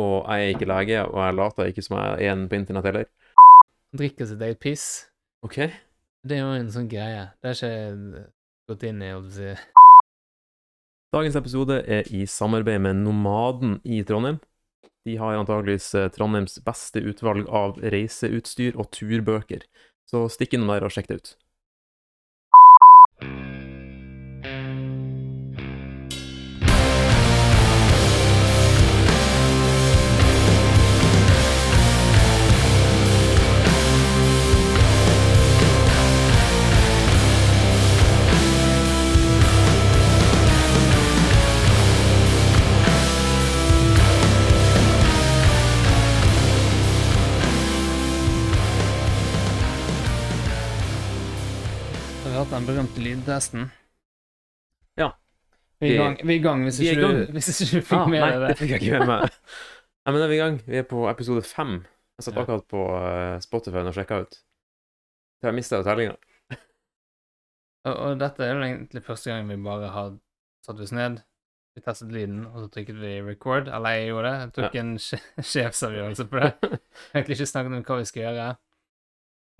Og jeg er ikke lege, og jeg later ikke som jeg er en på internett heller. Drikker sitt eget piss. OK? Det er jo en sånn greie. Det har ikke jeg gått inn i, holdt jeg på å si. Dagens episode er i samarbeid med Nomaden i Trondheim. De har antageligvis eh, Trondheims beste utvalg av reiseutstyr og turbøker. Så stikk innom der og sjekk det ut. Den berømte lydtesten? Ja. Vi er i gang, vi er gang hvis ikke, du, hvis ikke du fikk Ah, med deg det det. fikk jeg ikke med meg. Nei, men da er vi i gang. Vi er på episode fem. Jeg satt Ja. akkurat på eh, Spotify og sjekka ut. Så jeg mista jo tellinga. Og, og dette er jo egentlig første gang vi bare har satt oss ned, vi testet lyden, og så trykket vi record. Eller jeg gjorde det. Jeg tok en sje- sjefsavgjørelse på det. Egentlig ikke snakket om hva vi skal gjøre.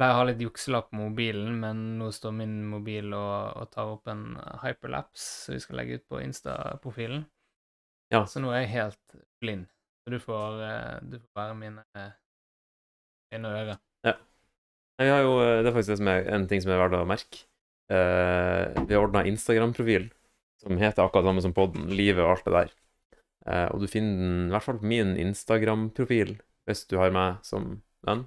Pleier å ha litt jukselapp på mobilen, men nå står min mobil og, og tar opp en hyperlapse som vi skal legge ut på Insta-profilen. Ja. Så nå er jeg helt blind. Så du får, eh, du får være mine eh, øyne og ører. Ja. Vi har jo, eh, det er faktisk det som er en ting som er verdt å merke. Uh, vi har ordna Instagram-profil som heter akkurat samme som podden, livet og alt det der. Uh, og du finner den, i hvert fall på min Instagram-profil, hvis du har meg som venn.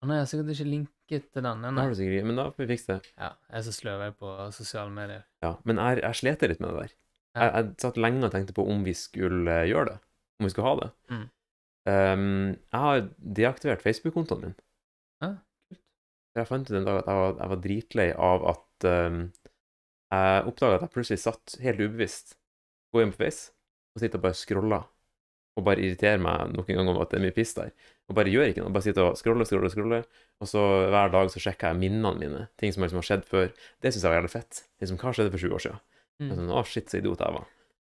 Å nei, jeg har sikkert ikke linket til den ennå. har du sikkert, men da får vi fikse det. Ja, jeg er så sløv jeg på sosiale medier. Ja, men jeg, jeg slet litt med det der. Ja. Jeg, jeg satt lenge og tenkte på om vi skulle eh, gjøre det. Om vi skulle ha det. Mm. Um, jeg har deaktivert Facebook-kontoen min. Ja, kult. Jeg fant ut en dag at jeg var, jeg var dritlei av at um, Jeg oppdaga at jeg plutselig satt helt ubevisst Gå inn på Face og sitte og bare scrolla. Og bare irritere meg noen ganger om at det er mye piss der. Og bare gjør ikke noe. Bare sitte og scroller, scroller, scroller. Og så hver dag så sjekker jeg minnene mine. Ting som liksom har skjedd før. Det syns jeg var jævlig fett. Liksom, hva skjedde for sju år siden? Mm. Sånn, å, shit, så idiot jeg var.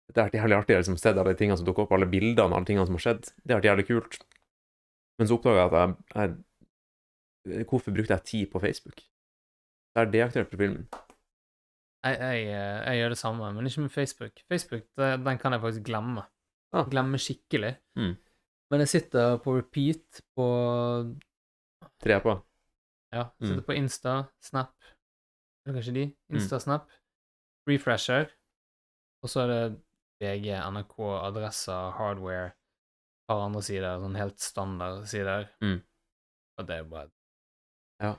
Det har vært jævlig artig å liksom se alle de tingene som dukker opp, alle bildene, alle tingene som har skjedd. Det har vært jævlig kult. Men så oppdaga jeg at jeg, jeg Hvorfor brukte jeg tid på Facebook? Det er har deaktivert profilen min. Jeg, jeg, eh, jeg gjør det samme, men ikke med Facebook. Facebook det, den kan jeg faktisk glemme. Ah. Glemme skikkelig. Mm. Men jeg sitter på repeat på Tre på. Ja, Mm. sitter på Insta, Snap Eller kanskje de? Insta, Snap. Refresher. Og så er det VG, NRK, adresser, hardware, et par andre sider, sånn helt standard sider. Mm. Og det er bare Ja.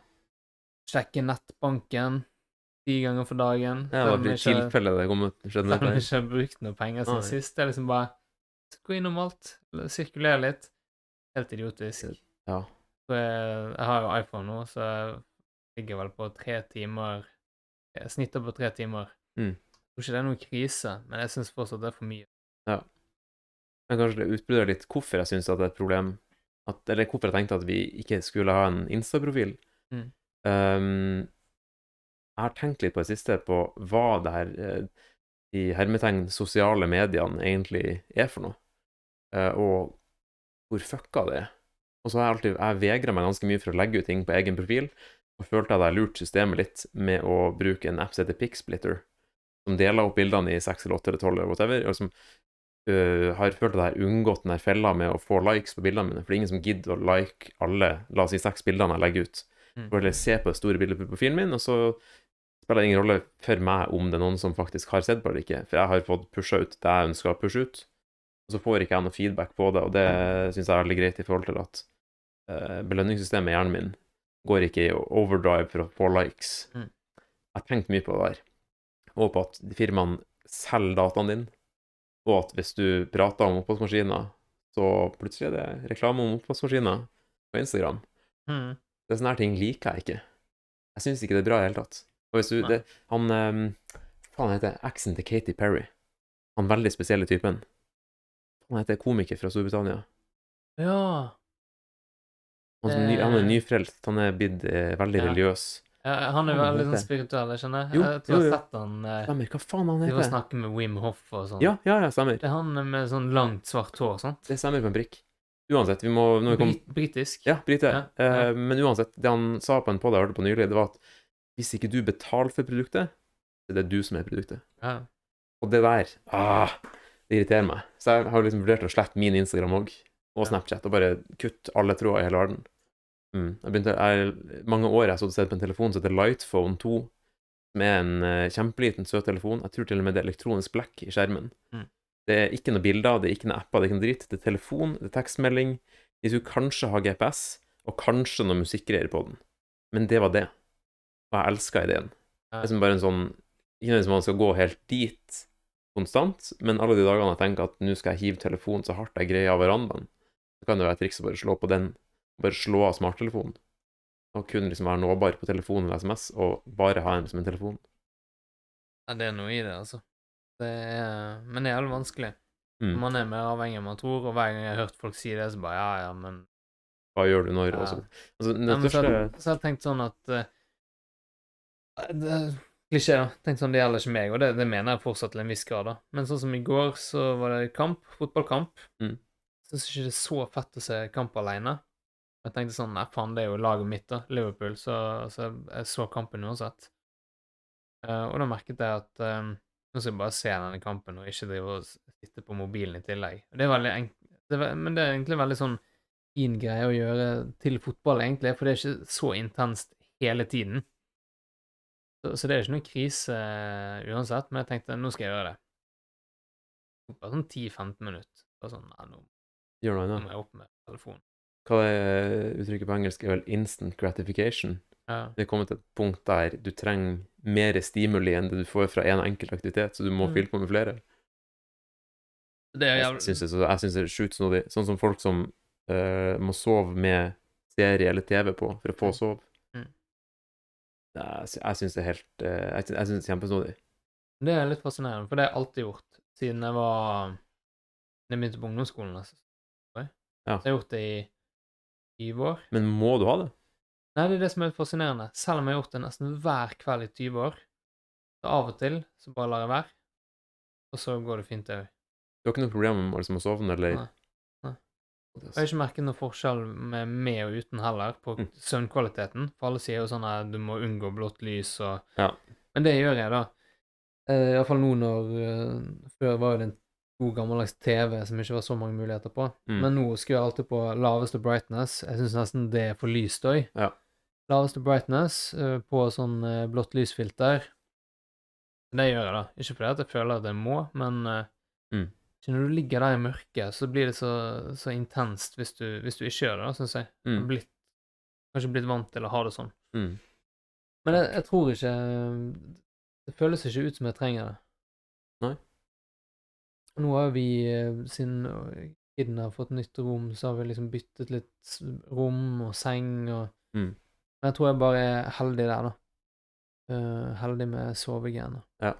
Sjekke nettbanken ti ganger for dagen. Det selv var i tilfelle det kom ut selv om jeg ikke har brukt noe penger siden sist. Det er liksom bare gå innom alt, sirkulere litt. Helt idiotisk. Ja. Så jeg, jeg har jo iPhone nå, så jeg ligger vel på tre timer Jeg snitter på tre timer. Mm. Jeg tror ikke det er noen krise, men jeg syns fortsatt det er for mye. Men kanskje det utbryter litt hvorfor jeg syns det er et problem at, Eller hvorfor jeg tenkte at vi ikke skulle ha en Insta-profil. Mm. Um, jeg har tenkt litt på det siste på hva det her i de hermetegn sosiale mediene egentlig er for noe, eh, og hvor fucka det er. Og så har jeg alltid Jeg vegra meg ganske mye for å legge ut ting på egen profil, og følte at jeg lurt systemet litt med å bruke en app som heter Pixsplitter, som deler opp bildene i 6 eller 8 eller 12 eller whatever, og som uh, har følt at jeg har unngått den der fella med å få likes på bildene mine, for det er ingen som gidder å like alle, la oss si seks bildene jeg legger ut. Mm. Bare se på det store bildet på profilen min, og så spiller det ingen rolle for meg om det er noen som faktisk har sett på det eller ikke, for jeg har fått pusha ut det jeg ønsker å pushe ut, så får ikke jeg noe feedback på det, og det syns jeg er veldig greit i forhold til at uh, belønningssystemet i hjernen min går ikke i overdrive for å få likes. Mm. Jeg har tenkt mye på det der, og på at firmaene selger dataen din, og at hvis du prater om oppvaskmaskiner, så plutselig er det reklame om oppvaskmaskiner på Instagram. Mm. Det er sånne her ting liker jeg ikke. Jeg syns ikke det er bra i det hele tatt. Og hvis du, det, han um, Faen, han heter eksen til Katy Perry. Han veldig spesielle typen. Han heter komiker fra Storbritannia. Ja. Han, som ny, han er Eh. nyfrelst. Han er blitt eh, veldig Ja. religiøs. Ja, han er jo veldig sånn spirituell, jeg skjønner. Jo, jeg tror jeg jo, har sett han eh, Stemmer. Hva faen han De var heter? snakke med Wim Hoff og sånn. Ja, ja, ja, stemmer. Det er han med sånn langt, svart hår, sant? Det stemmer på en prikk. Uansett, vi må når vi kom, Brit britisk. Ja, brite. Ja, ja. Eh, men uansett, det han sa på en podd jeg hørte på nylig, det var at hvis ikke du betaler for produktet, så er det du som er produktet. Ja. Og det der ah, Det irriterer meg. Så jeg har liksom vurdert å slette min Instagram òg, og Snapchat, og bare kutte alle tråder i hele verden. Mm. Jeg begynte, jeg, mange år har jeg sett på en telefon som heter Lightphone 2, som er en uh, kjempeliten, søt telefon. Jeg tror til og med det er elektronisk blekk i skjermen. Mm. Det er ikke noe bilder, det er ikke noe apper, det er ikke noe dritt. Det er telefon, det er tekstmelding. De skulle kanskje ha GPS, og kanskje noe musikkgreier på den. Men det var det. Og jeg elska ideen. Det er som bare en sånn Ikke nødvendigvis man skal gå helt dit konstant, men alle de dagene jeg tenker at nå skal jeg hive telefonen så hardt jeg greier av verandaen, så kan det være et triks å bare slå på den, bare slå av smarttelefonen. Og kun liksom være nåbar på telefonen eller SMS, og bare ha den som en telefon. ja, det er noe i det, altså. Det er, men det er jævlig vanskelig. Mm. Man er mer avhengig enn man tror, og hver gang jeg har hørt folk si det, så bare ja, ja, men Hva gjør du når? Ja. Altså, den ja, så, har- så jeg tenkt sånn at uh, det, er Klisjé, da. Tenkt sånn, Det gjelder ikke meg, og det, det mener jeg fortsatt til en viss grad. da. Men sånn som i går, så var det kamp, fotballkamp. Mm. Syns ikke det er så fett å se kamp alene. Jeg tenkte sånn Nei, faen, det er jo laget mitt, da. Liverpool. Så, så jeg så kampen uansett. Uh, og da merket jeg at um, nå skal jeg bare se denne kampen, og ikke drive og sitte på mobilen i tillegg. Det det er, Men det er egentlig veldig sånn fin greie å gjøre til fotball, egentlig, for det er ikke så intenst hele tiden. Så, så det er ikke noen krise eh, uansett, men jeg tenkte nå skal jeg gjøre det. Bare sånn 10-15 minutter. Bare sånn, nei, nå gjør noe nå må jeg opp med telefonen. Hva er uttrykket på engelsk? er vel instant gratification. Ja. Det er kommet til et punkt der du trenger mer stimuli enn det du får fra en enkelt aktivitet, så du må Mm. fylle på med flere. Det er Jeg syns det, det er sjukt snodig. Sånn som folk som uh, må sove med serie eller TV på for å få sove. Jeg syns det er helt eh, Jeg syns det er kjempesnodig. Det er litt fascinerende, for det har jeg alltid gjort siden jeg var jeg begynte på ungdomsskolen. Altså. Ja. Så jeg har gjort det i 20 år. Men må du ha det? Nei, det er det som er litt fascinerende. Selv om jeg har gjort det nesten hver kveld i 20 år, så av og til så bare lar jeg være, og så går det fint, det òg. Du har ikke noe problem med liksom, å sovne, eller. Nei. Jeg har ikke merket noen forskjell med med og uten heller, på Mm. søvnkvaliteten. For alle sier jo sånn at du må unngå blått lys og Ja. Men det gjør jeg, da. Eh, Iallfall nå når eh, Før var jo det en god gammeldags TV som ikke var så mange muligheter på. Mm. Men nå skrur jeg alltid på laveste brightness. Jeg syns nesten det er for lyst òg. Ja. Laveste brightness eh, på sånn eh, blått lysfilter. Det gjør jeg, da. Ikke fordi jeg føler at jeg må, men Mm. Ikke når du ligger der i mørket, så blir det så, så intenst hvis du, hvis du ikke gjør det, syns jeg. Mm. Blitt, kanskje blitt vant til å ha det sånn. Mm. Men jeg, jeg tror ikke Det føles ikke ut som jeg trenger det. Nei. Nå har vi, siden kiden har fått nytt rom, så har vi liksom byttet litt rom og seng og Mm. Men jeg tror jeg bare er heldig der, da. Uh, heldig med sovegreiene. Ja.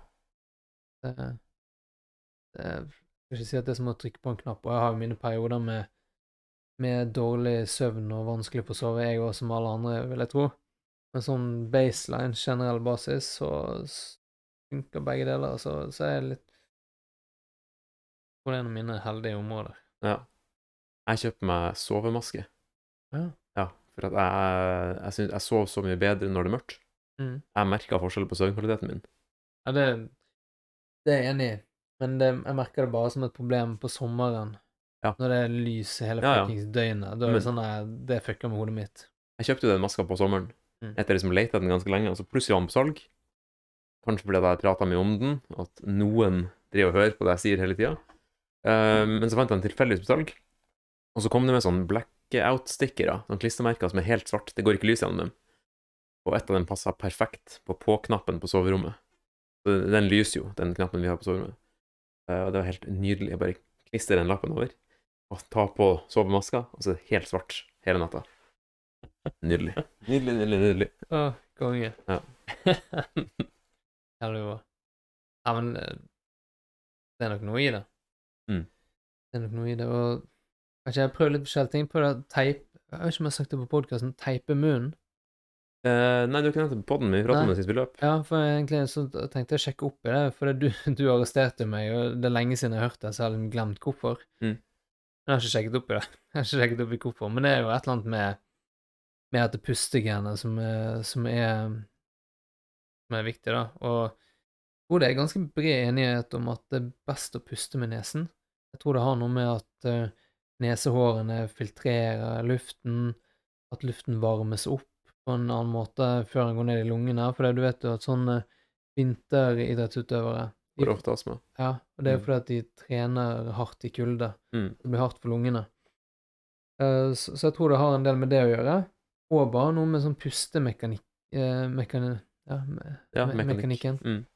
Det, det skal ikke si at det er som å trykke på en knapp, og jeg har jo mine perioder med med dårlig søvn og vanskelig for å sove, jeg òg, som alle andre, vil jeg tro. Men sånn baseline, generell basis, så funker begge deler. Så, så er jeg litt Jeg det er en av mine heldige områder. Ja. Jeg kjøper meg sovemaske. Ja. Ja, for at jeg, jeg, synes, jeg sover så mye bedre når det er mørkt. Mm. Jeg merker forskjell på søvnkvaliteten min. Ja, det, det er jeg enig i, men det, jeg merker det bare som et problem på sommeren. Ja. Når det er lys hele Ja, ja. døgnet. Da er det sånn at det fucker med hodet mitt. Jeg kjøpte jo den maska på sommeren, Mm. etter liksom etter den ganske lenge, og så plutselig var den på salg. Kanskje fordi jeg prata mye om den, at noen driver og hører på det jeg sier hele tida. men så fant jeg den tilfeldigvis på salg, og så kom det med sånn blackout-stickere, sånn klistremerker som er helt svart. Det går ikke lys gjennom dem. Og et av dem passa perfekt på på-knappen på soverommet. Så den lyser jo, den knappen vi har på soverommet. Eh, og det var helt nydelig. Jeg bare klistrer den lappen over, og ta på sovemaska, og så er det helt svart hele natta. Nydelig. Nydelig, nydelig, nydelig. Å, konge. Ja. Bra. Ja, men eh, det er nok noe i det. Mm. Det er nok noe i det, og kanskje jeg prøver litt forskjellige ting. på det. Teip Jeg vet ikke om jeg har sagt det på podkasten. Teipe munnen. Eh, nei, du har ikke nevnt det på podden, men vi pratet om det sist vi løp. Ja, for egentlig så tenkte jeg å sjekke opp i det, for det, du, du arresterte meg, og det er lenge siden jeg har hørt det, så jeg har liksom glemt hvorfor. Mm. Jeg har ikke sjekket opp i det. Jeg har ikke sjekket opp i hvorfor, men det er jo et eller annet med, med at det pustegenet som er, som er som er viktig, da. Og tror det er ganske bred enighet om at det er best å puste med nesen. Jeg tror det har noe med at uh, nesehårene filtrerer luften, at luften varmes opp på en annen måte før den går ned i lungene. For du vet jo at sånne vinteridrettsutøvere Får ofte astma. Ja, og det er Mm. fordi at de trener hardt i kulde. Mm. Det blir hardt for lungene. Eh, så, så jeg tror det har en del med det å gjøre. Og bare noe med sånn pustemekanikk eh, mekani, ja, me, Ja, mekanikk. mekanikken. Mm.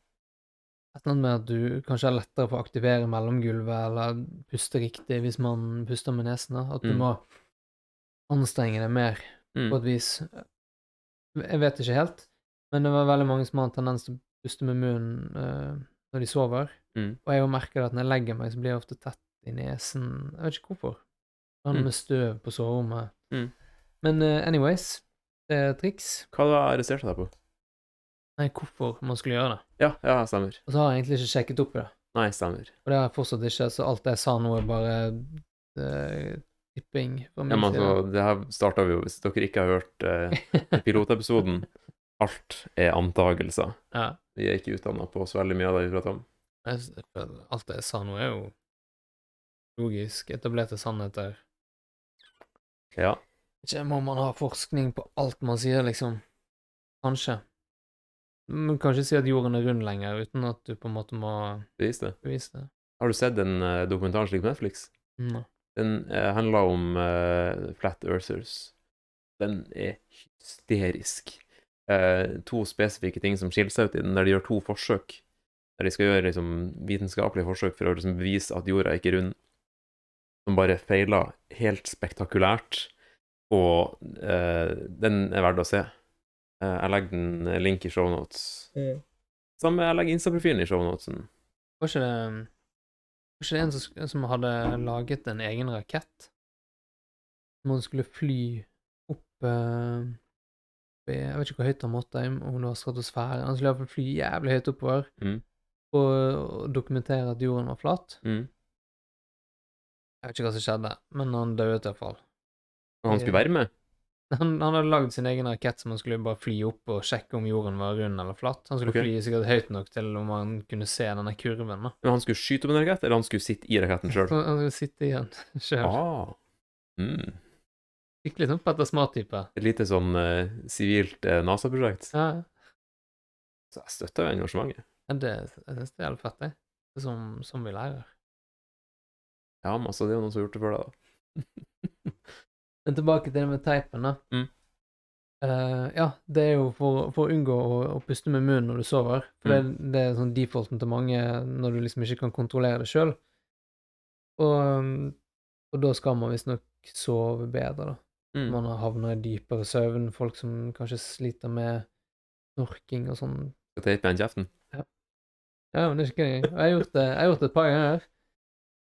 Et eller annet med at du kanskje er lettere for å aktivere mellomgulvet, eller puste riktig hvis man puster med nesen. At du Mm. må anstrenge deg mer på Mm. et vis. Jeg vet ikke helt, men det var veldig mange som har en tendens til å puste med munnen uh, når de sover. Mm. Og jeg merker at når jeg legger meg, så blir jeg ofte tett i nesen. Jeg vet ikke hvorfor. Det Mm. med støv på soverommet. Mm. Men uh, anyways, det er triks. Hva var det arrestert deg på? Nei, hvorfor man skulle gjøre det. Ja, ja, stemmer. Og så har jeg egentlig ikke sjekket opp i det. Nei, stemmer. Og det har jeg fortsatt ikke, så alt jeg sa nå, er bare eh, tipping Ja, men altså, det her starta vi jo, hvis dere ikke har hørt eh, pilotepisoden. Alt er antagelser. Ja. Vi er ikke utdanna på så veldig mye av det vi prater om. Alt det jeg sa nå, er jo logisk etablerte sannheter. Ja. Ikke må man ha forskning på alt man sier, liksom. Kanskje. Man kan ikke si at jorden er rund lenger, uten at du på en måte må Bevise det. bevise det. Har du sett en uh, dokumentaren slik på Netflix? Nei. Den uh, handler om eh, Flat Earthers. Den er hysterisk. Eh, to spesifikke ting som skiller seg ut i den, der de gjør to forsøk. Der de skal gjøre liksom, vitenskapelige forsøk for å liksom, bevise at jorda ikke er rund. Som bare feiler helt spektakulært. Og eh, den er verdt å se. Eh, jeg legger den eh, link i shownotes. Samme jeg legger Insta-profilen i shownotesen. Var ikke det Var ikke det en som, som hadde laget en egen rakett? Man skulle fly opp eh, Jeg vet ikke hvor høyt han måtte, om det var stratosfæren. Han skulle iallfall fly jævlig høyt oppover Mm. og dokumentere at jorden var flat. Mm. Jeg vet ikke hva som skjedde, men han døde iallfall. Og han skulle være med. Han, han hadde lagd sin egen rakett som han skulle bare fly opp og sjekke om jorden var rund eller flatt. Han skulle okay. fly sikkert høyt nok til om han kunne se denne kurven. da. Men han skulle skyte opp en rakett, eller han skulle sitte i raketten sjøl? Han skulle sitte i den sjøl. Ah. Mm. Skikkelig sånn Petter Smart-type. Et lite sånn eh, sivilt uh, NASA-prosjekt. Ja, Så jeg støtter jo engasjementet. ja, det, jeg syns det er helt fett, jeg. Det som, som vi lærer. Ja, men altså, det er jo noen som har gjort det før deg, da. Men tilbake til det med teipen, da. Mm. Uh, ja, det er jo for, for å unngå å, å puste med munnen når du sover. For Mm. det, det er sånn defaulten til mange når du liksom ikke kan kontrollere det sjøl. Og, og da skal man visstnok sove bedre, da. Mm. Man havner i dypere søvn. Folk som kanskje sliter med snorking og sånn. Skal teipe igjen kjeften. Ja, men det er ikke gøy. Jeg har gjort det, jeg har gjort det et par ganger.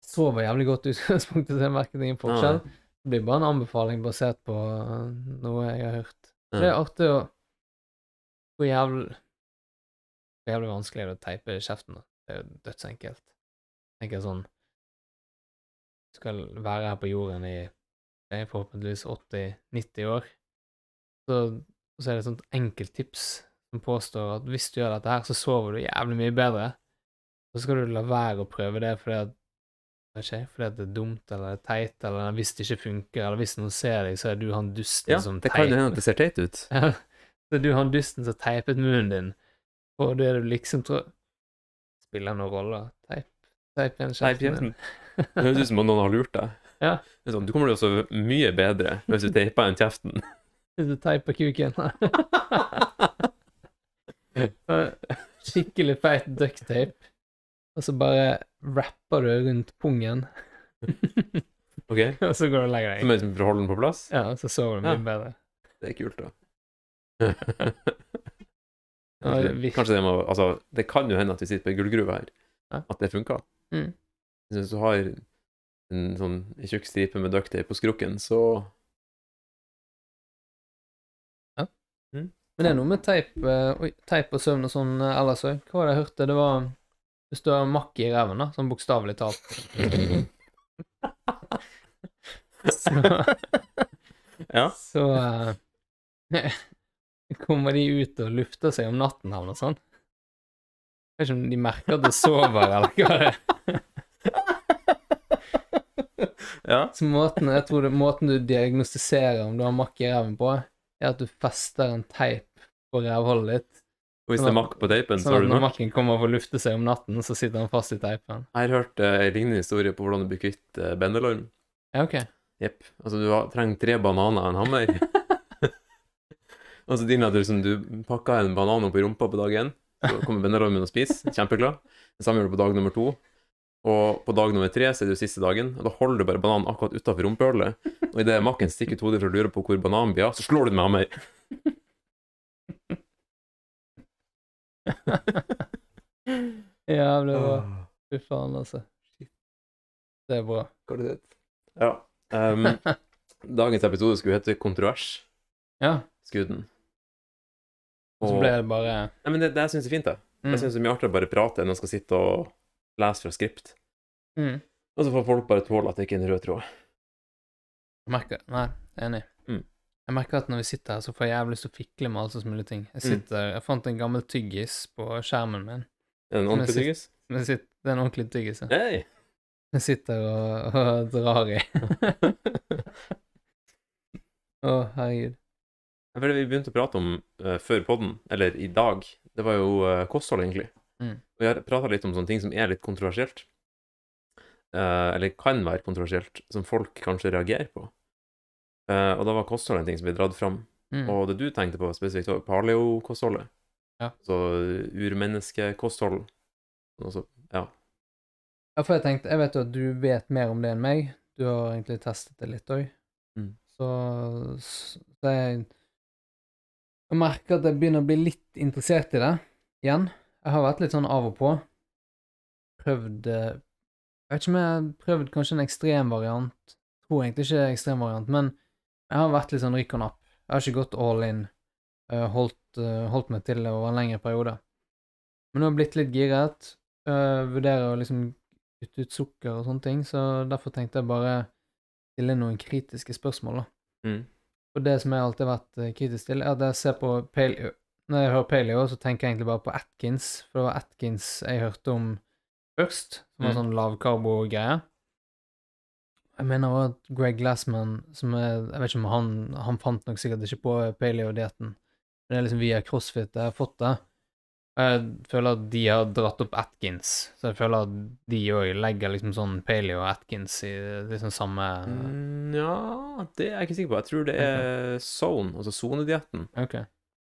Sover jævlig godt i utgangspunktet, så jeg merket ingen forskjell. Det blir bare en anbefaling basert på uh, noe jeg har hørt. Det er artig å Hvor jævlig Hvor jævlig vanskelig er det å teipe i kjeften? Det er jo dødsenkelt. Tenker jeg sånn Skal være her på jorden i eh, forhåpentligvis 80-90 år. Så, så er det et sånt enkelt tips som påstår at hvis du gjør dette her, så sover du jævlig mye bedre. Så skal du la være å prøve det fordi at ikke, fordi det er dumt eller det er teit, eller hvis det ikke funker, eller hvis noen ser deg, så er du han dusten Ja, som det kan jo hende at det ser teit ut. ja, så er du han dusten som teipet munnen din, og du er du liksom tror Spiller noen rolle? Teip, teip igjen kjeften. Det høres ut som om noen har lurt deg. Ja. Sånn, du kommer til å sove mye bedre hvis du teiper igjen kjeften. Hvis du teiper kuken. Skikkelig feit ducktape, og så bare rapper du rundt pungen, Ok? og så går du og legger deg. liksom for å holde den på plass? Ja, så sover du mye Ja. bedre. Det er kult, da. Kanskje, det- kanskje det må Altså, det kan jo hende at vi sitter på ei gullgruve her. Ja. At det funker. Mm. Hvis du har en sånn tjukk stripe med ducktape på skrukken, så Ja. Men det er noe med teip, eh, og søvn og sånn eh, ellers òg. Hva var det jeg hørte? Det var Hvis du har makk i ræven, da, sånn bokstavelig talt Så, Ja. så eh, kommer de ut og lufter seg om natten eller noe sånt. Jeg vet ikke om de merker at du sover, eller hva det er. ja. Så måten, jeg tror det, måten du diagnostiserer om du har makk i ræven på, er at du fester en teip på rævhullet ditt. Og hvis det er makk på teipen, så Sånn har du nok. når makken kommer og får lufte seg om natten, så sitter han fast i teipen. Jeg har hørt eh, en lignende historie på hvordan du blir kvitt uh, bendelorm. Ja, ok. Jepp. Altså, du har, trenger tre bananer og en hammer. altså, din at du, liksom, du pakker en banan opp i rumpa på dag én, så kommer bendelormen og spiser. Kjempeglad. Det samme gjør du på dag nummer to. Og på dag nummer tre så er det jo siste dagen, og da holder du bare bananen akkurat utafor rumpehullet. Og idet makken stikker ut hodet for å lure på hvor bananen blir av, så slår du den med hammer. Jævlig bra. Fy faen, altså. Det er bra. Ja. Um, dagens episode skulle hete Kontrovers. Ja, Skuden. og så ble det bare Nei, men det, det syns jeg er fint, det. mm. Jeg syns det er mye artigere å bare prate enn å skal sitte og lese fra skript. mm. Og så får folk bare tåle at det ikke er en rød tråd. Merker Nei, enig. Mm. Jeg merker at når vi sitter her, så får jeg jævlig lyst til å fikle med alle sånne mulige ting. Jeg Mm. sitter Jeg fant en gammel tyggis på skjermen min. Er det en ordentlig tyggis? Det er en ordentlig tyggis. ja. Hey. Jeg sitter og, og drar i. Å, herregud. Ja, for det vi begynte å prate om uh, før podden, eller i dag, det var jo uh, kosthold, egentlig. Mm. Og vi har prata litt om sånne ting som er litt kontroversielt. Uh, eller kan være kontroversielt, som folk kanskje reagerer på. Eh, og da var kosthold en ting som ble dratt fram. Mm. Og det du tenkte på spesifikt, var paleo-kostholdet. Ja. Så urmenneskekosthold. Altså, ja. Ja, for jeg tenkte Jeg vet jo at du vet mer om det enn meg. Du har egentlig testet det litt òg. Mm. Så, så jeg Jeg merker at jeg begynner å bli litt interessert i det igjen. Jeg har vært litt sånn av og på. Prøvd eh, Jeg vet ikke om jeg har prøvd kanskje en ekstrem variant. Tror egentlig ikke ekstrem variant, men jeg har vært litt sånn rykk og napp. Jeg har ikke gått all in. eh, holdt, eh, holdt meg til det over en lengre periode. Men nå har jeg blitt litt giret. Jeg vurderer å liksom kutte ut sukker og sånne ting, så derfor tenkte jeg bare stille noen kritiske spørsmål, da. Mm. Og det som jeg alltid har vært eh, kritisk til, er at jeg ser på paleo Når jeg hører paleo, så tenker jeg egentlig bare på Atkins, for det var Atkins jeg hørte om først, som var Mm. sånn lavkarbo-greie. Jeg mener også at Greg Glassman, som er Jeg vet ikke om han Han fant nok sikkert ikke på paleo-dietten, men det er liksom via CrossFit jeg har fått det. Og Jeg føler at de har dratt opp Atkins, så jeg føler at de òg legger liksom sånn paleo og Atkins i liksom samme Nja, ja, det er jeg ikke sikker på. Jeg tror det er zone, altså sonedietten. Ok.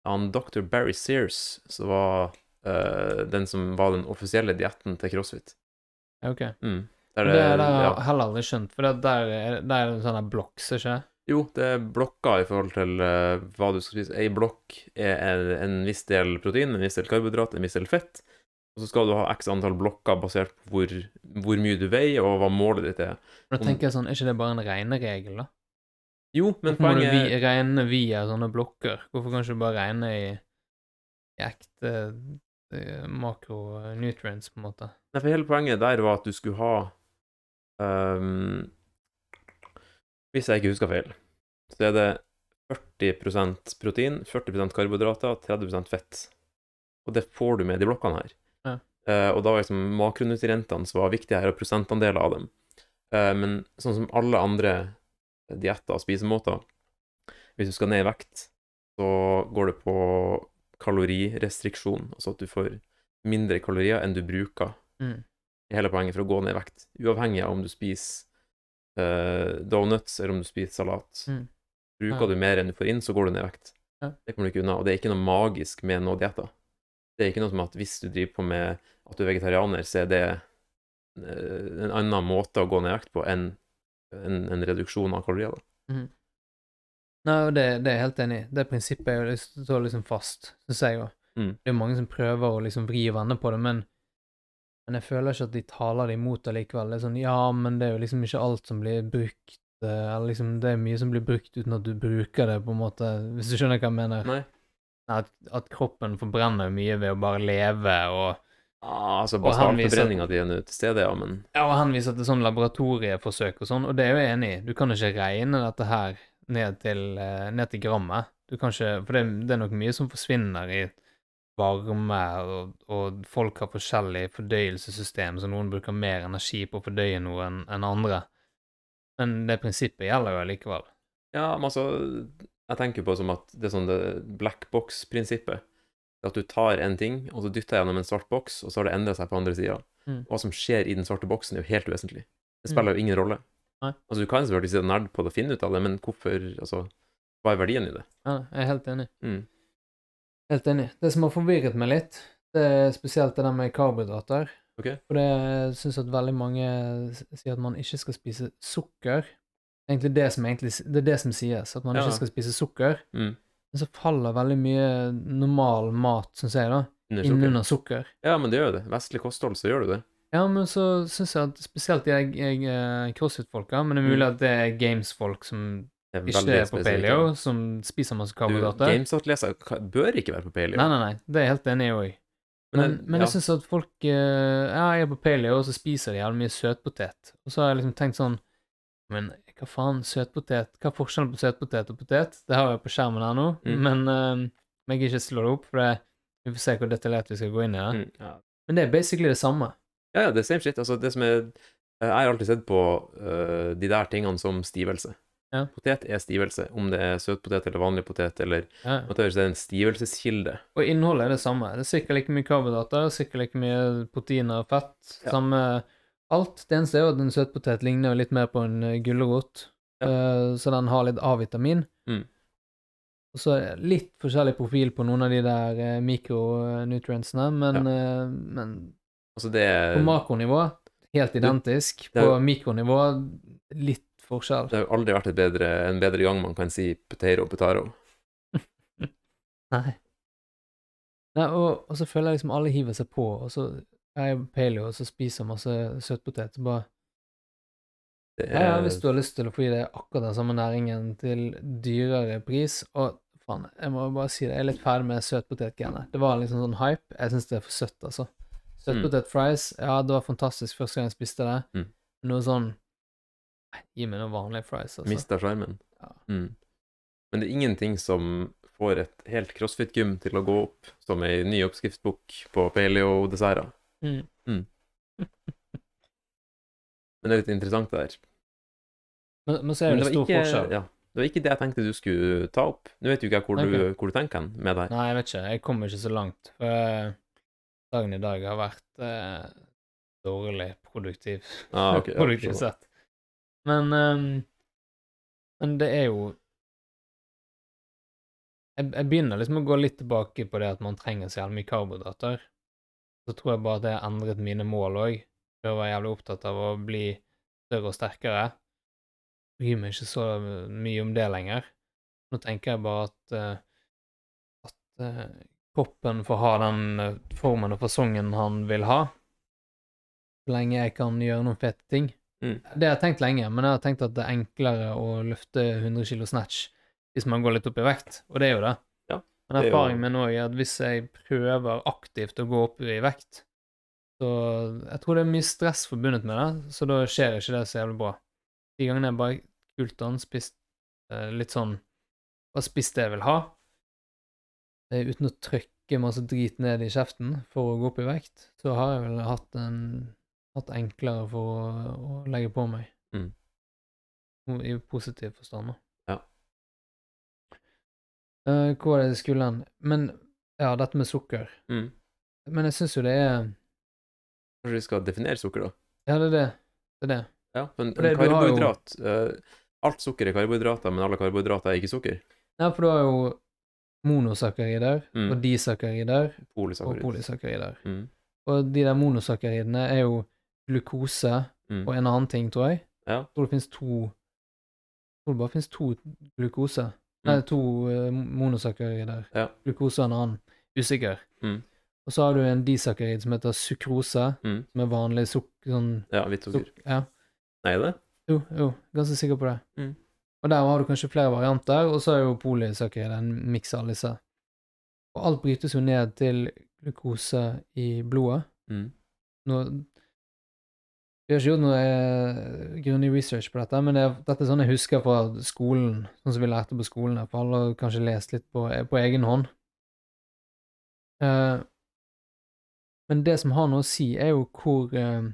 Han dr. Barry Sears, som var uh, den som var den offisielle dietten til CrossFit. ok. Mm. Det, er det, det, har ja. jeg heller aldri skjønt, for det, er, det er det sånne blocks, ikke Jo, det er blokker i forhold til uh, hva du skal spise. Ei blokk er en, en viss del protein, en viss del karbohydrat, en viss del fett. Og så skal du ha x antall blokker basert på hvor, hvor mye du veier, og hva målet ditt er. Da tenker jeg sånn, er ikke det bare en regneregel, da? Jo, men Hvorfor må du vi, regne via sånne blokker? Hvorfor kan du ikke bare regne i, i ekte eh, makronutrients, på en måte? Nei, for hele poenget der var at du skulle ha ehm, Hvis jeg ikke husker feil, så er det 40% protein, 40% karbohydrater, 30% fett. Og det får du med de blokkene her. Ja. Uh, og da var liksom makronutrientene som var viktige her, og prosentandeler av dem. Uh, men sånn som alle andre dietter og spisemåter, hvis du skal ned i vekt, så går det på kalorirestriksjon, altså at du får mindre kalorier enn du bruker Mm. I hele poenget for å gå ned i vekt. Uavhengig av om du spiser uh, donuts eller om du spiser salat. Mm. Bruker Ja. du mer enn du får inn, så går du ned i vekt. Ja. Det kommer du ikke unna. Og det er ikke noe magisk med noe dietter. Det er ikke noe som at hvis du driver på med at du er vegetarianer, så er det eh, en annen måte å gå ned i vekt på enn en, en reduksjon av kalorier. Da. Nei, og det, det er jeg helt enig i. Det prinsippet er jo det står liksom fast, syns jeg òg. Mm. Det er mange som prøver å liksom vri og vende på det, men, men jeg føler ikke at de taler det imot allikevel. Det er sånn, ja, men det er jo liksom ikke alt som blir brukt, eh, eller liksom det er mye som blir brukt uten at du bruker det, på en måte, hvis du skjønner hva jeg mener. Nei. at, at kroppen forbrenner mye ved å bare leve, og, Ah, altså, viser- basalforbrenninga di er nå til stede, ja, men ja, og henviser til sånn laboratorieforsøk og sånn, og det er jeg jo enig i. Du kan ikke regne dette her ned til, eh, ned til grammet. Du kan ikke, for det, det er nok mye som forsvinner i varme, og, og folk har forskjellig fordøyelsessystem, så noen bruker mer energi på å fordøye noe enn en andre. Men det prinsippet gjelder jo allikevel. Ja, men altså Jeg tenker på som at det er sånn det black box-prinsippet. At du tar en ting, og så dytter jeg gjennom en svart boks, og så har det endra seg på andre sida. Mm. Hva som skjer i den svarte boksen, er jo helt uvesentlig. Det spiller jo ingen rolle. Nei. Altså, du kan selvfølgelig sitte nerd på det og finne ut av det, men hvorfor Altså, hva er verdien i det? Ja, jeg er helt enig. Mm. Helt enig. Det som har forvirret meg litt, det er spesielt det der med karbohydrater. Ok. For det syns at veldig mange sier at man ikke skal spise sukker. Egentlig det som, egentlig, det er det som sies, at man Ja. ikke skal spise sukker. Mm. Men så faller veldig mye normal mat, syns jeg, da, innunder sukker. Ja, men det gjør det. Vestlig kosthold, så gjør du det. Ja, men så syns jeg at spesielt jeg, jeg eh, crossfit-folka, men det er Mm. mulig at det er games-folk som ikke veldig er på paleo, som spiser masse Du, karbohydrater. GameStop-leser bør ikke være på paleo. Nei, nei, nei, det er jeg helt enig i òg. Men, Men, men ja. jeg syns at folk eh, Ja, jeg er på paleo, og så spiser de jævlig mye søtpotet. Og så har jeg liksom tenkt sånn Men hva faen, søtpotet? Hva er forskjellen på søtpotet og potet? Det har jeg på skjermen her nå, Mm. men eh, jeg kan ikke slå det opp, for det, vi får se hvor detaljert vi skal gå inn i det. Mm, ja. Men det er basically det samme. Ja, ja, det er same shit. Altså, det som er Jeg har alltid sett på uh, de der tingene som stivelse. Ja. Potet er stivelse, om det er søtpotet eller vanlig potet eller Ja. det er en stivelseskilde. Og innholdet er det samme. Det er sikkert like mye karbohydrater, sikkert like mye proteiner og fett. Ja. Samme alt. Det eneste er jo at en søtpotet ligner litt mer på en eh, gulrot, Ja. eh, så den har litt A-vitamin. Mm. Og så litt forskjellig profil på noen av de der eh, mikronutrientsene, men, ja. men Altså, det er på makronivå helt identisk. det På mikronivå litt forskjell. Det har jo aldri vært bedre, en bedre gang man kan si poteiro potaro. Nei. Nei, og, og så føler jeg liksom alle hiver seg på, og så er jeg paleo, og så spiser masse søtpotet. Så bare Det Ja, ja, er, hvis du har lyst til å få i deg akkurat den samme næringen til dyrere pris Og faen, jeg må bare si det, jeg er litt ferdig med søtpotetgenet. Det var liksom sånn hype. Jeg syns det er for søtt, altså. Søtpotet fries, ja, det var fantastisk første gang jeg spiste det. Mm. Noe sånn Gi meg noen vanlige fries, altså. Mista sjarmen. Ja. Mm. Men det er ingenting som får et helt crossfit-gym til å gå opp som ei ny oppskriftsbok på paleo-desserter. Mm. Men det er litt interessant, det der. Men, men så er Men det, det var stor ikke, forskjell. ja, det var ikke det jeg tenkte du skulle ta opp. Nå vet jo ikke jeg hvor, du, hvor du tenker hen med det her. Nei, jeg vet ikke. Jeg kommer ikke så langt. For eh, dagen i dag har vært eh, dårlig produktiv. Ah, okay, ja, produktivt skjønner. sett. Men ehm, Men det er jo jeg, jeg begynner liksom å gå litt tilbake på det at man trenger så jævlig mye karbohydrater. Så tror jeg bare at det har endret mine mål òg. Jeg var jævlig opptatt av å bli større og sterkere. Bryr meg ikke så mye om det lenger. Nå tenker jeg bare at eh, at eh, kroppen får ha den eh, formen og fasongen han vil ha. Så lenge jeg kan gjøre noen fete ting. Mm. Det har jeg tenkt lenge, men jeg har tenkt at det er enklere å løfte 100 kilo snatch hvis man går litt opp i vekt, og det er jo det. Ja, Men er erfaringen min nå er at hvis jeg prøver aktivt å gå opp i vekt, så jeg tror det er mye stress forbundet med det, så da skjer ikke det så jævlig bra. De gangene jeg bare kult an, spist eh, litt sånn Bare spist det jeg vil ha, eh, uten å trykke masse drit ned i kjeften for å gå opp i vekt, så har jeg vel hatt en hatt enklere for å, å legge på meg. Mm. I positiv forstand, da. Ja. Uh, hvor var det skulle hen? Men ja, dette med sukker. Mm. Men jeg syns jo det er Kanskje vi skal definere sukker, da? Ja, det er det. Det er det. Ja, men det- karbohydrat jo- karbohydrat eh, Alt sukker er karbohydrater, men alle karbohydrater er ikke sukker. Ja, for du har jo monosakkarider Mm. og disakkarider og Polysakkarid. polysakkarider. Mm. Og de der monosakkaridene er jo glukose Mm. og en annen ting, tror jeg. Ja. Jeg tror det finnes to Jeg tror det bare finnes to glukose. Nei, Mm. to uh, monosakkarider. Ja. Glukose og en annen. Usikker. Mm. Og så har du en disakkerid som heter sukrose, Mm. som er vanlig sukker sånn Ja, hvitt sukker. suk Ja. Nei, er det? Jo, jo, ganske sikker på det. Mm. Og der har du kanskje flere varianter, og så er jo polysakkarid en miks av disse. Og alt brytes jo ned til glukose i blodet. Mm. Nå Vi har ikke gjort noe eh, grundig research på dette, men det, dette er sånn jeg husker fra skolen, sånn som vi lærte på skolen. For alle har kanskje lest litt på, på egen hånd. Uh, men det som har noe å si, er jo hvor uh,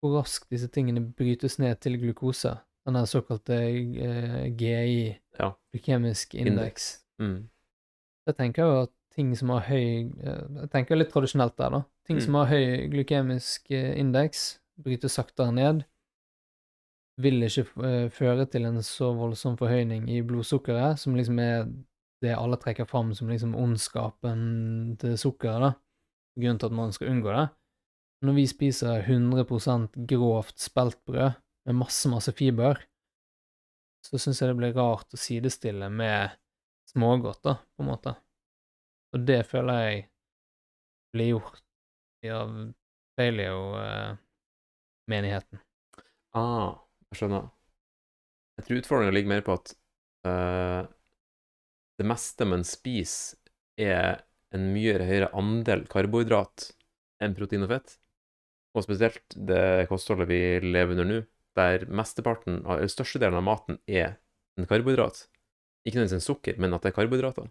hvor raskt disse tingene brytes ned til glukose. Den såkalte uh, GI, Ja. glykemisk indeks. Mm. Jeg tenker jo at ting som har høy eh, Jeg tenker litt tradisjonelt der, da. Ting Mm. som har høy glykemisk eh, indeks, brytes saktere ned, vil ikke eh, føre til en så voldsom forhøyning i blodsukkeret, som liksom er det alle trekker fram som liksom ondskapen til sukkeret, da. Grunnen til at man skal unngå det. Når vi spiser 100% grovt speltbrød med masse, masse fiber, så syns jeg det blir rart å sidestille med smågodt, da, på en måte. Og det føler jeg blir gjort av paleo-menigheten. Ah, jeg skjønner. Jeg tror utfordringen ligger mer på at uh, det meste man spiser, er en mye høyere andel karbohydrat enn protein og fett. Og spesielt det kostholdet vi lever under nå, der mesteparten eller størstedelen av maten er en karbohydrat. Ikke nødvendigvis en sukker, men at det er karbohydrater.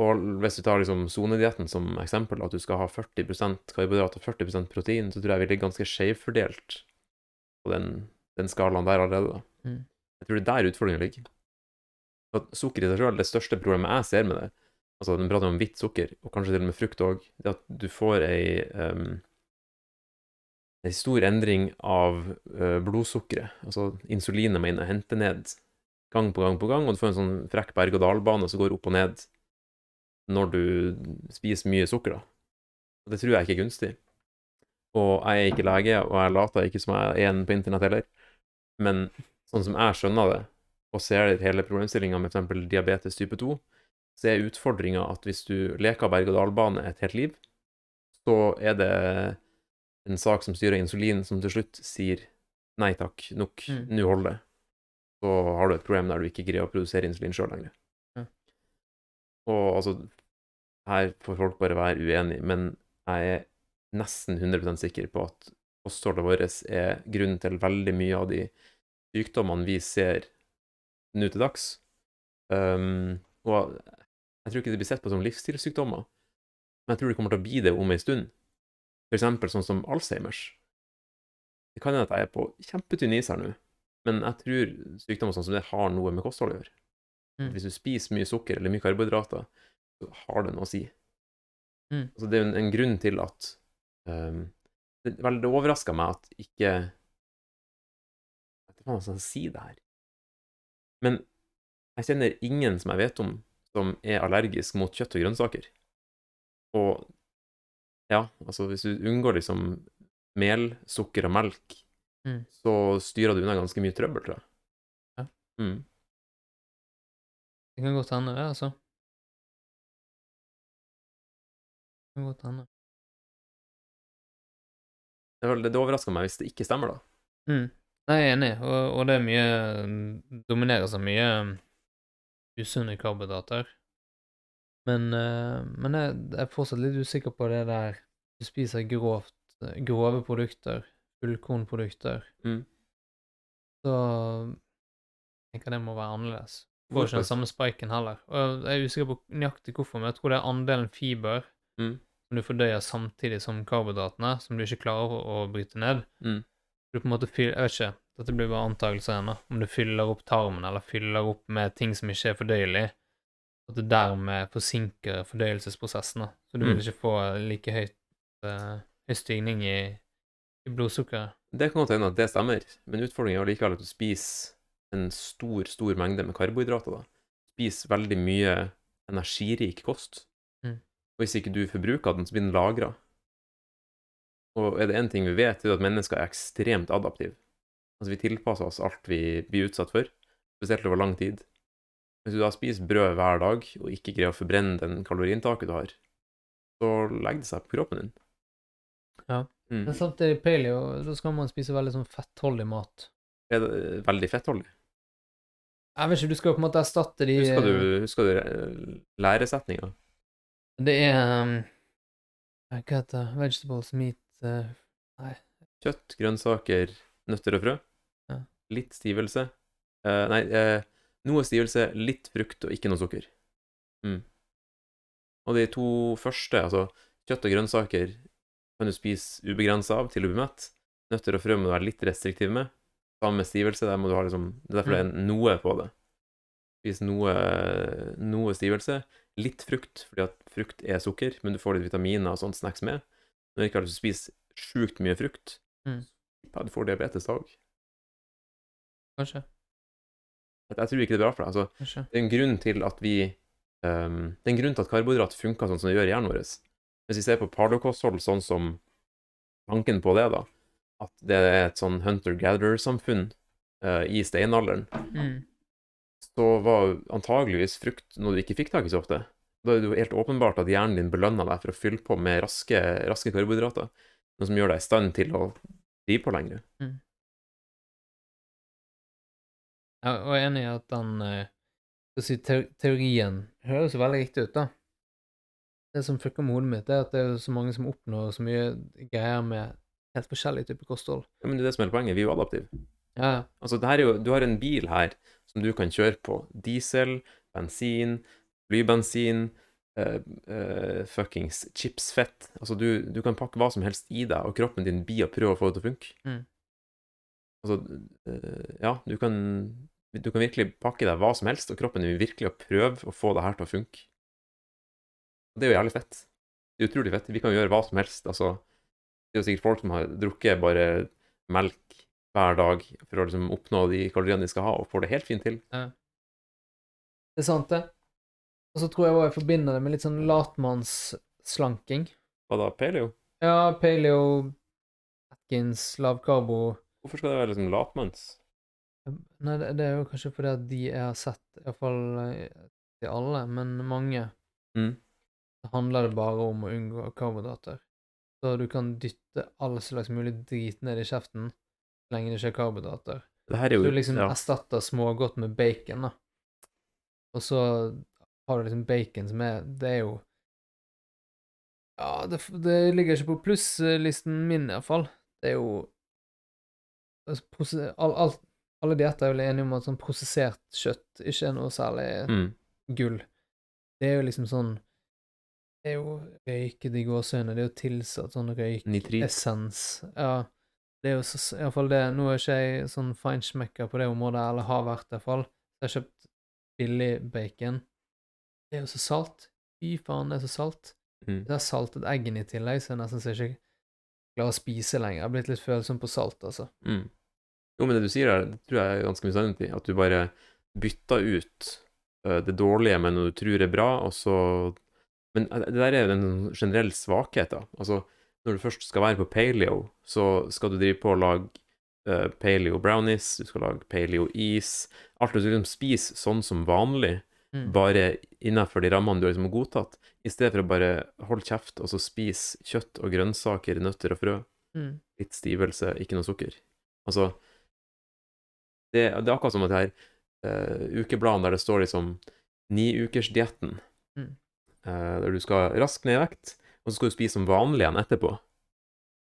Og hvis du tar liksom sonedietten som eksempel, at du skal ha 40% karbohydrat og 40% protein, så tror jeg vi ligger ganske skjevfordelt på den, den skalaen der allerede. Mm. Jeg tror det er der utfordringen ligger. At sukker i seg sjøl, det største problemet jeg ser med det, altså den prater om hvitt sukker, og kanskje til og med frukt òg, det at du får ei um, ei stor endring av uh, blodsukkeret. Altså insulinet mener henter ned gang på gang på gang, og du får en sånn frekk berg-og-dal-bane som går opp og ned når du spiser mye sukker, da. Og det tror jeg ikke er gunstig. Og jeg er ikke lege, og jeg later ikke som jeg er en på internett heller. Men sånn som jeg skjønner det, og ser hele problemstillinga med f.eks. diabetes type 2, så er utfordringa at hvis du leker berg-og-dal-bane et helt liv, så er det en sak som styrer insulin, som til slutt sier nei takk, nok, Mm. nå holder det. Så har du et problem der du ikke greier å produsere insulin sjøl lenger. Og altså, her får folk bare være uenige, men jeg er nesten 100% sikker på at kostholdet vårt er grunnen til veldig mye av de sykdommene vi ser nå til dags. Um, og jeg tror ikke det blir sett på som livsstilssykdommer, men jeg tror det kommer til å bli det om ei stund. For eksempel sånn som Alzheimers. Det kan hende at jeg er på kjempetynn is her nå, men jeg tror sykdommer sånn som det har noe med kosthold å gjøre. Mm. Hvis du spiser mye sukker eller mye karbohydrater, så har det noe å si. Mm. Altså, det er en, en grunn til at um, det, vel, det overraska meg at ikke vet ikke hva skal si det her. Men jeg kjenner ingen som jeg vet om, som er allergisk mot kjøtt og grønnsaker. Og ja, altså hvis du unngår liksom mel, sukker og melk, Mm. så styrer du unna ganske mye trøbbel, tror jeg. Ja. Mm. Det kan godt hende, det, altså. Det kan godt hende. Det, er det overrasker meg hvis det ikke stemmer, da. Mm. Nei, jeg er enig, og, og det er mye Domineres av mye um, usunne karbohydrater. Men, eh, men jeg, jeg er fortsatt litt usikker på det der du spiser grovt, grove produkter, fullkornprodukter. Mm. Så jeg tenker det må være annerledes. Får ikke den samme spiken heller. Og jeg er usikker på nøyaktig hvorfor, men jeg tror det er andelen fiber Mm. som du fordøyer samtidig som karbohydratene, som du ikke klarer å, bryte ned. Mm. Du på en måte fyller, Jeg vet ikke, dette blir bare antakelser ennå. Om du fyller opp tarmen, eller fyller opp med ting som ikke er fordøyelig, at det dermed forsinker fordøyelsesprosessen. da. Så du Mm. vil ikke få like høyt, eh, høy stigning i, i blodsukkeret. Det kan godt hende at det stemmer, men utfordringen er likevel at du spiser en stor, stor mengde med karbohydrater. da. Spiser veldig mye energirik kost. Mm. Og hvis ikke du forbruker den, så blir den lagra. Og er det én ting vi vet, er det at mennesker er ekstremt adaptive. Altså, vi tilpasser oss alt vi blir utsatt for, spesielt over lang tid. Hvis du da spiser brød hver dag, og ikke greier å forbrenne den kaloriinntaket du har, så legger det seg på kroppen din. Ja. Mm. Men samtidig paleo, da skal man spise veldig sånn fettholdig mat. Er det veldig fettholdig? Jeg vet ikke, du skal jo på en måte erstatte de Husker du, husker du eh, læresetninga? Det er um, Hva heter det? Vegetables, meat Nei... Kjøtt, grønnsaker, nøtter og frø. Ja. Litt stivelse. Uh, nei, uh, noe stivelse, litt frukt og ikke noe sukker. Mm. Og de to første, altså kjøtt og grønnsaker, kan du spise ubegrensa av til du blir mett. Nøtter og frø må du være litt restriktiv med. Samme stivelse, der må du ha liksom Det er derfor det er noe på det. Spis noe, noe stivelse. Litt frukt, fordi at frukt er sukker, men du får litt vitaminer og sånt snacks med. Når du ikke har lyst til å spise sjukt mye frukt, Mm. ja, du får diabetes da òg. Kanskje. Jeg jeg tror ikke det er bra for deg. Altså, Kanskje. det er en grunn til at vi um, Det er en grunn til at karbohydrat funker sånn som det gjør i hjernen vår. Hvis vi ser på palokosthold sånn som tanken på det, da, at det er et sånn hunter-gatherer-samfunn uh, i steinalderen, Mm. så var antageligvis frukt noe du ikke fikk tak i så ofte. Da er det jo helt åpenbart at hjernen din belønner deg for å fylle på med raske, raske karbohydrater, noe som gjør deg i stand til å drive på lenger. Jeg er enig i at den eh, si, te teorien høres jo veldig riktig ut, da. Det som fucker med hodet mitt, er at det er så mange som oppnår så mye greier med helt forskjellige typer kosthold. Ja, men det er det som er poenget. Vi er jo adaptive. Ja, ja. Altså, det her er jo, du har en bil her som du kan kjøre på diesel, bensin, flybensin, uh, uh, fuckings chipsfett. Altså, du, du kan pakke hva som helst i deg, og kroppen din blir å prøve å få det til å funke. Mm. Altså, uh, ja, du kan, du kan virkelig pakke deg hva som helst, og kroppen vil virkelig å prøve å få det her til å funke. Og det er jo jævlig fett. Det er utrolig fett. Vi kan jo gjøre hva som helst. Altså, det er jo sikkert folk som har drukket bare melk hver dag for å liksom oppnå de kaloriene de skal ha, og får det helt fint til. Det er sant, det. Og så tror jeg også jeg forbinder det med litt sånn latmannsslanking. Hva da, paleo? Ja, paleo, Atkins, lavkarbo Hvorfor skal det være liksom latmanns? Nei, det, det er jo kanskje fordi at de jeg har sett, iallfall til alle, men mange, Mm. så handler det bare om å unngå karbohydrater. Så du kan dytte all slags mulig drit ned i kjeften så lenge det ikke er karbohydrater. Er er Så du liksom ja. erstatter smågodt med bacon, da. Og så har du liksom bacon som er Det er jo Ja, det, det ligger ikke på plusslisten min, iallfall. Det er jo altså, prosse- all, Alle dietter er vel enige om at sånn prosessert kjøtt ikke er noe særlig mm. gull. Det er jo liksom sånn er jo røyket i gåseøyne. Det er jo tilsatt sånn røykessens. Ja. Det er jo så, iallfall det Nå er ikke jeg sånn feinschmecker på det området, eller har vært det fall. Jeg har kjøpt billig bacon. Det er jo så salt. Fy faen, det er så salt. Mm. Det har saltet eggene i tillegg, så jeg nesten så jeg ikke klarer å spise lenger. Jeg har blitt litt følsom på salt, altså. Mm. Jo, men det du sier her, det tror jeg er ganske mye sannhet i. At du bare bytter ut øh, det dårlige med noe du tror er bra, og så Men øh, det der er jo en generell svakhet, da. Altså, når du først skal være på paleo, så skal du drive på å lage uh, paleo brownies, du skal lage paleo is Alt du skal liksom spise sånn som vanlig, Mm. bare innenfor de rammene du har liksom godtatt, i stedet for å bare holde kjeft og så spise kjøtt og grønnsaker, nøtter og frø Mm. litt stivelse, ikke noe sukker. Altså Det, det er akkurat som at her uh, ukebladene der det står liksom niukersdietten, der du skal raskt ned i vekt, og så skal du spise som vanlig igjen etterpå.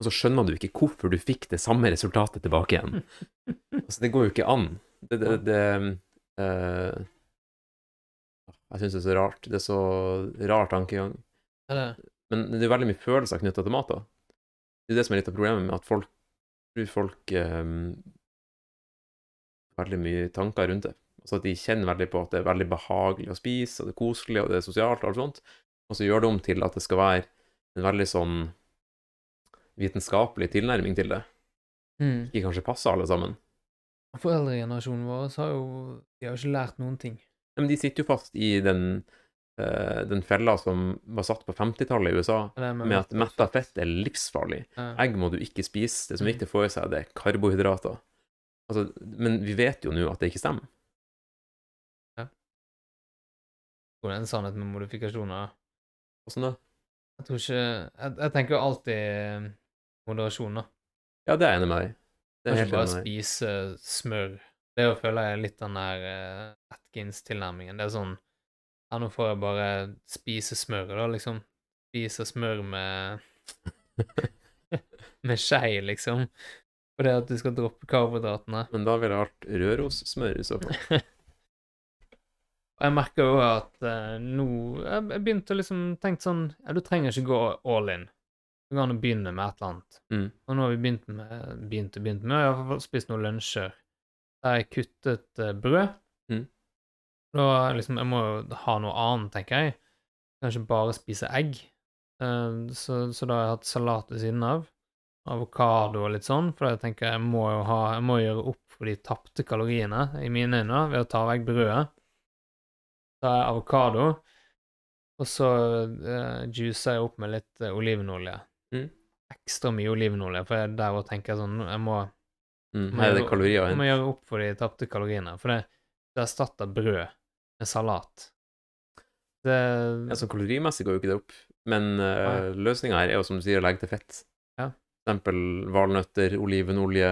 Og så skjønner du ikke hvorfor du fikk det samme resultatet tilbake igjen. altså, det går jo ikke an. Det, det, det uh, Jeg syns det er så rart. Det er så rar tankegang. Men det er veldig mye følelser knytta til mat. da. Det er det som er litt av problemet med at folk tror folk um, Veldig mye tanker rundt det. Altså at de kjenner veldig på at det er veldig behagelig å spise, og det er koselig, og det er sosialt, og alt sånt. Og så gjør det om til at det skal være en veldig sånn vitenskapelig tilnærming til det. Mm. Ikke kanskje passer alle sammen. Foreldregenerasjonen vår så har jo De har jo ikke lært noen ting. Men de sitter jo fast i den, uh, den fella som var satt på 50-tallet i USA, med, med at metta fett er livsfarlig. Ja. Egg må du ikke spise. Det som er Mm. viktig å få i seg, det er karbohydrater. Altså, men vi vet jo nå at det ikke stemmer. Det er en sannhet med modifikasjoner. Åssen da? Jeg tror ikke Jeg, jeg tenker jo alltid eh, moderasjon, da. Ja, det er enig med deg. Det er ikke bare helt enig med deg i. spise smør. Det å føle jeg, litt den der uh, Atkins-tilnærmingen. Det er sånn Ja, nå får jeg bare spise smør, da, liksom. Spise smør med Med skei, liksom. Fordi at du skal droppe karbohydratene. Men da ville det vært Røros-smør i så fall. Og jeg merker jo at eh, nå Jeg begynte å liksom tenke sånn Ja, du trenger ikke gå all in. Du kan begynne med et eller annet. Mm. Og nå har vi begynt med begynt og begynt med, jeg har spist noen lunsjer der jeg kuttet eh, brød. Mm. Da liksom, jeg må jo ha noe annet, tenker jeg. Kanskje bare spise egg. Uh, så, så da har jeg hatt salat ved siden av. Avokado og litt sånn, for jeg tenker jeg må jo ha, jeg må gjøre opp for de tapte kaloriene i mine øyne ved å ta vekk brødet. Har jeg avokado, og så uh, juicer jeg opp med litt uh, olivenolje. Mm. Ekstra mye olivenolje, for jeg der og tenker sånn Jeg må, Mm. må gjøre- kalorier jeg må gjøre opp for de tapte kaloriene, for det, det erstatter brød med salat. Det Ja, så kalorimessig går jo ikke det opp. Men uh, løsninga her er jo som du sier, å legge til fett. Ja. For eksempel valnøtter, olivenolje,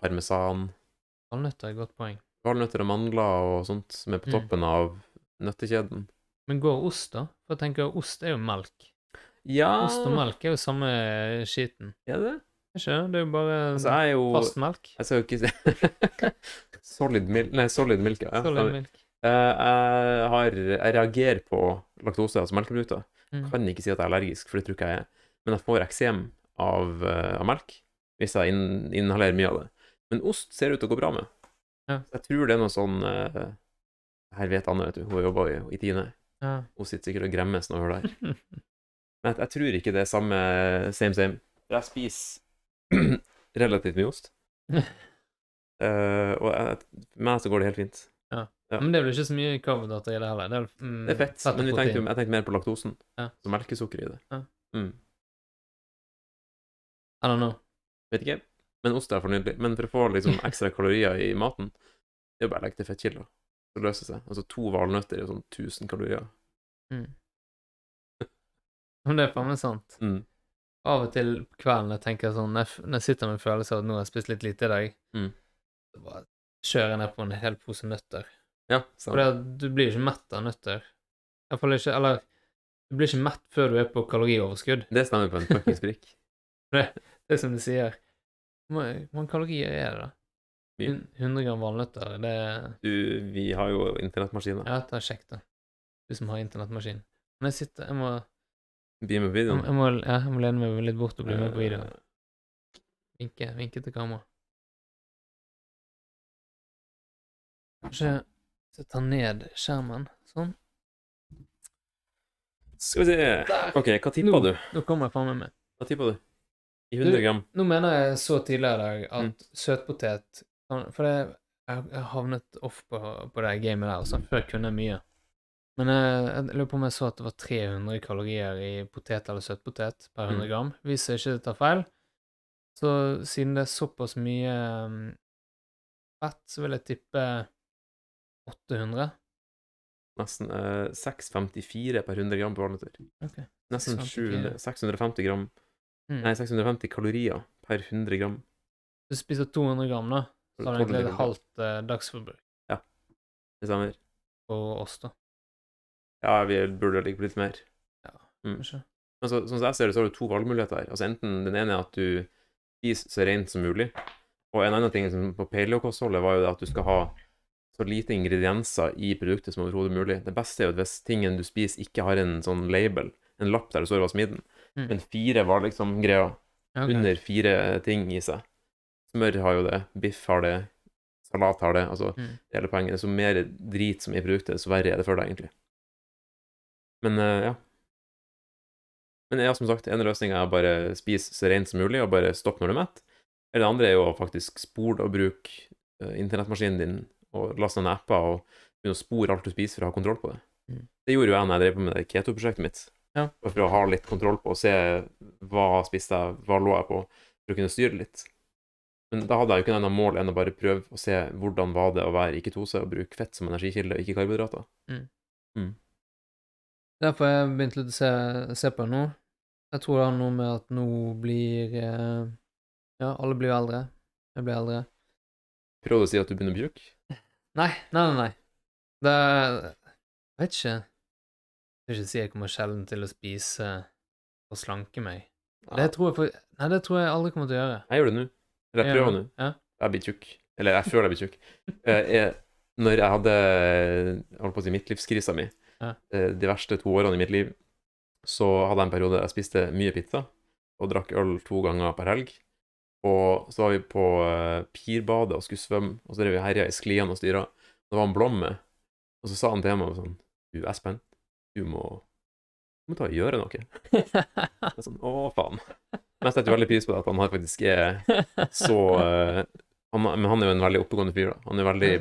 parmesan. Valnøtter er et godt poeng. Valnøtter og mandler og sånt som er på Mm. toppen av nøttekjeden. Men går ost, da? For jeg tenker ost er jo melk. Ja Ost og melk er jo samme skiten. Er det? Ikke det? Er jo bare Altså, er jo fast melk. Jeg skal jo ikke Solid milk Nei, solid milk, ja. Solid milk. Eh, jeg har Jeg reagerer på laktose, altså melkeprodukter. Mm. Kan ikke si at jeg er allergisk, for det tror ikke jeg er. Men jeg får eksem av, eh, av melk hvis jeg inn, inhalerer mye av det. Men ost ser ut til å gå bra med. Ja. Jeg tror det er noe sånn Her vet Anne, vet du. Hun jobber jo i Tine. Ja. Hun sitter sikkert og gremmes når hun er der. Men jeg, tror ikke det er samme same same. Jeg spiser relativt mye ost. Uh, og jeg, meg så går det helt fint. Ja. Men det er vel ikke så mye karbohydrater i det heller. Det er, mm, Det er fett, og men tenkte, jeg tenkte mer på laktosen. Ja. Så melkesukker i det. Ja. Mm. I don't know. Vet ikke. Men ost er fornøyelig. Men for å få liksom ekstra kalorier i maten, det er jo bare å legge til fettkilder. Så løser seg. Altså to valnøtter er sånn 1000 kalorier. Mm. Men det er faen meg sant. Mm. Av og til på kvelden jeg tenker sånn, når jeg, f- når jeg sitter med en følelse av at nå har jeg spist litt lite i dag, Mm. så bare kjører jeg ned på en hel pose nøtter. Ja, For sant. det, du blir jo ikke mett av nøtter. Iallfall ikke, eller du blir ikke mett før du er på kalorioverskudd. Det stemmer på en fuckings prikk. Det er som du sier. Hvor mange kalorier er det, da? Mye. Hun- 100 gram valnøtter, det Du, vi har jo internettmaskiner. Ja, det er kjekt, da. Du som har internettmaskin. Men jeg sitter Jeg må, Bli med på videoen. jeg må, ja, jeg må lene meg litt bort og bli med på videoen. Eh, Vinke, vinke til kamera. Kanskje ta ned skjermen. Sånn. Skal vi se Der. OK, hva tippa du? Nå kommer jeg faen meg med. Hva tippa du? I 100 gram? Nå mener jeg så tidligere i dag at Mm. søtpotet For det, jeg havnet off på, på det gamet der. Altså. Før kunne jeg mye. Men jeg, jeg lurer på om jeg så at det var 300 kalorier i potet eller søtpotet per 100 Mm. gram. Hvis jeg ikke tar feil. Så siden det er såpass mye um, fett, så vil jeg tippe 800. Nesten eh, 6,54 per 100 gram på valnøtter. Ok. Nesten 700, 650 gram Mm. Nei, 650 kalorier per 100 gram. Du spiser 200 gram, da. Så har 12 egentlig et halvt eh, dagsforbruk Det stemmer. Og oss, da. Ja, vi burde ligge på litt mer. Mm. Kanskje. Men så, sånn som jeg ser det, så har du to valgmuligheter her. Altså enten den ene er at du spiser så rent som mulig, og en annen ting som på paleokostholdet var jo det at du skal ha så lite ingredienser i produktet som overhodet mulig. Det beste er jo hvis tingen du spiser ikke har en sånn label, en lapp der det står hva som er i den, Mm. men fire var liksom greia. Okay. Under fire ting i seg. Smør har jo det, biff har det, salat har det. Altså, Mm. hele poenget. Så mer drit som i produktet, så verre er det for deg, egentlig. Men uh, ja. Men ja, som sagt, en løsning er å bare spise så rent som mulig, og bare stoppe når du er mett. Eller det andre er jo å faktisk spole og bruke uh, internettmaskinen din, og laste ned apper, og begynne å spore alt du spiser for å ha kontroll på det. Mm. Det gjorde jo jeg når jeg drev på med det keto-prosjektet mitt. Ja. For å ha litt kontroll på, og se hva spiste jeg, hva lå jeg på, for å kunne styre litt. Men da hadde jeg jo ikke noe annet mål enn å bare prøve å se hvordan var det å være i ketose og bruke fett som energikilde, og ikke karbohydrater. Derfor har jeg begynt litt å se, se på det nå. Jeg tror det har noe med at nå blir eh, Ja, alle blir jo eldre. Jeg blir eldre. Prøv å si at du begynner å bli tjukk. Nei, nei, nei. nei. Det Jeg vet ikke. Jeg vil ikke si jeg kommer sjelden til å spise og slanke meg. Ja. Det tror jeg for... Nei, det tror jeg aldri kommer til å gjøre. Jeg gjør det nå. Eller jeg prøver nå. Ja. Jeg blir tjukk. Eller jeg føler jeg blir tjukk. Eh, jeg, når jeg hadde holdt på å si midtlivskrisa mi, Ja. eh, de verste to årene i mitt liv, så hadde jeg en periode der jeg spiste mye pizza og drakk øl to ganger per helg. Og så var vi på eh, Pirbadet og skulle svømme, og så drev vi herja i skliene og styra. Det var en blom med, og så sa han til meg sånn Du, Espen, du må, du må ta og gjøre noe. Jeg sånn, Å, faen. Men jeg setter veldig pris på det at han faktisk er så uh, han, Men han er jo en veldig oppegående fyr, da. Han er veldig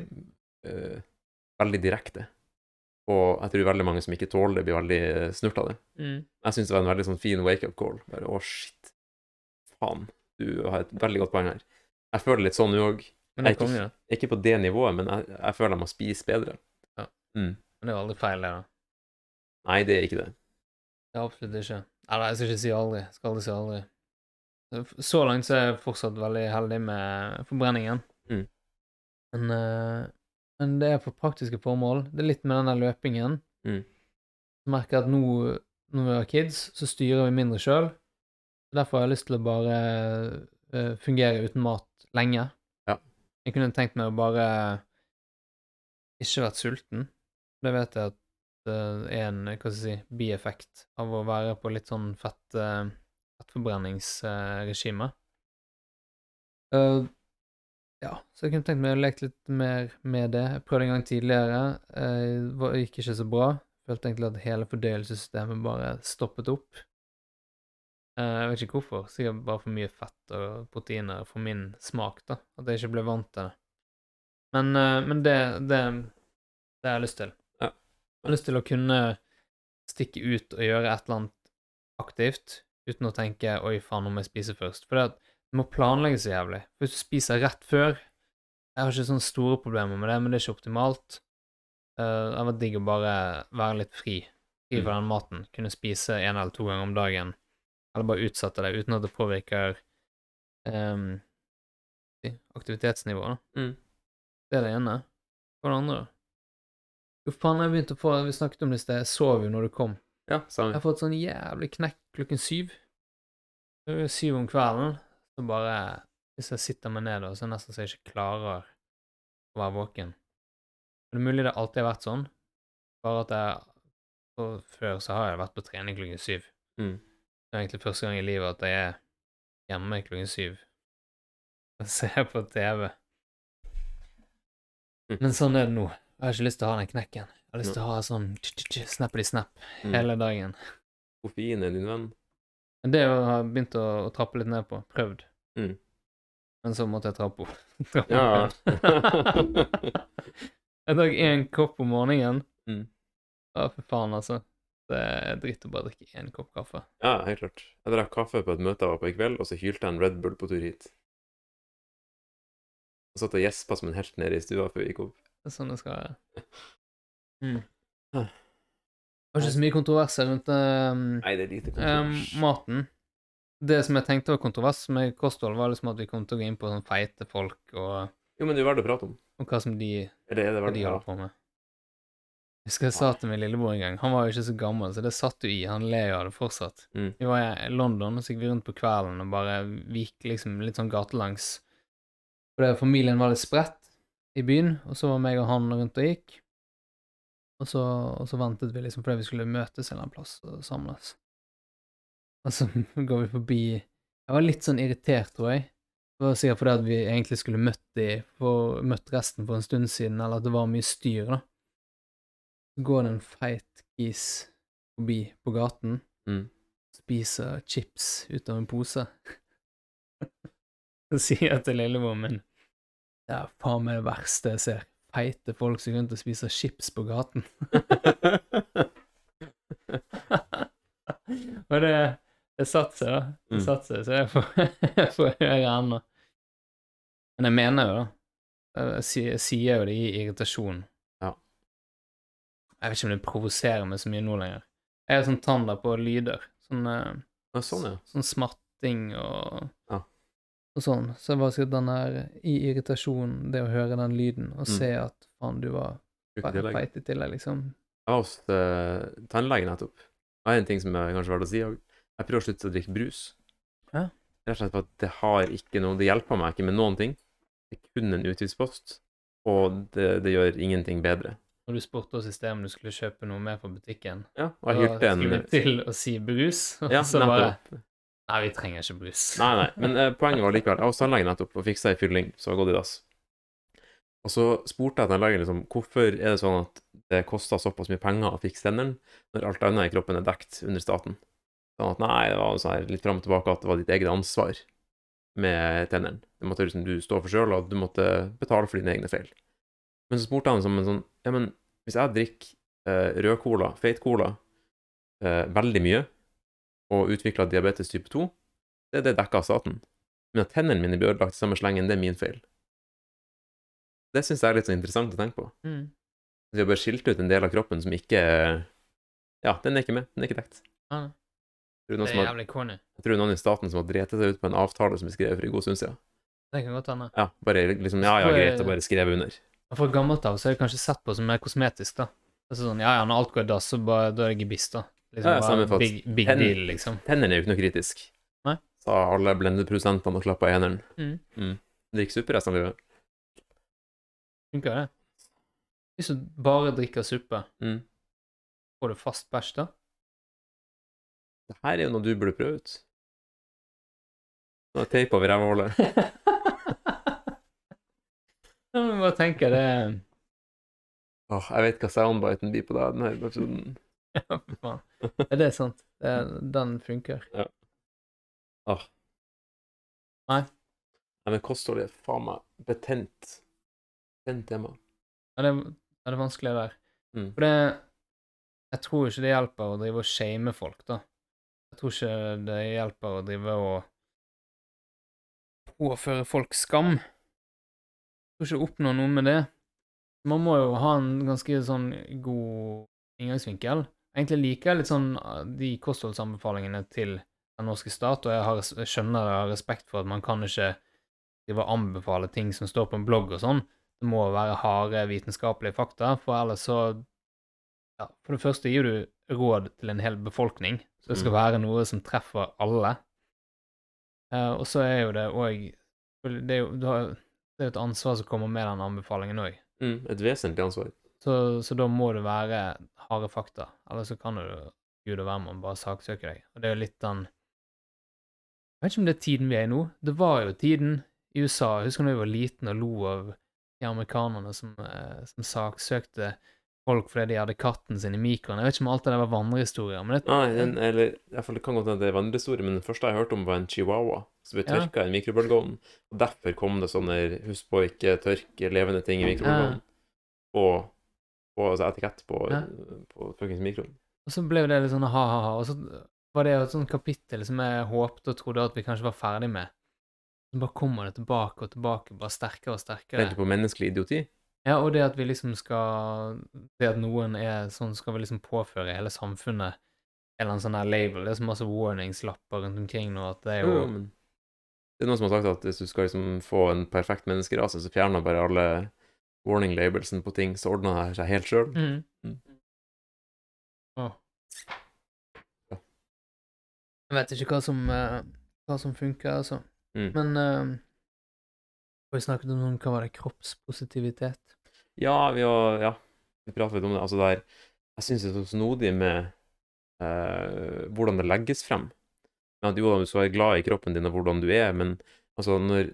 uh, veldig direkte. Og jeg tror veldig mange som ikke tåler det, blir veldig eh, snurt av det. Mm. Jeg syns det var en veldig sånn fin wake-up call. Bare å, shit. Faen. Du har et veldig godt poeng her. Jeg føler litt sånn nå òg. Jeg er konge. Ikke på det nivået, men jeg, jeg føler jeg må spise bedre. Ja. Mm. Men det er jo aldri feil, det, da. Nei, det er ikke det. Det er absolutt ikke. Eller, jeg skal ikke si aldri. Jeg skal aldri si aldri. Så langt så er jeg fortsatt veldig heldig med forbrenningen. Mm. Men, eh, men det er for praktiske formål. Det er litt med den der løpingen. Mm. Jeg merker at nå når vi har kids, så styrer vi mindre sjøl. Derfor har jeg lyst til å bare eh, fungere uten mat lenge. Ja. Jeg kunne tenkt meg å bare ikke vært sulten. Det vet jeg at det er en hva skal jeg si, bieffekt av å være på litt sånn fett, eh, fettforbrenningsregime. Uh, ja, så jeg kunne tenkt meg å leke litt mer med det. Jeg prøvde en gang tidligere. uh, Det gikk ikke så bra. Følte egentlig at hele fordøyelsessystemet bare stoppet opp. Uh, Jeg vet ikke hvorfor. Sikkert bare for mye fett og proteiner for min smak, da. At jeg ikke ble vant til det. Men, eh, men det, det, det har jeg lyst til. Ja. Jeg har lyst til å kunne stikke ut og gjøre et eller annet aktivt uten å tenke 'oi, faen, nå må jeg spise først'. For det, må planlegges så jævlig. Hvis du spiser rett før Jeg har ikke sånne store problemer med det, men det er ikke optimalt. Eh, det hadde vært digg å bare være litt fri. Fri fra den maten. Kunne spise en eller to ganger om dagen. Eller bare utsette det uten at det påvirker um, aktivitetsnivået. Mm. Det er det ene. Hva er det andre? da? Jo, faen, jeg begynte å få Vi snakket om det i sted. Jeg sov jo når du kom. Ja, Jeg har fått sånn jævlig knekk klokken syv. Det er Syv om kvelden. Så bare Hvis jeg sitter meg ned, da, så er det nesten så jeg ikke klarer å være våken. Det er mulig det alltid har vært sånn, bare at jeg Før så har jeg vært på trening klokken syv. Mm. Det er egentlig første gang i livet at jeg er hjemme klokken syv og ser på TV. Mm. Men sånn er det nå. Jeg har ikke lyst til å ha den knekken. Jeg har lyst til å ha sånn snappity-snap Mm. hele dagen. Koffein er din venn. Men det har jeg begynt å, å trappe litt ned på. Prøvd. Mm. Men så måtte jeg trappe opp. trappe Ja. jeg drakk én kopp om morgenen. Mm. Å, for faen, altså. Det er dritt å bare drikke én kopp kaffe. Ja, helt klart. Jeg drakk kaffe på et møte jeg var på i kveld, og så hylte jeg en Red Bull på tur hit. Jeg satt og gjespa som en helt nede i stua før vi gikk opp. Det er sånn det skal være. Mm. Det var ikke så mye kontroverser rundt um, Nei, det er lite um, maten. Det som jeg tenkte var kontrovers med kosthold, var liksom at vi kom til å gå inn på sånn feite folk og, Jo, men det er verdt å prate om. og hva som de, det det hva de holder på med. Jeg husker jeg sa til min lillebror en gang Han var jo ikke så gammel, så det satt jo i. Han ler jo av det fortsatt. Mm. Vi var i London, og så gikk vi rundt på kvelden og bare vi gikk liksom litt sånn gatelangs. Fordi familien var litt spredt i byen, og så var meg og han rundt og gikk. Og så, og så ventet vi liksom fordi vi skulle møtes en eller annen plass og samles. Og så går vi forbi Jeg var litt sånn irritert, tror jeg. Det var sikkert fordi at vi egentlig skulle møtt de for, møtt resten for en stund siden, eller at det var mye styr, da. Så går det en feit gis forbi på gaten, Mm. spiser chips ut av en pose. Så sier jeg til lillebroren min Det er faen meg det verste jeg ser. Feite folk som går rundt og spiser chips på gaten. og det, det satte seg, da. Det Mm. satte seg, så jeg får, jeg får høre ennå. Men jeg mener jo, da. Jeg sier, jo det i irritasjon. Ja. Jeg vet ikke om det provoserer meg så mye nå lenger. Jeg er sånn tann på lyder. Sånn, eh, Ja, sånn, ja. sånn smatting og Ja. Og sånn. Så jeg var sikkert den der i irritasjon, det å høre den lyden og Mm. se at faen, du var feit i tillegg, liksom. Jeg var hos uh, tannlegen nettopp. Har en ting som er kanskje verdt å si òg. Jeg prøver å slutte å drikke brus. Hæ? Rett og slett for at det har ikke noe Det hjelper meg ikke med noen ting. Det er kun en utgiftspost, og det, det gjør ingenting bedre. Når du spurte oss i sted om du skulle kjøpe noe mer på butikken. Ja, og jeg Da en skulle du til å si brus, og Ja, så bare nettopp. Nei, vi trenger ikke brus. Nei, nei, men eh, poenget var likevel Jeg var hos tannlegen nettopp og fiksa ei fylling som var gått i dass. Og så spurte jeg tannlegen liksom hvorfor er det sånn at det koster såpass mye penger å fikse tennene, når alt annet i kroppen er dekt under staten. Sånn at nei, det var sånn her litt fram og tilbake at det var ditt eget ansvar med tennene. Det måtte liksom du stå for sjøl, og du måtte betale for dine egne feil. Men så spurte han som en sånn Ja, men hvis jeg drikker eh, rød cola, feit cola, eh, veldig mye, og utvikla diabetes type 2, det er det dekka av staten. Men at tennene mine blir ødelagt i samme slengen, det er min feil. Det syns jeg er litt så interessant å tenke på. Mm. Vi har bare skilt ut en del av kroppen som ikke Ja, den er ikke med. Den er ikke dekt. Noen det er jævlig corny. jeg tror noen i staten som har drept seg ut på en avtale som er skrevet for en god stund siden. Det kan godt hende. Ja, bare liksom Ja, ja, greit, og bare skrevet under. For gammelt av så er det kanskje sett på som mer kosmetisk, da. Altså sånn, ja, ja, når alt går i dass, så bare, da er det gebiss, da. Liksom Ja, samme bare big, big Ten, deal, liksom. Tennene er jo ikke noe kritisk. Nei. Sa alle blendeprodusentene og klappa eneren. hendene. Mm. Det gikk suppe resten av livet. Funker det? Hvis du bare drikker suppe, Mm. får du fast bæsj da? Det her er jo noe du burde prøve ut. Nå er teip over rævhullet. Ja, men bare tenker det Åh, jeg vet hva soundbiten blir på deg denne episoden. Ja, faen. Er det sant? Den funker. Åh. Nei. Nei, men kosthold er faen meg betent. Betent tema. Ja, det, er, det vanskelig der. Mm. For det Jeg tror ikke det hjelper å drive og shame folk, da. Jeg tror ikke det hjelper å drive og påføre folk skam. Jeg tror ikke du oppnår noe med det. Man må jo ha en ganske sånn god inngangsvinkel. Egentlig liker jeg litt sånn uh, de kostholdsanbefalingene til den norske stat, og jeg, har, jeg skjønner det og har respekt for at man kan ikke drive og anbefale ting som står på en blogg og sånn. Det må være harde vitenskapelige fakta, for ellers så ja, For det første gir du råd til en hel befolkning, så det skal Mm. være noe som treffer alle. Uh, og så er jo det òg Det det er jo et ansvar som kommer med den anbefalingen òg. Mm, et vesentlig ansvar. Så, så da må det være harde fakta. Eller så kan du gud og hvermann bare saksøke deg. Og det er jo litt den Jeg vet ikke om det er tiden vi er i nå. Det var jo tiden i USA. Jeg husker da jeg var liten og lo av de amerikanerne som, eh, som saksøkte folk fordi de hadde katten sin i mikroen. Jeg vet ikke om alt det der var vandrehistorier, men det, Nei, den, eller iallfall det kan godt hende det er vandrehistorie, men den første jeg hørte om, var en chihuahua som ble Ja. i en mikrobølgeovn. Og derfor kom det sånne husk på ikke tørke levende ting i mikrobølgeovnen. Og, altså etikett på, Ja. på fuckings mikroen. Og så ble det litt sånn ha-ha-ha. Og så var det jo et sånt kapittel som jeg håpte og trodde at vi kanskje var ferdig med. Så bare kommer det tilbake og tilbake, bare sterkere og sterkere. Tenkte på menneskelig idioti. Ja, og det at vi liksom skal Det at noen er sånn, skal vi liksom påføre hele samfunnet en eller annen sånn her label. Det er så masse warningslapper rundt omkring nå at det er Jo, jo, det er noen som har sagt at hvis du skal liksom få en perfekt menneskerase, så fjerner bare alle warning labelsen på ting, så ordner det seg helt sjøl. mm. Mm. Ja. Jeg vet ikke hva som, eh, hva som funker, altså. Mm. Men uh, Vi snakket om noen, hva var det, kroppspositivitet? Ja, vi har Ja, vi prater litt om det. Altså, det er Jeg syns det er så snodig med uh, hvordan det legges frem. Men at jo, du skal være glad i kroppen din og hvordan du er, men altså, når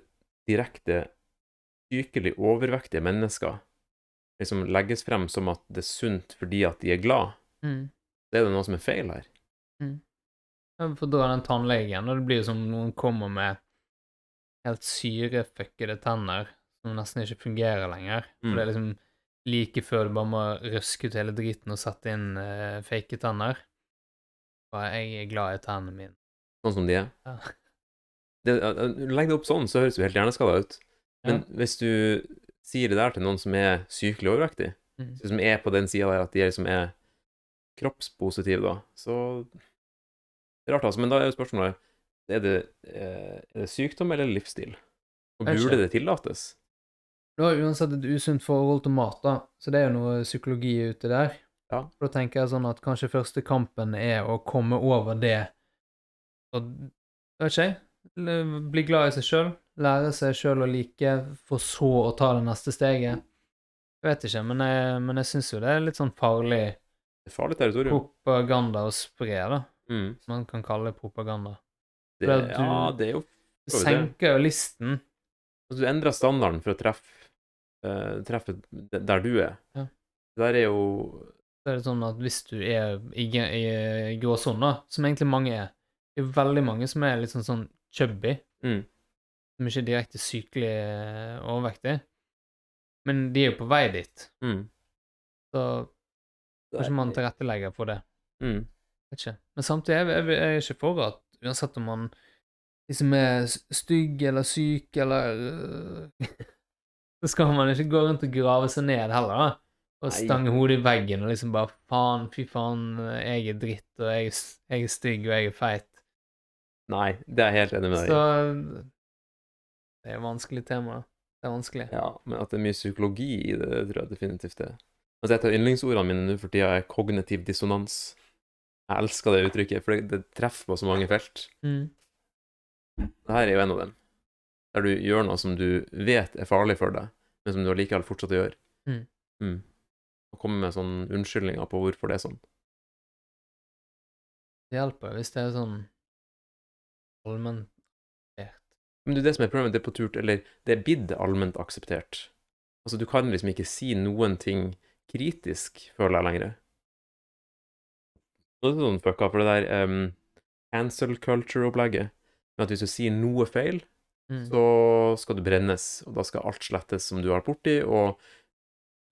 direkte sykelig overvektige mennesker liksom legges frem som at det er sunt fordi at de er glad, Mm. så er det noe som er feil her. Ja, For da er den tannlegen, og det blir jo som noen kommer med helt syrefuckede tenner som nesten ikke fungerer lenger. For Mm. det er liksom like før du bare må røske ut hele driten og sette inn uh, fake tenner. Og jeg er glad i tennene mine. Sånn som de er. Ja. Det, legg det opp sånn, så høres du helt hjerneskada ut. Men hvis du sier det der til noen som er sykelig overvektig, Mm. som er på den sida der at de er, liksom er kroppspositive, da, så Det er rart, altså. Men da er jo spørsmålet er det, eh, er det sykdom eller livsstil? Og burde det tillates? Du har uansett et usunt forhold til mat, da, så det er jo noe psykologi ute der. Ja. Da tenker jeg sånn at kanskje første kampen er å komme over det og Vet ikke jeg. Bli glad i seg sjøl. Lære seg sjøl å like, for så å ta det neste steget. Jeg vet ikke, men jeg, men jeg syns jo det er litt sånn farlig Det farlig propaganda å spre, da. Mm. Som man kan kalle propaganda. Det, du- ja, det er jo Det det? senker jo listen. Altså, du endrer standarden for å treffe, uh, treffe der du er. Ja. Det der er jo Så er det sånn at hvis du er i, i, i gråsona, som egentlig mange er Det er veldig mange som er litt sånn, sånn chubby, mm, som ikke er direkte sykelig eh, overvektig, men de er jo på vei dit. mm, Så kanskje man er- tilrettelegger for det. mm, Vet ikke. Men samtidig er jeg, jeg er ikke for at uansett om man liksom er stygg eller syk eller øh, Så skal man ikke gå rundt og grave seg ned heller, da. Og stange hodet i veggen og liksom bare Faen, fy faen, jeg er dritt, og jeg, jeg er stygg, og jeg er feit. Nei, det er jeg helt enig med deg Så i. Det er et vanskelig tema. Det er vanskelig. Ja, men at det er mye psykologi i det, det tror jeg definitivt det er. Altså, et av yndlingsordene mine nå for tida er kognitiv dissonans. Jeg elsker det uttrykket, for det, det treffer på så mange felt. Mm. Dette er jo en av dem. Der du gjør noe som du vet er farlig for deg, men som du allikevel fortsatt gjør. Mm. Mm. Og komme med sånne unnskyldninger på hvorfor det er sånn. Det hjelper hvis det er sånn allment Men det er det som er problemet, det er på tur til Eller det er blitt allment akseptert. Altså, du kan liksom ikke si noen ting kritisk, føler jeg lenger. Det er sånn fucka, for det der um, cancel culture-opplegget, at hvis du sier noe feil, mm. så skal du brennes, og da skal alt slettes som du har borti, og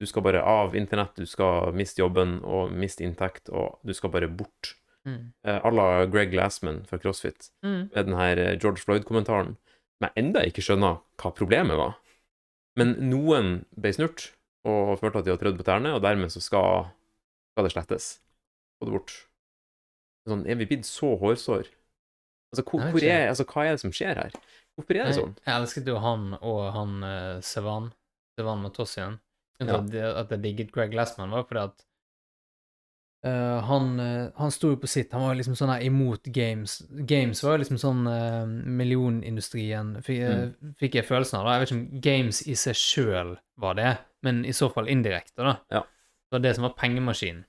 du skal bare av internett, du skal miste jobben og miste inntekt, og du skal bare bort. Mm. Eh, à la Greg Glassman fra CrossFit, Mm. med den her eh, George Floyd-kommentaren, som jeg enda ikke skjønner hva problemet var. Men noen ble snurt, og følte at de hadde trødd på tærne, og dermed så skal, skal det slettes. Få det bort. Sånn, er vi blitt så hårsår? Altså, hvor, hvor er, altså, hva er det som skjer her? Hvorfor er det Jeg, sånn? jeg elsket jo han og han uh, Sevan, Sevan Matossian. Ja. At, jeg- at jeg digget Greg Glassman, var fordi at eh, han, uh, han sto jo på sitt. Han var liksom sånn her imot games. Games var jo liksom sånn uh, millionindustrien, fikk, mm. fikk jeg følelsen av. da. Jeg vet ikke om games i seg sjøl var det, men i så fall indirekte, da. Ja. Det var det som var pengemaskinen.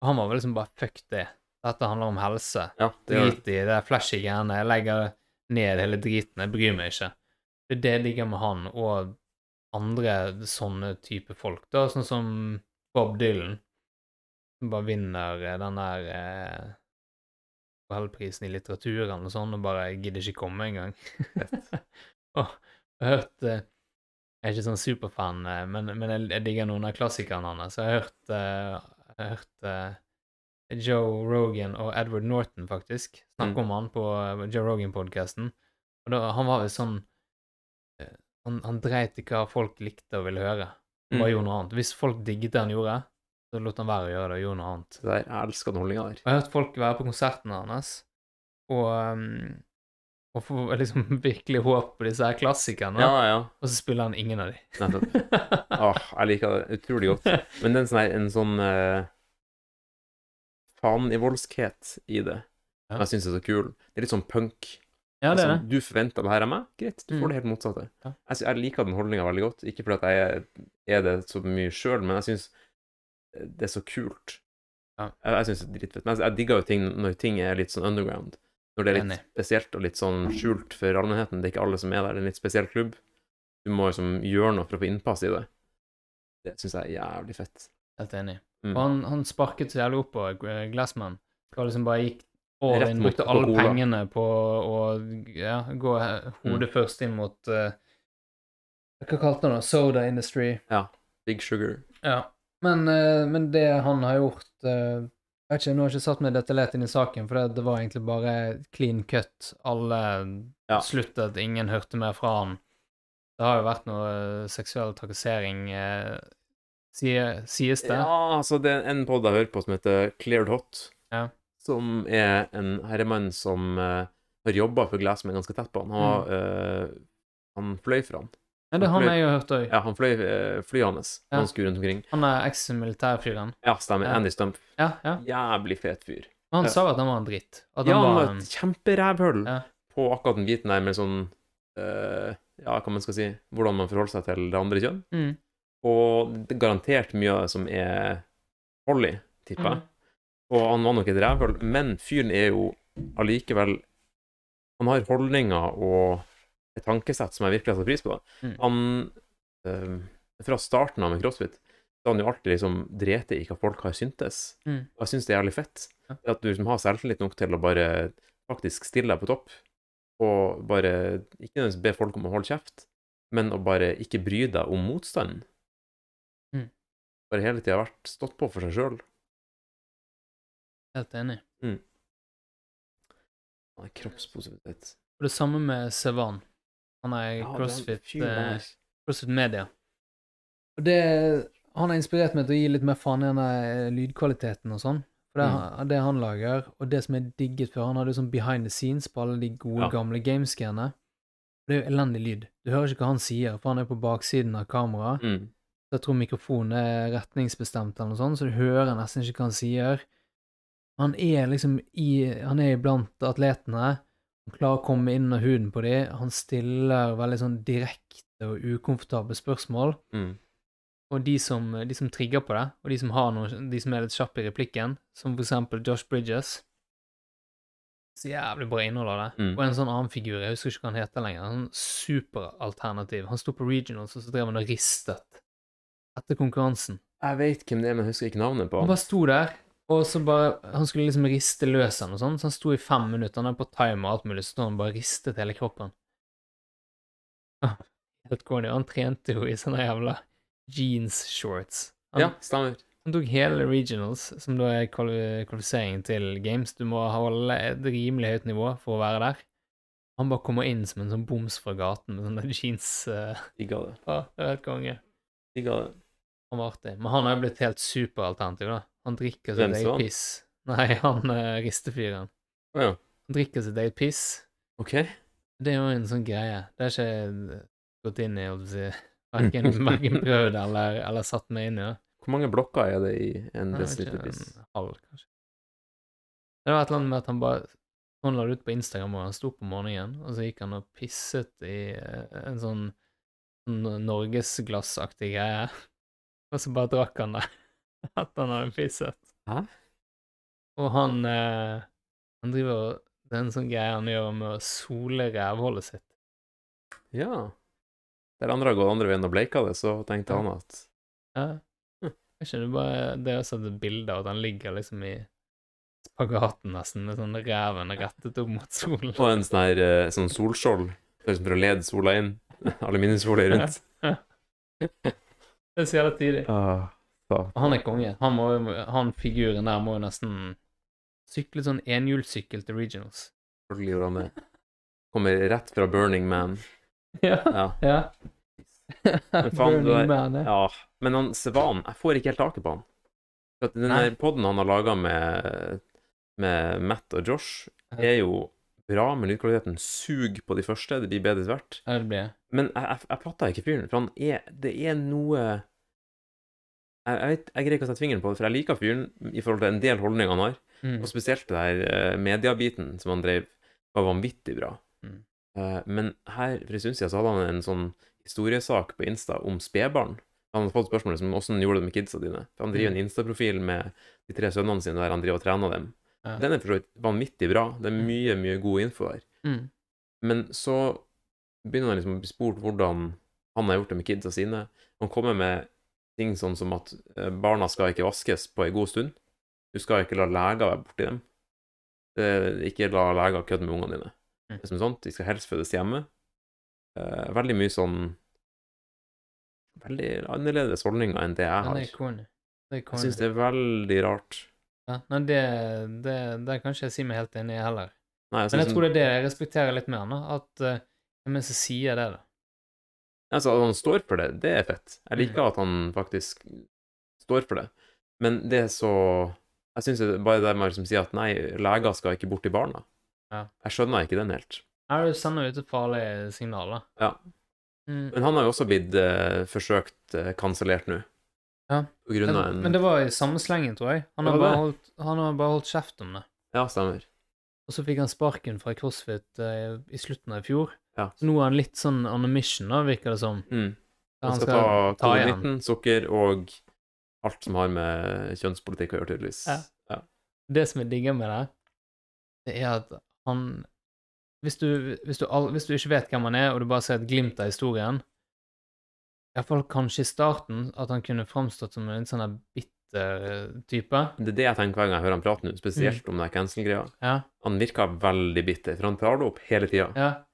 Og han var vel liksom bare fuck det. Dette handler om helse. Ja, det. Drit i det flashy greiene. Jeg legger ned hele driten. Jeg bryr meg ikke. Det er det jeg digger med han og andre sånne type folk, da, sånn som Bob Dylan. Som bare vinner eh, den der eh, Nobelprisen i litteratur eller noe sånt, og bare gidder ikke komme engang. og jeg har hørt eh, Jeg er ikke sånn superfan, eh, men, men jeg, jeg digger noen av klassikerne hans. Jeg har hørt, eh, jeg har hørt Joe Rogan og Edward Norton, faktisk, snakke Mm. om han på Joe Rogan-podkasten. Og da, han var jo sånn han, han dreit i hva folk likte og ville høre. Bare Mm. gjorde noe annet. Hvis folk digget det han gjorde, så lot han være å gjøre det og gjorde noe annet. Det der, jeg elsker den holdninga der. Og jeg har hørt folk være på konsertene hans og, um, og få liksom virkelig håp på disse her klassikerne, Ja, ja. og så spiller han ingen av de. Nettopp. Åh, jeg liker det utrolig godt. Men det er en sånn, en sånn uh, fanivoldskhet i det Ja. jeg syns er så kul. Det er litt sånn punk. ja, det er Altså, det. du forventer det her av meg, greit, du Mm. får det helt motsatte. Ja. Jeg, jeg liker den holdninga veldig godt, ikke fordi jeg er det så mye sjøl, men jeg syns det er så kult. Ja. Jeg, jeg syns det er dritfett. Men jeg, jeg digger jo ting når ting er litt sånn underground. Når det er litt Enig. spesielt og litt sånn skjult for allmennheten. Det er ikke alle som er der, det er en litt spesiell klubb. Du må liksom gjøre noe for å få innpass i det. Det syns jeg er jævlig fett. Helt enig. Mm. Og han, han sparket så jævlig opp på Glassman. Det liksom bare gikk all inn, brukte alle pengene på å ja, gå hodet Mm. først inn mot uh, Hva kalte han det? Soda Industry. Ja. Big Sugar. Ja. Men, eh, men det han har gjort eh, jeg vet ikke, Nå har jeg ikke satt meg detaljert inn i saken, for det, det var egentlig bare clean cut. Alle Ja. sluttet, ingen hørte mer fra han. Det har jo vært noe eh, seksuell trakassering, sies det. Ja, altså, det er en pod jeg hører på som heter Cleared Hot. Ja. Som er en herremann som har jobba for glass Glassman ganske tett på han. Han, Mm. eh, han fløy for han Nei, det har han jeg hørt òg. Ja, han fløy flyende. Ja. Han skulle rundt omkring. Han er eks-militærfyren. Ja, stemmer. Ja. Andy Stump. Ja, ja. Jævlig fet fyr. Han Ja. sa at han var en dritt. At Ja, han han var var et kjemperævhull Ja. på akkurat den biten der med sånn uh, Ja, hva man skal si Hvordan man forholder seg til det andre kjønn. mm. Og det er garantert mye av det som er hold i, tipper jeg. Mm. Og han var nok et rævhull, men fyren er jo allikevel Han har holdninger og et tankesett som jeg virkelig har satt pris på. Mm. Han eh, Fra starten av med CrossFit så har han jo alltid liksom drept i hva folk har syntes. Mm. Og jeg syns det er jævlig fett. Ja. At du liksom har selvtillit nok til å bare faktisk stille deg på topp. Og bare ikke nødvendigvis be folk om å holde kjeft, men å bare ikke bry deg om motstanden. Mm. Bare hele tida vært stått på for seg sjøl. Helt enig. Kroppspositivitet. Og det samme med Sevan. Han er Ja, CrossFit, eh, der. CrossFit Media. Det Han har inspirert meg til å gi litt mer faen i denne eh, lydkvaliteten og sånn. For det, Mm. er det han lager, og det som er digget for Han hadde sånn behind the scenes på alle de gode, Ja. gamle gamescanene. Det er jo elendig lyd. Du hører ikke hva han sier, for han er på baksiden av kameraet. Mm. Så jeg tror mikrofonen er retningsbestemt eller noe sånt, så du hører nesten ikke hva han sier. Han er liksom i Han er iblant atletene. Han klarer å komme inn under huden på dem. Han stiller veldig sånn direkte og ukomfortable spørsmål. Mm. Og de som, de som trigger på det, og de som, har noe, de som er litt kjappe i replikken, som for eksempel Josh Bridges Så jævlig bra innhold av det. Mm. Og en sånn annen figur, jeg husker ikke hva han heter lenger, en superalternativ. Han sto på regionals, og så drev han og ristet etter konkurransen. Jeg vet hvem det er, men jeg husker ikke navnet på Han han. bare sto der, og så bare Han skulle liksom riste løs han og sånn, så han sto i fem minutter, han er på timer og alt mulig, så sto han bare og ristet hele kroppen. Ah, Helt corny. Han trente jo i sånne jævla jeans-shorts. Ja, stemmer. han tok hele regionals, som da er kvalifiseringen til games. Du må holde et rimelig høyt nivå for å være der. Han bare kommer inn som en sånn boms fra gaten med sånne jeans. Uh, Digga det. Ja, det er helt konge. Digga det. Han var artig. Men han har jo blitt helt superalternativ, da. Han drikker sitt eget piss. Nei, han uh, ristefyren. Å ja. Han drikker sitt eget piss. OK. Det er jo en sånn greie. Det har ikke jeg gått inn i, holdt på å si. Verken, prøvd eller, eller satt meg inn i Ja. Hvor mange blokker er det i en desiliter piss? En halv, kanskje. Det var et eller annet med at han bare Han la det ut på Instagram, og han sto på morgenen, og så gikk han og pisset i eh, en sånn, sånn norgesglassaktig greie. Og så bare drakk han det at han hadde pisset. Hæ? Og han eh, Han driver og Det er en sånn greie han gjør med å sole rævhullet sitt. Ja. Der andre har gått andre veien og bleika det, så tenkte Ja. han at Ja. Hm. Jeg skjønner bare Det å sette et bilde av at han ligger liksom i spagaten nesten, med sånn ræven rettet opp mot solen. Og en sånn her eh, sånn solskjold liksom for å lede sola inn. Aluminiumsfolie rundt. Det er så jævla tidlig. Ah. Og han er konge. Han, må, han figuren der må jo nesten sykle sånn enhjulssykkel til regionals. Selvfølgelig gjorde han det. Kommer rett fra Burning Man. Ja. Ja. ja. Men faen, Burning Man, ja. ja. Men han Sevan, jeg får ikke helt taket på han. For Den her der podden han har laga med, med Matt og Josh, er jo bra, men lydkvaliteten suger på de første. Det blir bedre etter hvert. Men jeg, jeg, jeg fatter ikke fyren, for han er Det er noe jeg, jeg, greier ikke å sette fingeren på det, for jeg liker fyren i forhold til en del holdninger han har. Mm. Og spesielt det der uh, mediebiten som han drev, var vanvittig bra. Mm. Uh, men her for en stund siden så hadde han en sånn historiesak på Insta om spedbarn. Han hadde fått spørsmålet som åssen gjorde det med kidsa dine. For han driver en Insta-profil med de tre sønnene sine der han driver og trener dem. Ja. Den er for så vidt vanvittig bra. Det er mye, mye god info der. Mm. Men så begynner han liksom å bli spurt hvordan han har gjort det med kidsa sine. Han kommer med ting sånn som at eh, barna skal ikke vaskes på en god stund. Du skal ikke la leger være borti dem. Eh, ikke la leger kødde med ungene dine. Mm. Som sånt. De skal helst fødes hjemme. Eh, veldig mye sånn Veldig annerledes holdninger enn det jeg har. det er corny. Det er Jeg syns det er veldig rart. Ja, nei, det, det, det kan ikke jeg si meg helt enig i heller. Nei, jeg Men jeg tror det er det jeg respekterer litt mer, nå, At hvem er det som sier det, da? Altså, at han står for det, det er fett. Jeg liker at han faktisk står for det. Men det er så Jeg syns bare det med å si at nei, leger skal ikke bort til barna. Ja. Jeg skjønner ikke den helt. Sender du ut et farlig signal, da. Ja. Mm. Men han har jo også blitt eh, forsøkt eh, kansellert nå. Ja. På grunn av Men, en men det var i samme slengen, tror jeg. Han har, bare holdt, han har bare holdt kjeft om det. Ja, stemmer. Og så fikk han sparken fra CrossFit eh, i slutten av i fjor. Ja. Så nå er han litt sånn on a mission, da, virker det som. Mm. Han han skal ta ta igjen. covid-19, sukker og alt som har med kjønnspolitikk å gjøre, tydeligvis. Ja. Det som jeg digger med det, det er at han hvis du, hvis, du hvis du ikke vet hvem han er, og du bare ser et glimt av historien Iallfall kanskje i starten, at han kunne framstått som en sånn her bitter eh, type. Det er det jeg tenker hver gang jeg hører han prate nå, spesielt om det her cancel-greia. Ja. Han virker veldig bitter, for han tar det opp hele tida. ja.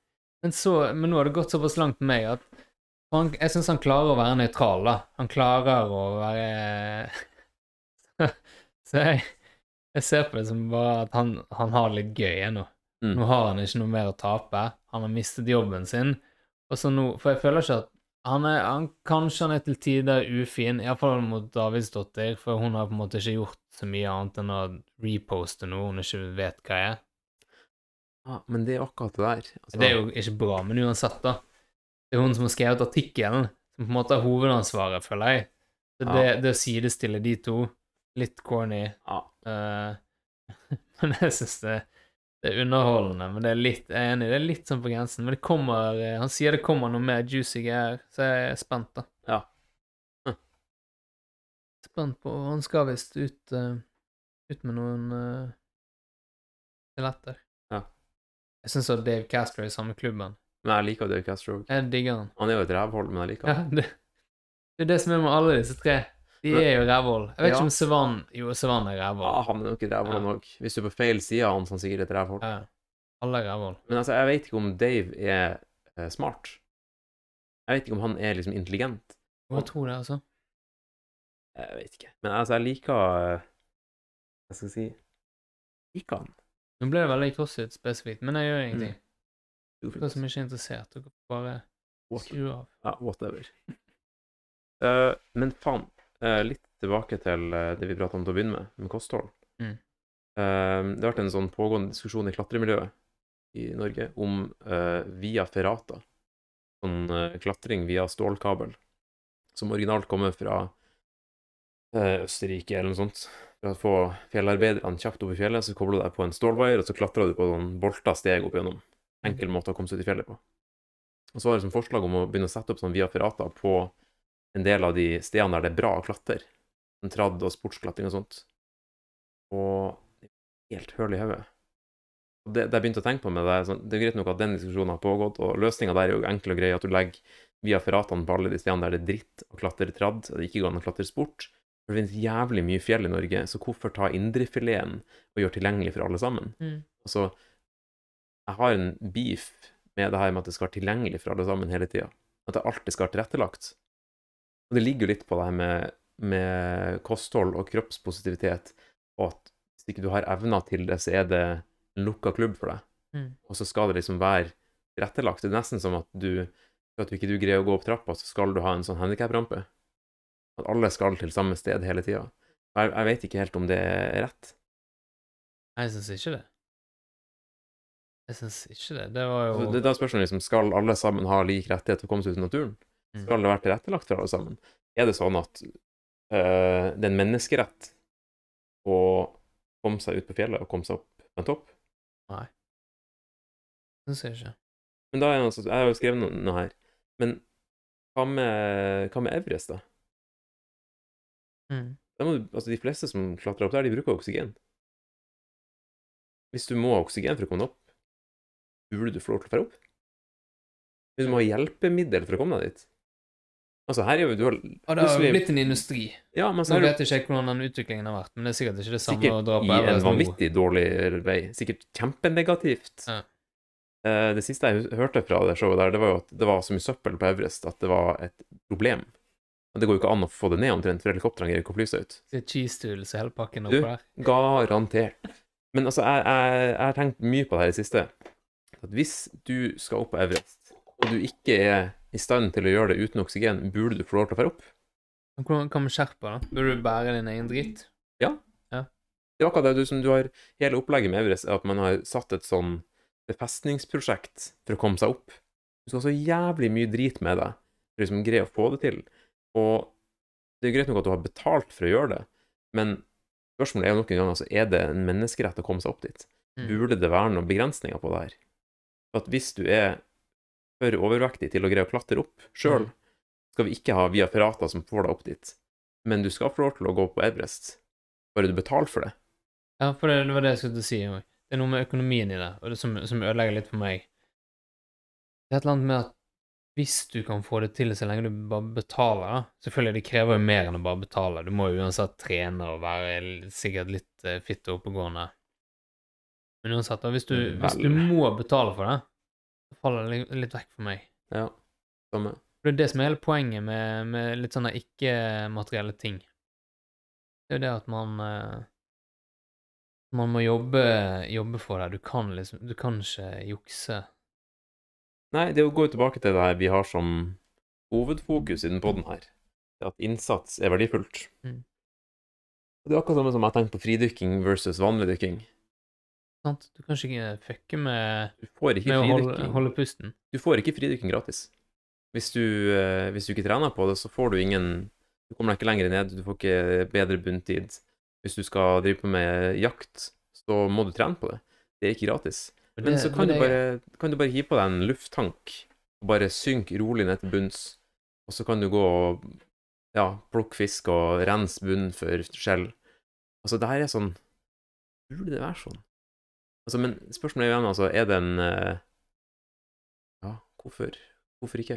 Men, men nå har det gått såpass langt med meg at han, jeg syns han klarer å være nøytral, da. Han klarer å være Så jeg, jeg ser på det som bare at han, han har det litt gøy ennå. Mm. Nå har han ikke noe mer å tape. Han har mistet jobben sin. Og så nå, For jeg føler ikke at han er, han, Kanskje han er til tider ufin, iallfall mot Davidsdottir, for hun har på en måte ikke gjort så mye annet enn å reposte noe hun ikke vet hva er. Ja, men det er akkurat det der. Altså, Det er jo ikke bra, men uansett, da. Det er hun som har skrevet artikkelen, som på en måte har hovedansvaret, føler jeg. Så det, Ja. det å sidestille de to, litt corny ja. uh, Men jeg syns det, det er underholdende. Men det er litt, jeg er enig, det er litt sånn på grensen. Men det kommer eh, Han sier det kommer noe mer juicy greier, så jeg er spent, da. Ja. Hm. Spent på Han skal visst ut, uh, ut med noen uh. Ja. Jeg syns at Dave Castro er i samme klubben. Men jeg liker Dave Castro. Jeg digger han. Han er jo et rævhold, men jeg liker Ja, han. det, det er det som er med alle disse tre. De er jo rævhål. Jeg vet Ja. ikke om Savan Jo, Savan er Ja, rævhold. han er nok et rævhold, Ja. han òg. Hvis du er på feil side av han, så er han sikkert et rævhål. Ja. Alle er rævhål. Men altså, jeg vet ikke om Dave er eh, smart. Jeg vet ikke om han er liksom intelligent. Hva tror du, altså? Jeg vet ikke. Men altså, jeg liker eh, Hva skal jeg si Liker han. Nå ble det veldig crossfit spesifikt, men jeg gjør ingenting. Mm. Dere som ikke er interessert, dere bare What- skru av. Ja, whatever. Uh, men faen, litt tilbake til eh, det vi prata om til å begynne med, med kosthold. Mm. Eh, det har vært en sånn pågående diskusjon i klatremiljøet i Norge om eh, via ferrata. Sånn eh, klatring via stålkabel, som originalt kommer fra eh, Østerrike eller noe sånt. For å få fjellarbeiderne kjapt opp i fjellet, så kobler du deg på en stålvaier, og så klatrer du på noen bolta steg opp gjennom. Enkel måte å komme seg ut i fjellet på. Og så var det som forslag om å begynne å sette opp sånn via ferrata på en del av de stedene der det er bra å klatre. Sånn tradd og sportsklatring og sånt. Og det er helt høl i hodet. Det, det jeg begynte å tenke på med det, sånn, det er greit nok at den diskusjonen har pågått, og løsninga der er jo enkel og grei, at du legger via ferratene på alle de stedene der det er dritt å klatre tradd, og det ikke går an å klatre sport. For det finnes jævlig mye fjell i Norge, så hvorfor ta indrefileten og gjøre tilgjengelig for alle sammen? Mm. Altså, jeg har en beef med det her med at det skal være tilgjengelig for alle sammen hele tida. At det alltid skal være tilrettelagt. Og det ligger jo litt på det her med, med kosthold og kroppspositivitet, og at hvis ikke du har evner til det, så er det en lukka klubb for deg. Mm. Og så skal det liksom være tilrettelagt. Det er nesten som at du For at du ikke du greier å gå opp trappa, så skal du ha en sånn handikaprampe. At alle skal til samme sted hele tida. Jeg, jeg vet ikke helt om det er rett. Jeg syns ikke det. Jeg syns ikke det. Det var jo Så det, da er spørsmålet liksom, skal alle sammen ha lik rettighet til å komme seg ut i naturen? Mm. Skal det være tilrettelagt for alle sammen? Er det sånn at øh, det er en menneskerett å komme seg ut på fjellet og komme seg opp på en topp? Nei. Det syns jeg ikke. Men da er altså, Jeg har jo skrevet noe, noe her. Men hva med, hva med Everest, da? Mm. Da du, altså De fleste som klatrer opp der, de bruker oksygen. Hvis du må ha oksygen for å komme deg opp, burde du få lov til å dra opp? Hvis du må ha hjelpemiddel for å komme deg dit? Altså, her er jo du har Og det har jo blitt en industri. Ja, men så Nå vet jeg ikke hvordan den utviklingen har vært, men det er sikkert ikke det samme å dra på Sikkert i en vanvittig dårlig vei. Sikkert kjempenegativt. Ja. Eh, Det siste jeg hørte fra det showet der, det var jo at det var så mye søppel på Everest at det var et problem. Men det går jo ikke an å få det ned omtrent, for helikoptrene greier ikke å fly seg ut. Det er cheese tools i hele pakken oppå der. Garantert. Men altså, jeg, jeg, jeg har tenkt mye på det her i siste. At hvis du skal opp på Everest, og du ikke er i stand til å gjøre det uten oksygen, burde du få lov til å dra opp. Hvordan kan vi skjerpe det? Burde du bære din egen dritt? Ja. Det er akkurat det du, som du har Hele opplegget med Everest er at man har satt et sånn befestningsprosjekt for å komme seg opp. Du skal ha så jævlig mye drit med deg for å liksom greie å få det til. Og det er greit nok at du har betalt for å gjøre det, men spørsmålet er jo nok en gang altså, er det en menneskerett å komme seg opp dit. Mm. Burde det være noen begrensninger på det her? For at hvis du er for overvektig til å greie å klatre opp sjøl, Mm. skal vi ikke ha via pirater som får deg opp dit. Men du skal få lov til å gå på Everest, bare du betaler for det. Ja, for det, var det jeg skulle si òg. Det er noe med økonomien i det, det som, som ødelegger litt for meg. Det er et eller annet med at hvis du kan få det til så lenge du bare betaler da. Selvfølgelig, det krever jo mer enn å bare betale. Du må jo uansett trene og være sikkert litt uh, fitt og oppegående. Men uansett, da, hvis du, hvis du må betale for det, faller litt, litt vekk for meg. Ja, samme. Det er det som er hele poenget med, med litt sånne ikke-materielle ting. Det er jo det at man eh, Man må jobbe, jobbe for det. Du kan liksom Du kan ikke jukse. Nei, det går jo tilbake til det her vi har som hovedfokus i den poden her. Det at innsats er verdifullt. Mm. Det er akkurat samme som jeg tenkte på fridykking versus vanlig dykking. Sant? Du kan ikke fucke med, Du får ikke med å holde, holde pusten. Du får ikke fridykking gratis. Hvis du, eh, hvis du ikke trener på det, så får du ingen Du kommer deg ikke lenger ned, du får ikke bedre bunntid. Hvis du skal drive på med jakt, så må du trene på det. Det er ikke gratis. Men det- så kan men du, det- bare, kan du bare hive på deg en lufttank og bare synke rolig ned til bunns. Og så kan du gå og ja, plukke fisk og rense bunnen for skjell. Altså, det her er sånn Burde det være sånn? Altså, men spørsmålet er igjen, altså, er det en eh, Ja, hvorfor? Hvorfor ikke?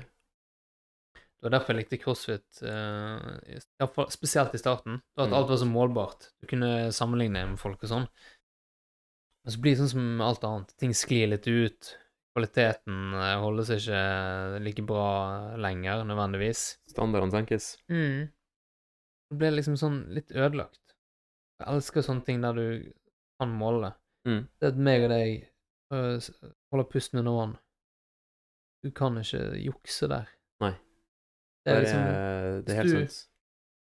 Det var derfor jeg likte CrossFit, uh, spesielt i starten. Da at Mm. alt var så målbart. Du kunne sammenligne med folk og sånn. Men så blir det sånn som alt annet. Ting sklir litt ut. Kvaliteten eh, holder seg ikke like bra lenger, nødvendigvis. Standardene senkes? Mm. Det ble liksom sånn litt ødelagt. Jeg elsker sånne ting der du kan måle det. Mm. Det at meg og deg uh, holder pusten under vann. Du kan ikke jukse der. Nei. Det er Det liksom er, det er helt sant.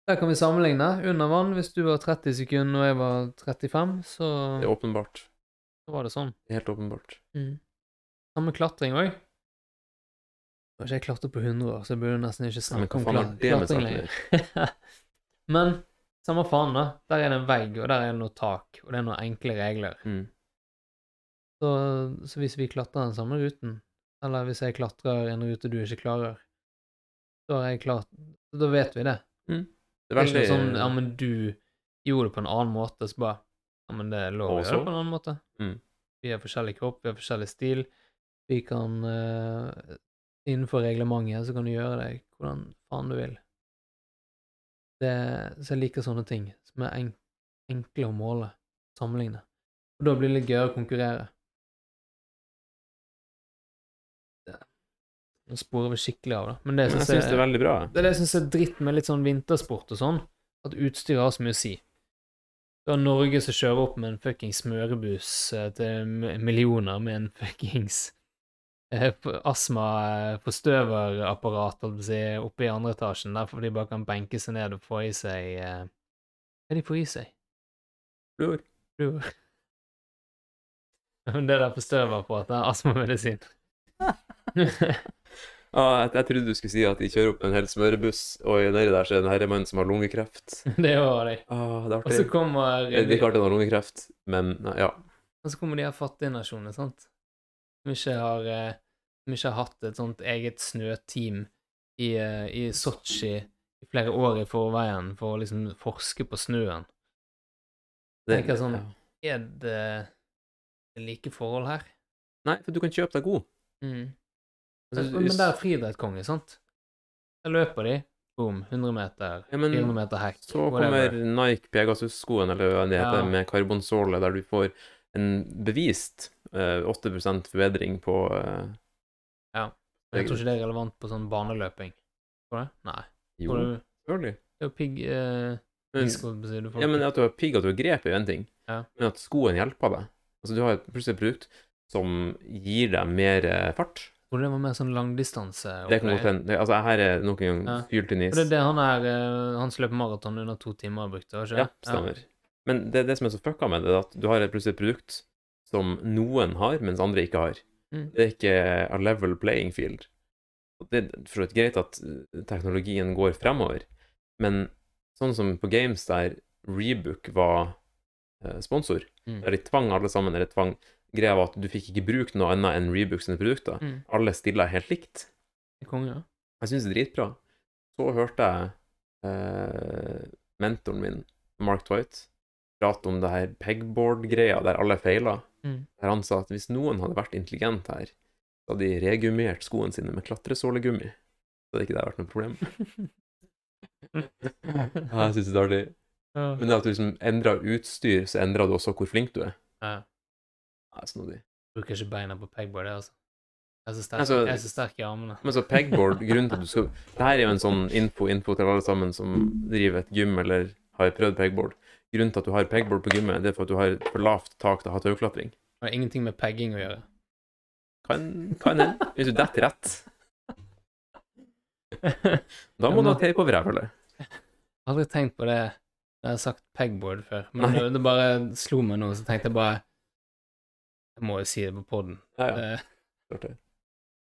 Der kan vi sammenligne. Under vann, hvis du var 30 sekunder og jeg var 35, så, Det er åpenbart. så var det sånn. Det helt åpenbart. Mm. Samme klatring òg. Nå har ikke jeg klatret på 100 år, så jeg burde nesten ikke snakke om det klatring lenger. men samme faen, da. Der er det en vegg, og der er det noe tak, og det er noen enkle regler. Mm. Så, så hvis vi klatrer den samme ruten, eller hvis jeg klatrer en rute du ikke klarer, så har jeg klart Da vet vi det. Det Det er verste ikke sånn er Ja, men du gjorde det på en annen måte, så bare Ja, men det er lov å gjøre det på en annen måte. Mm. Vi har forskjellig kropp, vi har forskjellig stil. Vi kan uh, Innenfor reglementet så kan du gjøre det hvordan faen du vil. Det, så jeg liker sånne ting som er en, enkle å måle, sammenligne. Og da blir det litt gøyere å konkurrere. Nå sporer vi skikkelig av, da. Men det Men jeg syns det er veldig bra. det er det jeg syns er dritt med litt sånn vintersport og sånn, at utstyret har så mye å si. Du har Norge som kjører opp med en fuckings smørebuss eh, til millioner med en fuckings astma-forstøverapparat holdt si, oppe i andre etasjen, der de bare kan benke seg ned og få i seg eh, Hva er de får i seg? Fluor. Fluor. Det der forstøverapparatet er astmamedisin. Ah, jeg, jeg trodde du skulle si at de kjører opp en hel smørebuss, og nedi der så er det en herremann som har lungekreft. det var de. Ah, det er Og så kommer de... De ikke artig å ha lungekreft, men ja. Og så kommer de her fattige nasjonene, sant? Som ikke har eh, Som ikke har hatt et sånt eget snøteam i, eh, i Sotsji i flere år i forveien for å liksom forske på snøen. Det, Tenker sånn- Er det like forhold her? Nei, for du kan kjøpe deg god. Mm. Altså, Men, men det er friidrettskonge, sant? Der løper de. Boom. 100 meter. Ja, men 400 meter hekk. Så whatever. kommer Nike Pegasus-skoen, eller hva det heter, Ja. med karbonsåle, der du får en bevist uh, 8 forbedring på uh, Men Jeg tror ikke det er relevant på sånn baneløping. Tror du? Nei. Jo, selvfølgelig. det er jo pigg uh, Men. Ja, men at du har pigg, at du har grep, er jo en ting. Ja. Men at skoen hjelper deg. Altså, du har plutselig et produkt som gir deg mer eh, fart. Hvor det var mer sånn langdistanse? Det kan godt hende. Altså, her er nok en gang Ja. fylt inn nis. Og det er det han er eh, Han løp maraton under to timer har brukt, var ikke Ja, det? stemmer. Men det, det som er så fucka med det, er at du har plutselig et produkt som noen har, mens andre ikke har. Mm. Det er ikke a level playing field. Det er for så vidt greit at eh, teknologien går fremover, men sånn som på Games der Rebook var eh, sponsor, Mm. der de tvang alle sammen, eller tvang greia var at du fikk ikke brukt noe annet enn Rebook sine produkter. Mm. Alle stilla helt likt. Det er konge, da. Jeg syns det er dritbra. Så hørte jeg eh, mentoren min, Mark Twight, prate om det her pegboard-greia der alle feila. Mm. Der han sa at hvis noen hadde vært intelligent her, så hadde de regummert skoene sine med klatresålegummi. Så hadde ikke det vært noe problem. Ja, jeg syns det er artig. Men det at du liksom endrer utstyr, så endrer du også hvor flink du er. Ja. Ja, snodig. Bruker ikke beina på pegboard, det, altså. Jeg er så sterk, Altså- jeg er så sterk i armene. Men så pegboard, grunnen til at du skal Det her er jo en sånn info-info til alle sammen som driver et gym eller har prøvd pegboard. Grunnen til at du har pegboard på gymmet, det er for at du har for lavt tak til å ha tauklatring. Det har ingenting med pegging å gjøre. Kan kan hende. Hvis du detter rett. Da må du ha tape over ræva, eller? Aldri tenkt på det når jeg har sagt pegboard før. Men Nei. det, det bare slo meg nå, så tenkte jeg bare Jeg må jo si det på poden. Ja, ja. det.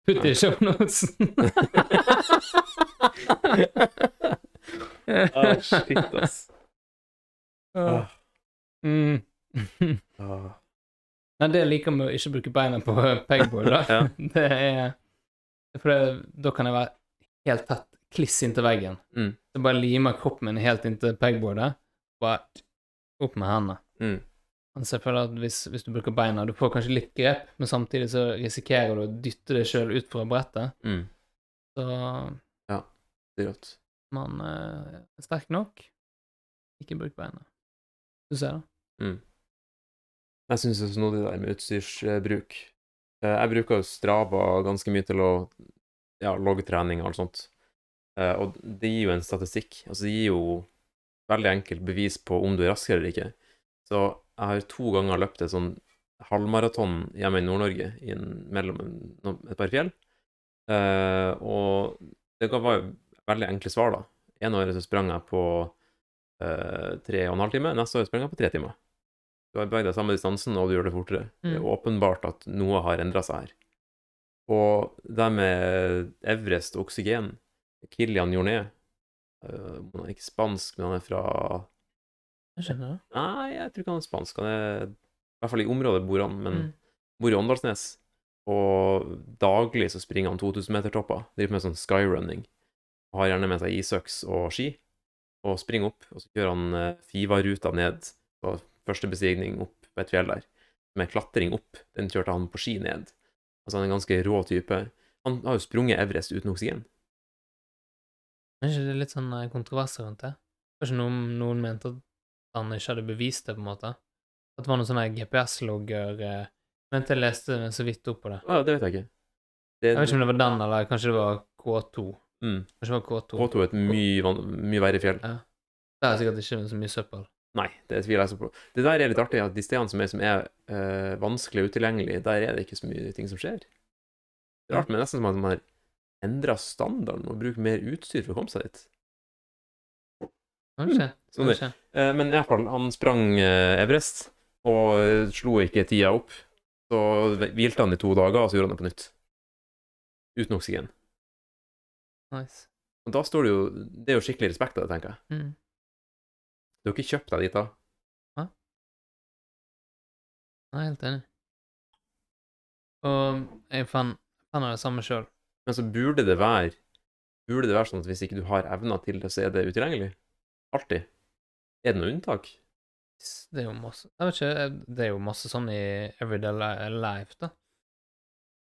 Putt det i shownotesen. Ah, shit, ass. Mm. Nei, det jeg liker med å ikke bruke beina på pegboard, da, Ja. det er For det, da kan jeg være helt tett, kliss inntil veggen. Mm. Så bare limer kroppen min helt inntil pegboardet. Bare opp med hendene. Mm. Men så jeg føler at hvis, hvis du bruker beina, du får kanskje litt grep, men samtidig så risikerer du å dytte deg sjøl ut fra brettet. Mm. Så Det er rått. man eh, er sterk nok. Ikke bruk beina. Du jeg. det? Mm. Jeg syns det er snodig det der med utstyrsbruk. Eh, Jeg bruker jo Strava ganske mye til å ja, logge trening og alt sånt. Eh, Og det gir jo en statistikk. Altså, det gir jo veldig enkelt bevis på om du er raskere eller ikke. Så jeg har to ganger løpt et sånn halvmaraton hjemme i Nord-Norge mellom et par fjell. Eh, og det var jo veldig enkle svar, da. En året så sprang jeg på tre og en halv time, neste år springer jeg på tre timer. Du har beveget deg samme distansen, og du gjør det fortere. Det er Mm. åpenbart at noe har endra seg her. Og det med Everest og oksygen Kilian Jorné uh, Han er ikke spansk, men han er fra Jeg skjønner det. Nei, jeg tror ikke han er spansk. Han er I hvert fall i området bor han, men Mm. bor i Åndalsnes. Og daglig så springer han 2000-metertopper. Driver med sånn skyrunning. Har gjerne med seg isøks og ski. Og springer opp, og så kjører han eh, Fiva-ruta ned på første bestigning opp på et fjell der. Med klatring opp. Den kjørte han på ski ned. Altså han er en ganske rå type. Han har jo sprunget Everest uten oksygen. Er ikke det litt sånn eh, kontroverser rundt det? Kanskje noen, noen mente at han ikke hadde bevist det, på en måte? At det var noen sånne GPS-logger eh, Mente jeg leste så vidt opp på det. Ja, det vet jeg ikke. Det, Jeg vet ikke om det var den, eller kanskje det var K2. Mm. Kanskje det var K2. K2 er et mye, van- mye verre fjell. Ja. Det er sikkert ikke så mye søppel. Nei, det tviler jeg så på. Det der er litt artig, at de stedene som er, som er eh, vanskelig og utilgjengelig, der er det ikke så mye ting som skjer. Det er rart, men nesten som at man har endra standarden og bruker mer utstyr for å komme seg dit. Kanskje. Sånn det. Kanskje. Eh, men i hvert fall, han sprang eh, Everest, og eh, slo ikke tida opp. Så hvilte han i to dager, og så gjorde han det på nytt. Uten oksygen. Nice. Og da står det jo Det er jo skikkelig respekt av det, tenker jeg. Mm. Du har ikke kjøpt deg dit da? Jeg er helt enig. Og jeg fan av det samme sjøl. Men så burde det være Burde det være sånn at hvis ikke du har evner til det, så er det utilgjengelig? Alltid. Er det noe unntak? Det er jo masse Jeg vet ikke, det er jo masse sånn i everyday life, da.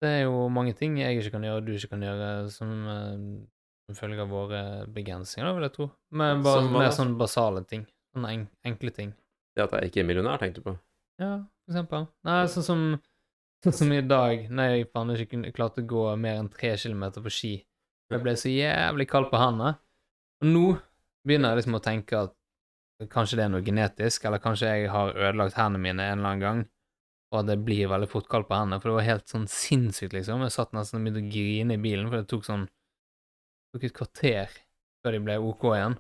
Det er jo mange ting jeg ikke kan gjøre, du ikke kan gjøre, som, eh, som følge av våre begrensninger, vil jeg tro. Men bare Som mer sånn basale ting. Sånne en enkle ting. Det at jeg ikke er millionær, tenkte du på? Ja, for eksempel. Nei, sånn som, sånn som i dag, når jeg faen ikke klarte å gå mer enn tre kilometer på ski. Jeg ble så jævlig kald på hendene. Og nå begynner jeg liksom å tenke at kanskje det er noe genetisk, eller kanskje jeg har ødelagt hendene mine en eller annen gang, og det blir veldig fort kaldt på hendene, for det var helt sånn sinnssykt, liksom. Jeg satt nesten og begynte å grine i bilen, for det tok sånn det tok et kvarter før de ble OK igjen.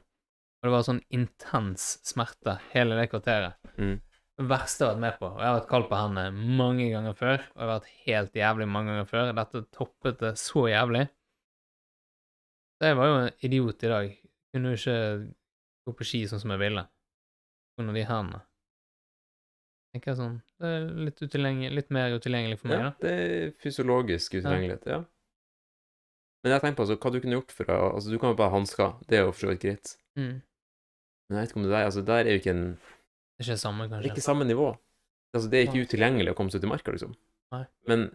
Og det var sånn intens smerte hele det kvarteret. Mm. Det verste jeg har vært med på, og jeg har vært kald på hendene mange ganger før, og jeg har vært helt jævlig mange ganger før. Dette toppet det så jævlig. Så jeg var jo en idiot i dag. Kunne jo ikke gå på ski sånn som jeg ville. Under de hendene. Tenker jeg sånn Det er litt, litt mer utilgjengelig for meg, Ja, da. det er fysiologisk utilgjengelighet, ja. Men jeg tenker på altså, hva du kunne gjort for å Altså, du kan jo bare ha hansker, det er jo for så vidt greit. Mm. Men jeg vet ikke om det der Altså, der er jo ikke en Det er ikke samme, samme, Det er kanskje. ikke samme nivå. Altså, det er ikke utilgjengelig å komme seg ut i marka, liksom. Nei. Men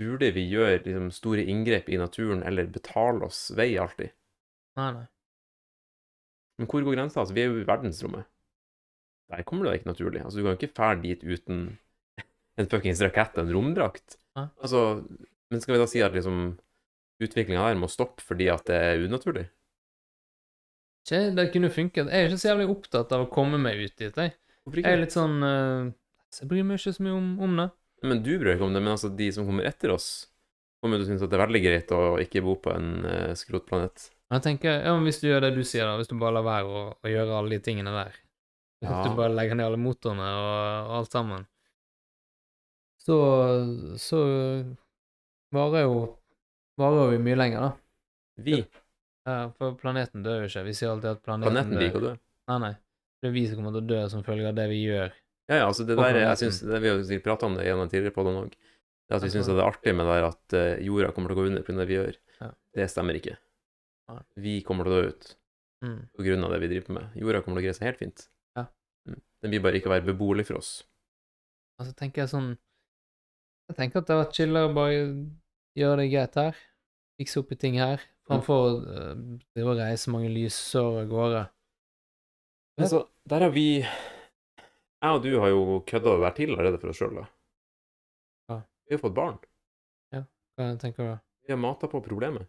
burde vi gjøre liksom, store inngrep i naturen, eller betale oss vei alltid? Nei, nei. Men hvor går grensa? Altså, vi er jo i verdensrommet. Der kommer det da ikke naturlig. Altså, du kan ikke fære dit uten en fuckings rakett og en romdrakt. Altså, men skal vi da si at liksom utviklinga her må stoppe fordi at det er unaturlig? Ikke, det kunne funket. Jeg er ikke så jævlig opptatt av å komme meg ut dit, jeg. Jeg er litt sånn uh, Jeg bryr meg ikke så mye om, om det. Men du bryr deg ikke om det, men altså, de som kommer etter oss, kommer til å synes at det er veldig greit å ikke bo på en uh, skrotplanet. Jeg tenker, ja, men Hvis du gjør det du sier, da, hvis du bare lar være å, å gjøre alle de tingene der Ja. du bare legger ned alle motorene og, og alt sammen Så, så varer jo varer jo mye lenger, da. Vi, Ja, for planeten dør jo ikke. Vi sier alltid at planeten, planeten dør. liker å dø. Nei, nei. Det er vi som kommer til å dø som følge av det vi gjør. Ja, ja, altså det der, er- jeg synes, det, Vi har sikkert pratet om det gjennom tidligere på den òg. Det at vi syns det er artig med det der at eh, jorda kommer til å gå under pga. det vi gjør. Ja. Det stemmer ikke. Vi kommer til å dø ut Mm. pga. det vi driver med. Jorda kommer til å greie seg helt fint. Den vil bare ikke være beboelig for oss. Altså tenker jeg sånn Jeg tenker at det har vært chillere å bare gjøre det greit her. Fikse opp i ting her. Framfor uh, å reise mange lysår av gårde. Men Altså, der har vi Jeg og du har jo kødda og vært til allerede for oss sjøl, da. Ja. Vi har fått barn. Ja, Hva tenker du? da? Vi har mata på problemet.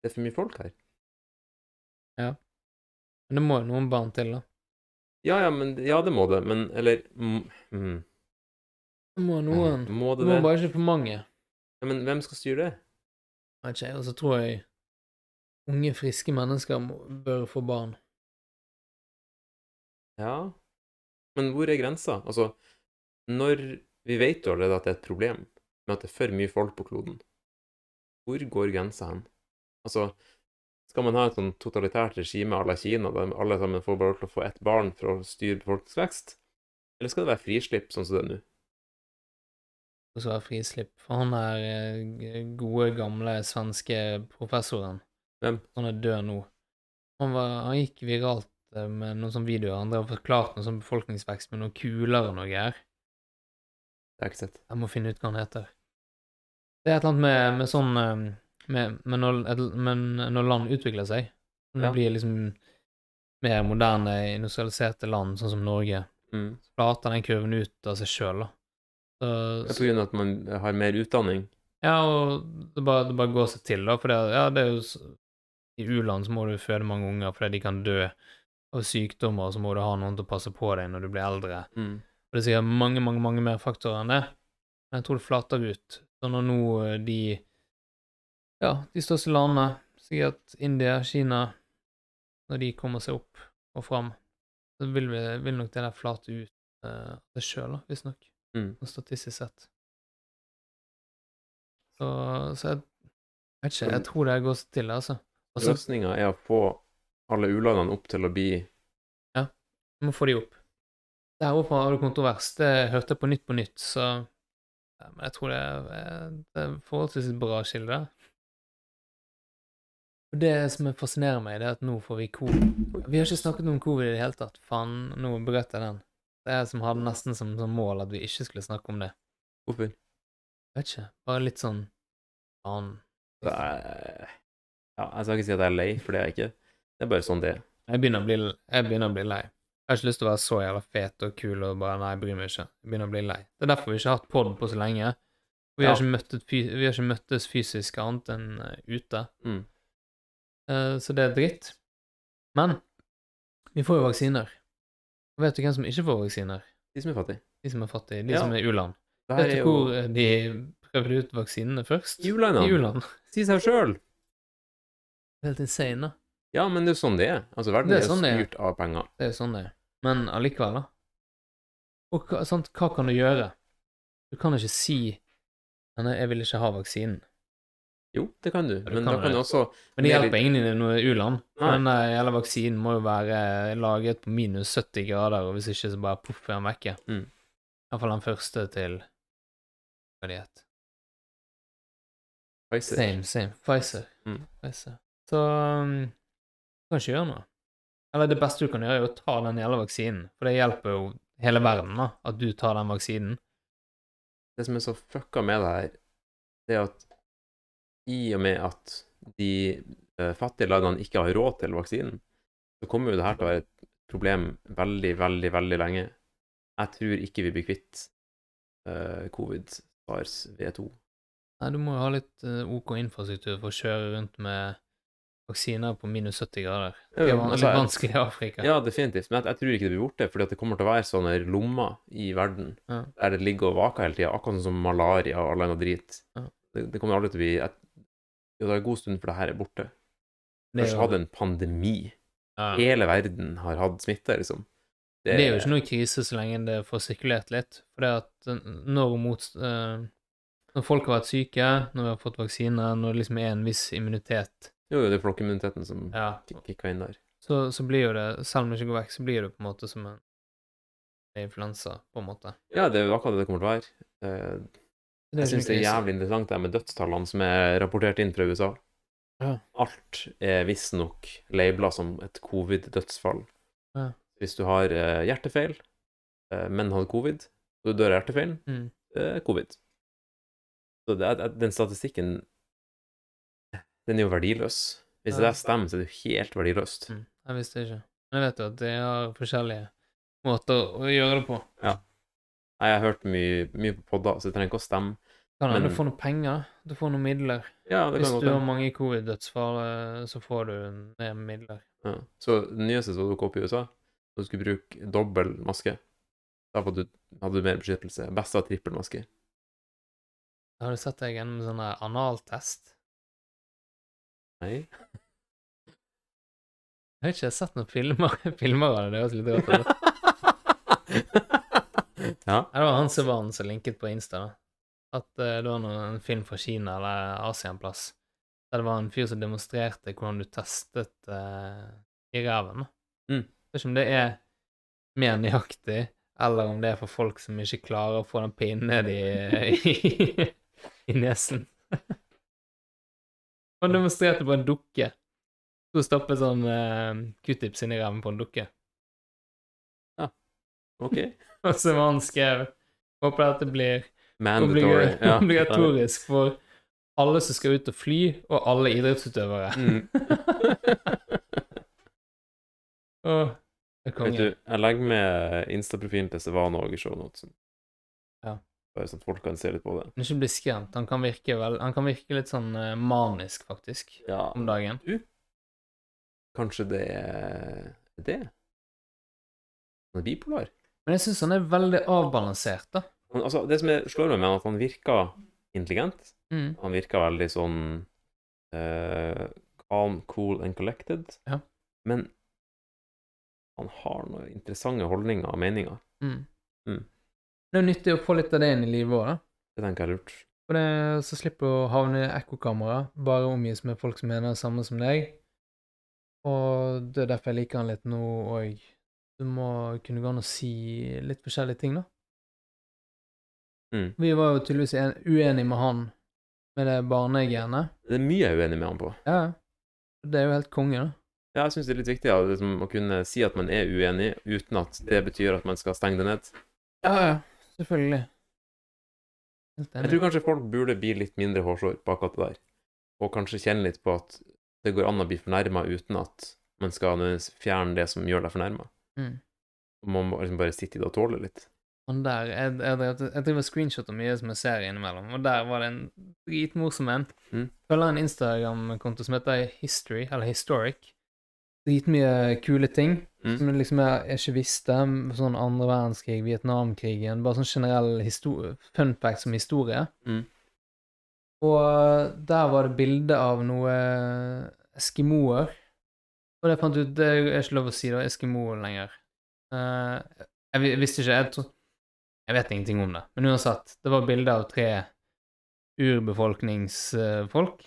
Det er for mye folk her. Ja. Men det må jo noen barn til, da. Ja, ja, men, ja det må det, men Eller mm, må noen. Må Det må det? bare ikke for mange. Ja, men hvem skal styre det? Vet ikke. Og så tror jeg unge, friske mennesker bør få barn. Ja, men hvor er grensa? Altså, når vi vet jo allerede at det er et problem med at det er for mye folk på kloden, hvor går grensa hen? Altså, skal man ha et sånn totalitært regime à la Kina, der alle sammen får bare lov til å få ett barn for å styre befolkningsvekst? Eller skal det være frislipp, sånn som det er nå? Det skal være frislipp. For han er eh, gode, gamle svenske professoren. Hvem? Han er død nå. Han, var, han gikk viralt eh, med noen sånne videoer. Han drev og forklarte noe sånn befolkningsvekst med noe kuler og noe greier. Det har jeg ikke sett. Jeg må finne ut hva han heter. Det er et eller annet med, med sånn med, med når, Men når land utvikler seg, når det blir liksom mer moderne, industrialiserte land, sånn som Norge, Mm. så flater den kurven ut av seg sjøl, da. Så, Det er på grunn av at man har mer utdanning. Ja, og det bare, det bare går seg til, da. For det, ja, det er jo I u-land så må du føde mange unger fordi de kan dø av sykdommer, og så må du ha noen til å passe på deg når du blir eldre. Mm. Og det sier mange, mange mange mer faktorer enn det. Men jeg tror det flater ut. Så når nå eh, de Ja, de største landene, sikkert India, Kina, når de kommer seg opp og fram, så vil, vi, vil nok det der flate ut uh, det sjøl, visstnok. Mm. Sånn statistisk sett. Så, så jeg vet ikke, jeg tror det går seg til, altså. altså Løsninga er å få alle u-landene opp til å bli Ja, Vi må få de opp. Det her oppe har du kontrovers. Det hørte jeg på Nytt på Nytt, så ja, Men jeg tror det er, det er forholdsvis bra kilde. Og Det som fascinerer meg, det er at nå får vi covid. Vi har ikke snakket om covid i det hele tatt. Faen, nå brøt jeg den. Det er jeg som hadde nesten som, som mål at vi ikke skulle snakke om det. Hvorfor? Vet ikke. Bare litt sånn faen. Ja, jeg skal ikke si at jeg er lei, for det er jeg ikke. Det er bare sånn det er. Jeg begynner å bli, jeg begynner å bli lei. Jeg har ikke lyst til å være så jævla fet og kul og bare Nei, jeg bryr meg ikke. Jeg begynner å bli lei. Det er derfor vi ikke har hatt pod på så lenge. Vi har, Ja. ikke møttes, vi har ikke møttes fysisk annet enn eh, ute. Mm. Eh, så det er dritt. Men vi får jo vaksiner. Og vet du hvem som ikke får vaksiner? De som er fattige. De som er fattige. De Ja. som er u-land. Vet du jo hvor eh, de prøvde ut vaksinene først? I u-land. Si seg sjøl. Helt insane, da. Ja, men det er jo sånn det er. Altså, verden Det er, sånn er. styrt av penger. Det er sånn det er. Men allikevel, da. Og sant, hva kan du gjøre? Du kan ikke si jeg vil ikke ha vaksinen. Jo, det kan du, du men kan da kan du også Men det hjelper ingen i noe u-land. Den hele jævla vaksinen må jo være laget på minus 70 grader, og hvis ikke så bare poff er den vekke. Mm. Iallfall den første til Hva det het Pfizer. Same, same. Pfizer. Mm. Pfizer. Så um, du kan ikke gjøre noe. Eller det beste du kan gjøre, er å ta den jævla vaksinen. For det hjelper jo hele verden, da, at du tar den vaksinen. Det som er så fucka med det her, det er at i og med at de eh, fattige landene ikke har råd til vaksinen, så kommer jo det her til å være et problem veldig, veldig, veldig lenge. Jeg tror ikke vi blir kvitt uh, covid, sars, V2. Nei, du må jo ha litt eh, OK infrastruktur for å kjøre rundt med vaksiner på minus 70 grader. Det er altså, litt vanskelig i Afrika. Ja, definitivt. Men jeg, jeg tror ikke det blir borte, fordi det kommer til å være sånne lommer i verden Ja. der det ligger og vaker hele tida, akkurat sånn som malaria og all annen drit. Ja. Det, det kommer aldri til å bli et, Jo, det er en god stund før det her er borte. Det Først jo- hadde en pandemi. ja. Hele verden har hatt smitte, liksom. Det er jo ikke noe krise så lenge det får sirkulert litt. For det at eh, når, mot, uh, når folk har vært syke, når vi har fått vaksine, når det liksom er en viss immunitet, Jo, det er flokkimmuniteten som ja, kick- kicka inn der. så, så blir jo det, selv om det ikke går vekk, så blir det på en måte som en influensa, på en måte. Ja, det er akkurat det det kommer til å være. Det jeg syns det er jævlig interessant det med dødstallene som er rapportert inn fra USA. Ja. Alt er visstnok labela som et covid-dødsfall. Ja. Hvis du har eh, hjertefeil, eh, men hadde covid, og du dør av hjertefeilen, Mm. covid. Så det den statistikken Den er jo verdiløs. Hvis det Ja. det stemmer, så er det jo helt verdiløst. Mm. Jeg visste ikke. Men jeg vet jo at de har forskjellige måter å gjøre det på. Nei, Jeg har hørt mye, mye på podder, så jeg trenger ikke å stemme. Kan hende du får noe penger, du får noen midler. Ja, det Hvis kan du godt har hende. mange covid-dødsfall, eh, så får du ned midler. Ja. Så det nyeste som dukket opp i USA, at du skulle bruke dobbel maske. Da hadde du, hadde du mer beskyttelse. Best av trippel maske. Har du sett deg gjennom sånn der analtest? Nei. Jeg har ikke sett noen filmer, filmer av det. Det høres litt rart ut. ja. Det var han som var han som linket på Insta, da. At eh, det var en film fra Kina eller Asia en plass. Der det var en fyr som demonstrerte hvordan du testet uh, i ræven. da. Mm. Jeg vet ikke om det er mer nøyaktig, eller om det er for folk som ikke klarer å få den pinnen ned i, i, i nesen. Han demonstrerte på en dukke. Skulle stoppe sånn uh, q-tips inn i ræven på en dukke. OK. Og så var han skrev Håper dette blir Mandatory. obliga Ja. obligatorisk for alle som skal ut og fly, og alle idrettsutøvere. Mm. oh, Vet du, jeg legger med Insta-profilen til Sevan og i shownotesen. Ja. Bare sånn at folk kan se litt på det. Men ikke bli skremt. Han kan virke, vel, han kan virke litt sånn uh, manisk, faktisk, Ja. om dagen. Du, Kanskje det er det? Han er bipolar? Men jeg syns han er veldig avbalansert, da. Han, altså, det som jeg slår meg med er at han virker intelligent. Mm. Han virker veldig sånn uh, calm, cool and collected. Ja. Men han har noen interessante holdninger og meninger. Mm. Mm. Det er nyttig å få litt av det inn i livet òg, da. Det tenker jeg er lurt. For det, så slipper du å havne i ekkokamera, bare omgis med folk som mener det samme som deg. Og det er derfor jeg liker han litt nå òg. Du må kunne gå an å si litt forskjellige ting, da. Mm. Vi var jo tydeligvis en, uenige med han med det barnegenet. Det er mye jeg er uenig med han på. Ja, det er jo helt konge, da. Ja, jeg syns det er litt viktig ja, liksom, å kunne si at man er uenig, uten at det betyr at man skal stenge det ned. Ja, ja, selvfølgelig. Helt Jeg tror kanskje folk burde bli litt mindre hårsår på akkurat det der, og kanskje kjenne litt på at det går an å bli fornærma uten at man skal fjerne det som gjør deg fornærma. Mm. Man må liksom bare sitte i det og tåle litt. Og der, jeg, jeg, jeg driver screenshoter mye som jeg ser innimellom, og der var det en dritmorsom en. Mm. Følger en Instagram-konto som heter History, eller Historic. Dritmye kule ting Mm. som liksom jeg, jeg ikke visste. Sånn andre verdenskrig, Vietnamkrigen, bare sånn generell fun facts om historie. Mm. Og der var det bilde av noe eskimoer. Og det fant ut Det er ikke lov å si da, eskimo lenger. Uh, jeg jeg visste ikke. Jeg, Jeg vet ingenting om det. Men uansett, det var bilde av tre urbefolkningsfolk.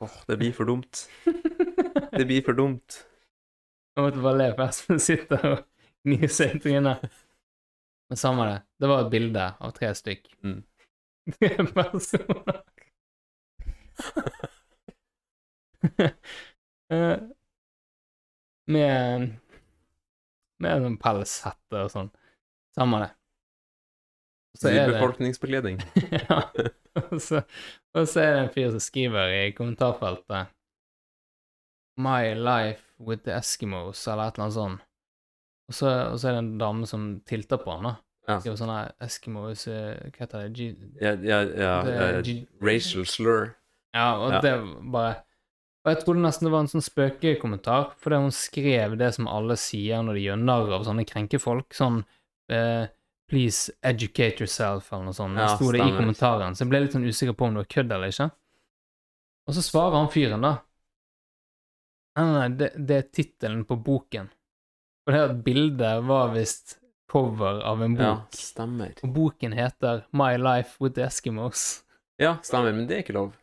Åh, det blir for dumt. Det blir for dumt. Jeg måtte bare le, for Espen sitter og gnir seg i trynet. Men samme det. Det var et bilde av tre stykk. Mm. Tre personer. Med med en sånn pelshette og sånn. Samme det. Så er det Urbefolkningsbekledning. ja. Og så, og så er det en fyr som skriver i kommentarfeltet My life with the Eskimos, eller et eller annet sånt. Og så, og så er det en dame som tilter på han, da. Ja. Skriver sånn her Eskimos eh, Hva heter det? G Ja, ja, ja, G- racial slur. ja, og Ja. det bare Og jeg trodde nesten det var en sånn spøkekommentar, fordi hun skrev det som alle sier når de gjør narr av sånne krenkefolk. Sånn eh, Please educate yourself, eller noe sånt. Ja, sto det i kommentaren, så jeg ble litt sånn usikker på om det var kødd eller ikke. Og så svarer han fyren, da. Nei, nei, nei, det, det er tittelen på boken. For det at bildet var visst cover av en bok. Ja, stemmer. Og boken heter My Life with the Eskimos. Ja, stemmer, men det er ikke lov.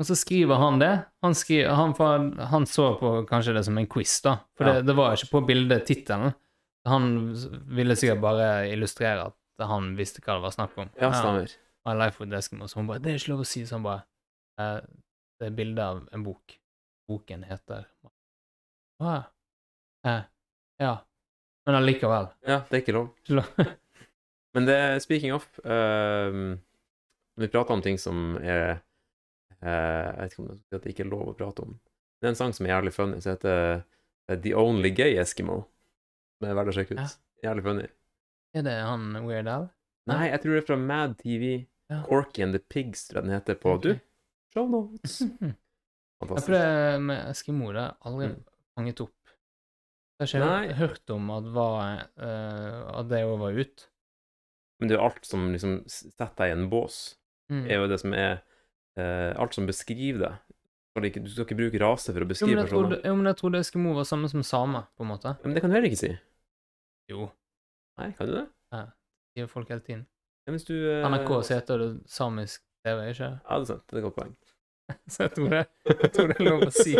Og så skriver han det. Han, skriver, han, han så på kanskje det som en quiz, da. For Ja. det, det var ikke på bildet tittelen. Han ville sikkert bare illustrere at han visste hva det var snakk om. Ja, stemmer. My Life with Eskimos. Hun bare 'Det er ikke lov å si', så han bare eh, 'Det er bilde av en bok. Boken heter Hva? Eh, ja. Men allikevel. Ja, det er ikke lov. Men det speaking of ehm, Vi prater om ting som er Jeg vet ikke om det, er det ikke er lov å prate om. Det er en sang som er jævlig funny, som heter eh, The Only Gay Eskimo. Som er verdt å sjekke ut. Ja. Jævlig funny. Er det han Weird Al? Nei, jeg tror det er fra Mad TV. Ja. Corky and the Pigs, tror jeg den heter på okay. Du, show notes. Ja, Jeg Fantastisk. det med Eskimo, det har aldri Mm. fanget opp. Jeg har ikke Nei. hørt, hørt om at, var, uh, at det òg var ut. Men det er jo alt som liksom setter deg i en bås, Mm. er jo det som er eh, Alt som beskriver det. Skal ikke, du skal ikke bruke rase for å Jo, beskrive trodde, personer. jo, men jeg trodde Eskimo var samme som same, på en måte. Men det kan du heller ikke si. Jo, Nei, kan du det? Ja. sier folk hele tiden. Ja, hvis du eh, NRK heter det samisk TV, ikke? Ja, det er sant. Det er et godt poeng. Så jeg tror det, jeg tror det er lov å si.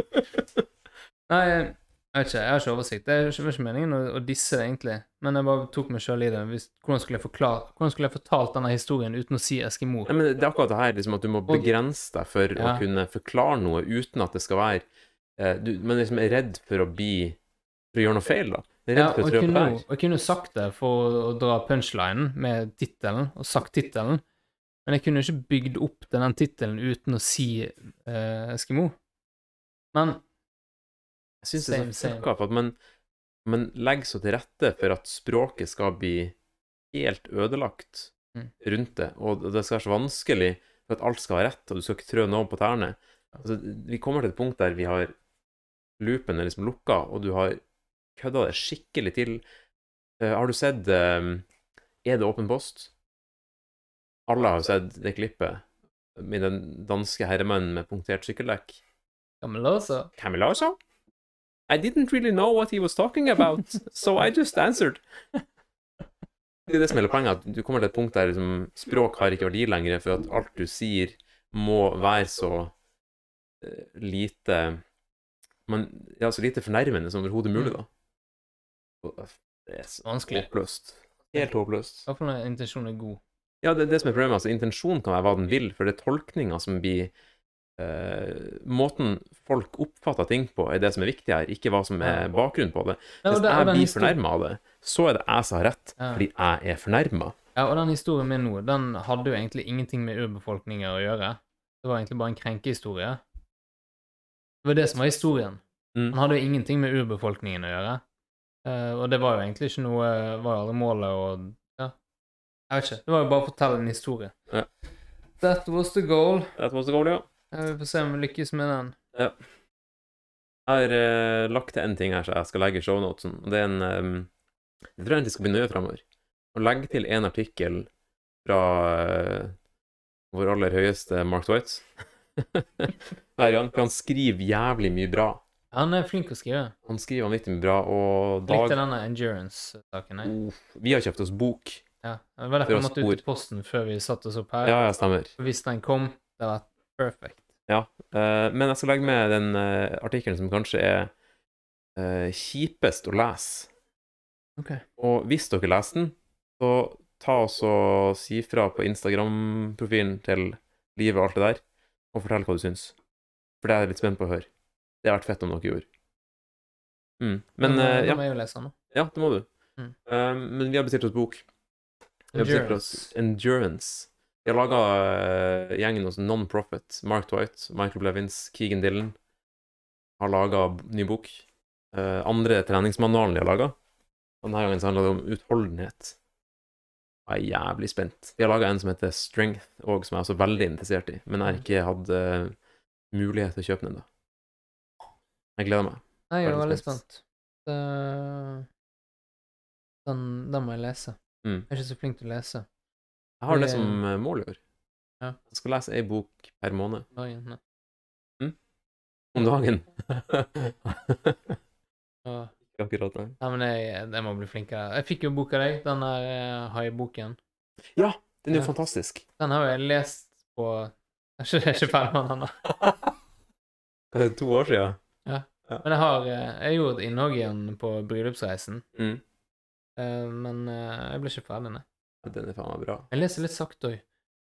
Nei, jeg vet ikke, jeg har ikke oversikt. Det er ikke, meningen å, å disse det, egentlig. Men jeg bare tok meg sjøl i det. Hvordan, skulle forklare, hvordan skulle jeg fortalt denne historien uten å si Eskimo? Nei, men det er akkurat det her, liksom at du må begrense deg for å kunne forklare noe uten at det skal være eh, du, Men liksom er redd for å bli For å gjøre noe feil, da. Er redd Ja, for å trå på jo- og jeg kunne sagt det for å, dra punchlinen med tittelen, og sagt tittelen, men jeg kunne ikke bygd opp den tittelen uten å si eh, Eskimo. Men Jeg syns det er så fucka, at man, man legger så til rette for at språket skal bli helt ødelagt Mm. rundt det, og det skal være så vanskelig for at alt skal være rett, og du skal ikke trø noen på tærne. Altså, vi kommer til et punkt der vi har loopen er liksom lukka, og du har kødda det skikkelig til. Uh, har du sett uh, Er det åpen post? Alle har sett det klippet med den danske herremannen med punktert sykkeldekk. Camelosa Camiloso? I didn't really know what he was talking about, so I just answered. Det er det som er poenget, at du kommer til et punkt der liksom, språk har ikke verdi lenger, for at alt du sier, må være så eh, lite man, Ja, så lite fornærmende som overhodet mulig, da. Og, eh, Det er så Vanskelig. håpløst. Helt håpløst. I hvert fall når intensjonen er god. Ja, det er det som er problemet. altså Intensjonen kan være hva den vil, for det er tolkninga som blir eh, Måten folk oppfatter ting på, er det som er viktig her, ikke hva som er bakgrunnen på det. Hvis ja, jeg blir fornærma av det, så er det jeg som har rett, Ja. fordi jeg er fornærma. Ja, og den historien min nå, den hadde jo egentlig ingenting med urbefolkninger å gjøre. Det var egentlig bare en krenkehistorie. Det var det som var historien. Mm. Han hadde jo ingenting med urbefolkningen å gjøre. Uh, og det var jo egentlig ikke noe Var aldri målet å Ja, jeg vet ikke. Det var jo bare å fortelle en historie. Ja. That was the goal. That was the goal, ja. Ja, Vi får se om vi lykkes med den. Jeg har eh, lagt til en ting her som jeg skal legge i shownotesen. og Det er en um, Jeg tror egentlig skal å gjøre fremover. Å legge til en artikkel fra uh, vår aller høyeste Mark Twites. Hver gang. For han skriver jævlig mye bra. Han er flink å skrive. Han skriver vanvittig mye bra, og Likte denne endurance-saken. jeg. Uh, Vi har kjøpt oss bok. Ja. Det var derfor vi måtte ut i posten før vi satte oss opp her. Ja, ja, stemmer. Hvis den kom, det hadde vært perfect. Eh, men jeg skal legge med den uh, artikkelen som kanskje er eh, kjipest å lese. Ok. Og hvis dere leser den, så ta oss og si fra på Instagram-profilen til Livet og alt det der, og fortell hva du syns. For det er jeg litt spent på å høre. Det har vært fett om dere gjorde. Mm. Men eh, da ja, må jeg jo lese den, ja, det må du. Mm. Eh, men vi har bestilt oss bok. Vi har bestilt oss Endurance. Vi har laga gjengen hos Non-Profit. Mark Twight, Michael Blevins, Keegan Dillon har laga ny bok. Uh, andre treningsmanualen de har laga. Denne gangen så handler det om utholdenhet. Jeg er jævlig spent. De har laga en som heter Strength òg, som jeg er også veldig interessert i, men jeg har ikke hatt uh, mulighet til å kjøpe den ennå. Jeg gleder meg. Jeg er Veldig spent. Den, den må jeg lese. Mm. Jeg er ikke så flink til å lese. Jeg har det som eh, mål i år. Ja. Jeg skal lese ei bok per måned. Dagen, nei. Om dagen. Og- akkurat, nei. Men jeg, jeg må bli flinkere. Jeg fikk jo bok av deg, den der eh, haiboken. Ja, den er jo Ja. fantastisk. Den har jo jeg lest på Jeg er ikke, er ferdig med den ennå. Det er to år siden? Men jeg har eh, Jeg gjorde et innhogg igjen på bryllupsreisen, Mm. eh, men eh, jeg ble ikke ferdig, nei. Den er faen meg bra. Jeg leser litt sakte òg.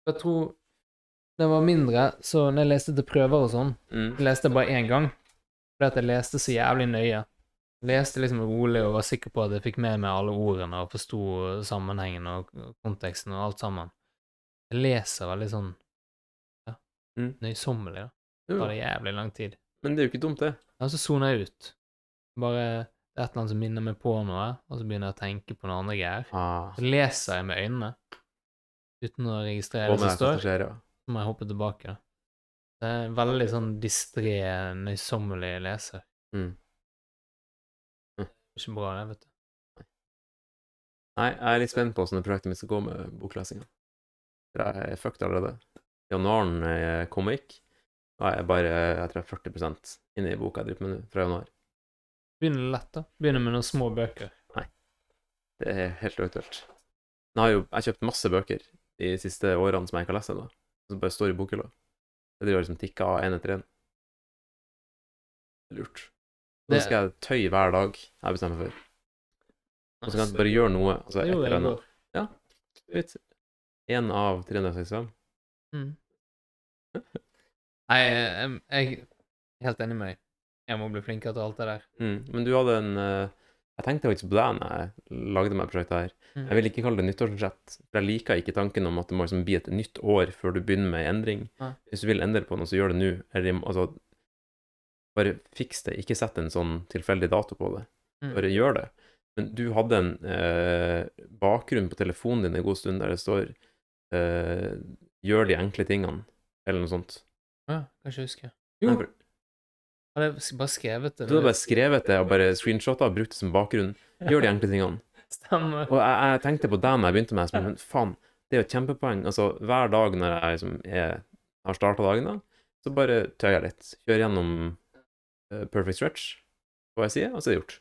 Jeg tror da jeg var mindre, så når jeg leste til prøver og sånn, Mm. jeg leste jeg bare én gang. Fordi at jeg leste så jævlig nøye. Jeg leste liksom rolig og var sikker på at jeg fikk med meg alle ordene og forsto sammenhengen og konteksten og alt sammen. Jeg leser veldig sånn ja, Mm. nøysommelig. da. Det tar jævlig lang tid. men det er jo ikke dumt, det. Og så soner jeg ut. Bare det er et eller annet som minner meg på noe, og så begynner jeg å tenke på noe andre greier. Ah, Så leser jeg med øynene uten å registrere det som står. skjer, ja. Så må jeg hoppe tilbake. da. Det er en veldig sånn distré, nøysommelig leser. Mm. Ikke bra, det, vet du. Nei, jeg er litt spent på åssen det prosjektet mitt skal gå med boklesinga. Jeg er fucked allerede. Januaren kom ikke. Da er jeg bare jeg tror jeg er 40 inne i boka jeg driver med nå, fra januar. Begynner lett, da. Begynner med noen små bøker. Nei. Det er helt aktuelt. Jeg har jo jeg har kjøpt masse bøker de siste årene som jeg ikke har lest ennå. Som bare står i bokhylla. Det driver liksom tikka av én etter én. Lurt. Nå Det- skal jeg tøye hver dag, jeg bestemmer for. Og så kan jeg bare gjøre noe. Altså, et eller annet. Ja. Litt. Én av 365. Mm. Nei, jeg, jeg er helt enig med deg. Jeg må bli flinkere til alt det der. Mm. Men du hadde en uh, Jeg tenkte faktisk på det når jeg lagde meg prosjektet her. Mm. Jeg vil ikke kalle det nyttårsbudsjett. For jeg liker ikke tanken om at det må liksom bli et nytt år før du begynner med en endring. Ja. Hvis du vil endre på noe, så gjør det nå. Eller altså Bare fiks det. Ikke sett en sånn tilfeldig dato på det. Mm. Bare gjør det. Men du hadde en eh, bakgrunn på telefonen din en god stund der det står eh, 'Gjør de enkle tingene', eller noe sånt. Ja, kanskje jeg husker. Jo. Nei, for- hadde jeg bare skrevet det. Du hadde bare skrevet det og bare screenshotta og brukt det som bakgrunn. Gjør de enkle tingene. Stemmer. Og jeg, jeg tenkte på det når jeg begynte med det, men faen, det er jo et kjempepoeng. Altså, hver dag når jeg liksom er, har starta dagen, da, så bare tøyer jeg litt. Kjører gjennom uh, perfect stretch på jeg side, og så er det gjort.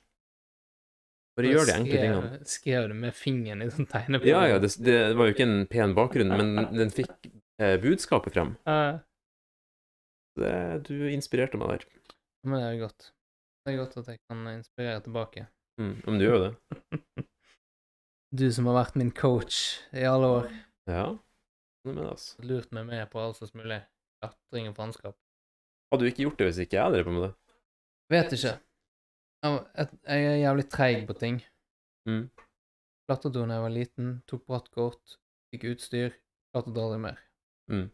Bare gjør de enkle tingene. Skrev- du med fingeren i sånn tegne. Ja, ja, det, det var jo ikke en pen bakgrunn, men den fikk eh, budskapet frem. Uh. Det, du inspirerte meg der. Men det er jo godt. Det er godt at jeg kan inspirere tilbake. Mm, men du gjør jo det. Du som har vært min coach i alle år. Ja. Det, altså. Lurt meg med på alt som mulig. Klatring og faenskap. Hadde du ikke gjort det hvis ikke jeg drev på med det? Vet ikke. Jeg er jævlig treig på ting. Mm. Klatret da jeg var liten, tok brattkort, fikk utstyr, klatret aldri mer. Mm.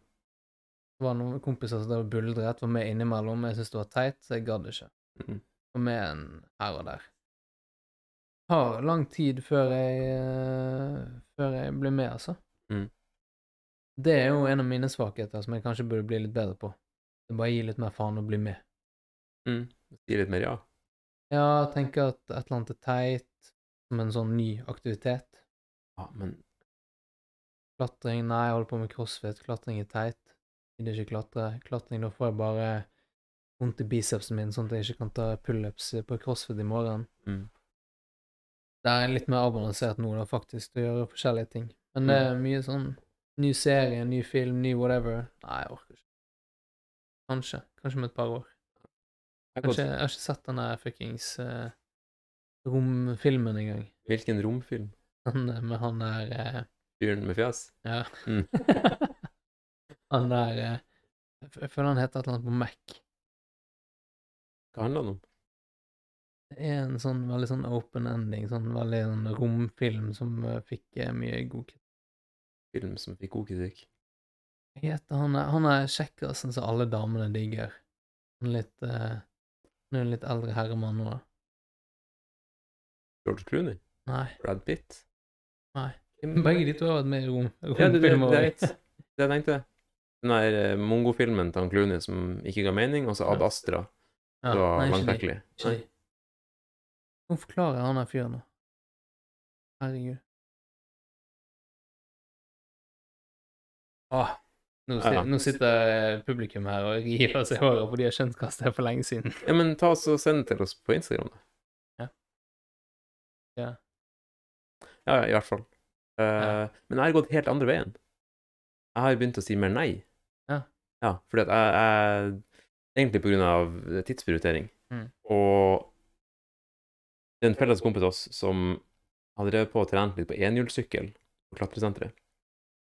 Det var noen kompiser som buldret, var med innimellom. Jeg syntes det var teit, så jeg gadd ikke. Mm. Var med en her og der. Har lang tid før jeg eh, før jeg blir med, altså. Mm. Det er jo en av mine svakheter som jeg kanskje burde bli litt bedre på. Det bare gi litt mer faen og bli med. Mm. Si litt mer ja. Ja, tenke at et eller annet er teit, som en sånn ny aktivitet. Ja, men Klatring, nei, jeg holder på med crossfit. Klatring er teit. Gidder ikke klatre. Klatring, da får jeg bare vondt i bicepsen min, sånn at jeg ikke kan ta pullups på crossfit i morgen. mm. Det er litt mer avbalansert nå, da, faktisk, til å gjøre forskjellige ting. Men det er mye sånn ny serie, ny film, ny whatever. Nei, jeg orker ikke. Kanskje. Kanskje om et par år. Kanskje, jeg har ikke sett den der fuckings uh, romfilmen engang. Hvilken romfilm? Han eh, med han der uh, Fyren med fjes? Ja. Mm. han der eh, Jeg føler han heter et eller annet på Mac. Hva handler den om? Det er en sånn veldig sånn open ending, sånn veldig sånn romfilm som eh, fikk eh, mye god kritikk. Film som fikk god kritikk. Hva heter han? er- Han er kjekkasen som alle damene digger. Han er litt Han er en litt eldre herremann nå, da. George Clooney? Nei. Brad Pitt? Nei. Begge de to har vært med i rom, Ja, det, det, romfilmer. det, det, det jeg tenkte. Den der mongofilmen til han Clooney som ikke ga mening, og så Ad Astra. Ja, Det var langtekkelig. Hvordan forklarer han der fyren, nå? Herregud. Åh, nå, Ja. nå sitter eh, publikum her og river seg i håret, for de har skjønt hva det er for lenge siden. Ja, men ta oss og send det til oss på Instagram, da. Ja. Ja. Ja, i hvert fall. Uh, Ja. Men jeg har gått helt andre veien. Jeg har begynt å si mer nei. Ja. Ja, fordi at jeg, jeg Egentlig av tidsprioritering. Mm. Og det er en felles kompis av oss som hadde drevet på og trent litt på enhjulssykkel på klatresenteret.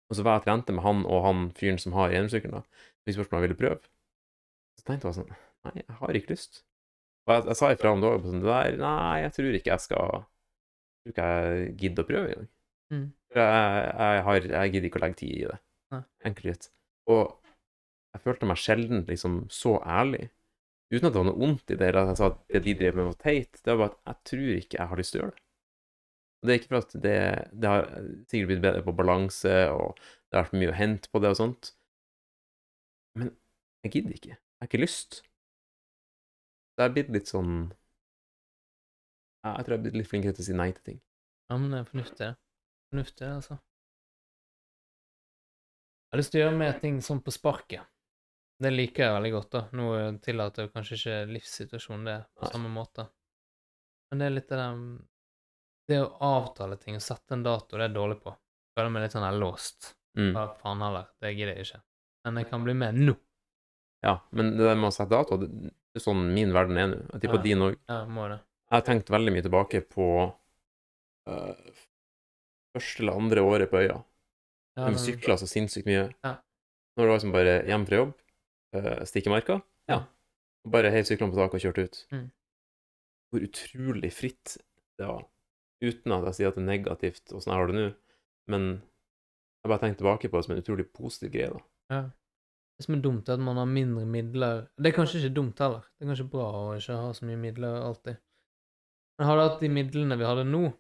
Og så var jeg og trente med han og han fyren som har enhjulssykkelen, da. Fikk spørsmål om jeg ville prøve. Så tenkte jeg sånn Nei, jeg har ikke lyst. Og jeg, jeg sa ifra om dagen på sånn Det der Nei, jeg tror ikke jeg skal Jeg tror ikke jeg gidder å prøve engang. Mm. Jeg, jeg, har, jeg gidder ikke å legge tid i det. Enkelt og greit. Og jeg følte meg sjelden liksom så ærlig. Uten at det var noe vondt i det, eller at jeg sa at det de drev med var teit. Det var bare at jeg tror ikke jeg har lyst til å gjøre det. Og det er ikke for at det, det har sikkert blitt bedre på balanse, og det har vært mye å hente på det og sånt. Men jeg gidder ikke. Jeg har ikke lyst. Det har blitt litt sånn Jeg tror jeg har blitt litt flinkere til å si nei til ting. Ja, men det er fornuftig. Fornuftig, altså. Jeg har lyst til å gjøre mer ting sånn på sparket. Det liker jeg veldig godt, da. Nå tillater jo kanskje ikke livssituasjonen det på Nei. samme måte. Men det er litt det der Det å avtale ting og sette en dato, det er jeg dårlig på. Jeg føler meg litt sånn låst. Mm. Bare faen heller, det gidder jeg ikke. Men jeg kan bli med nå. Ja, men det der med å sette dato, det er sånn min verden er nå. Jeg tipper Ja. din òg. Ja, må det. Jeg har tenkt veldig mye tilbake på uh, første eller andre året på øya. Ja, De Vi sykla så sinnssykt mye. Ja. Når det var liksom bare hjem fra jobb, stikke i marka, Ja. og bare heiv syklene på taket og kjørte ut. Mm. Hvor utrolig fritt det var. Uten at jeg sier at det er negativt åssen jeg har det nå, men jeg bare tenker tilbake på det som en utrolig positiv greie. da. Ja. Det som er dumt, er at man har mindre midler Det er kanskje ikke dumt heller. Det er kanskje bra å ikke ha så mye midler alltid. Men hadde jeg hatt de midlene vi hadde nå,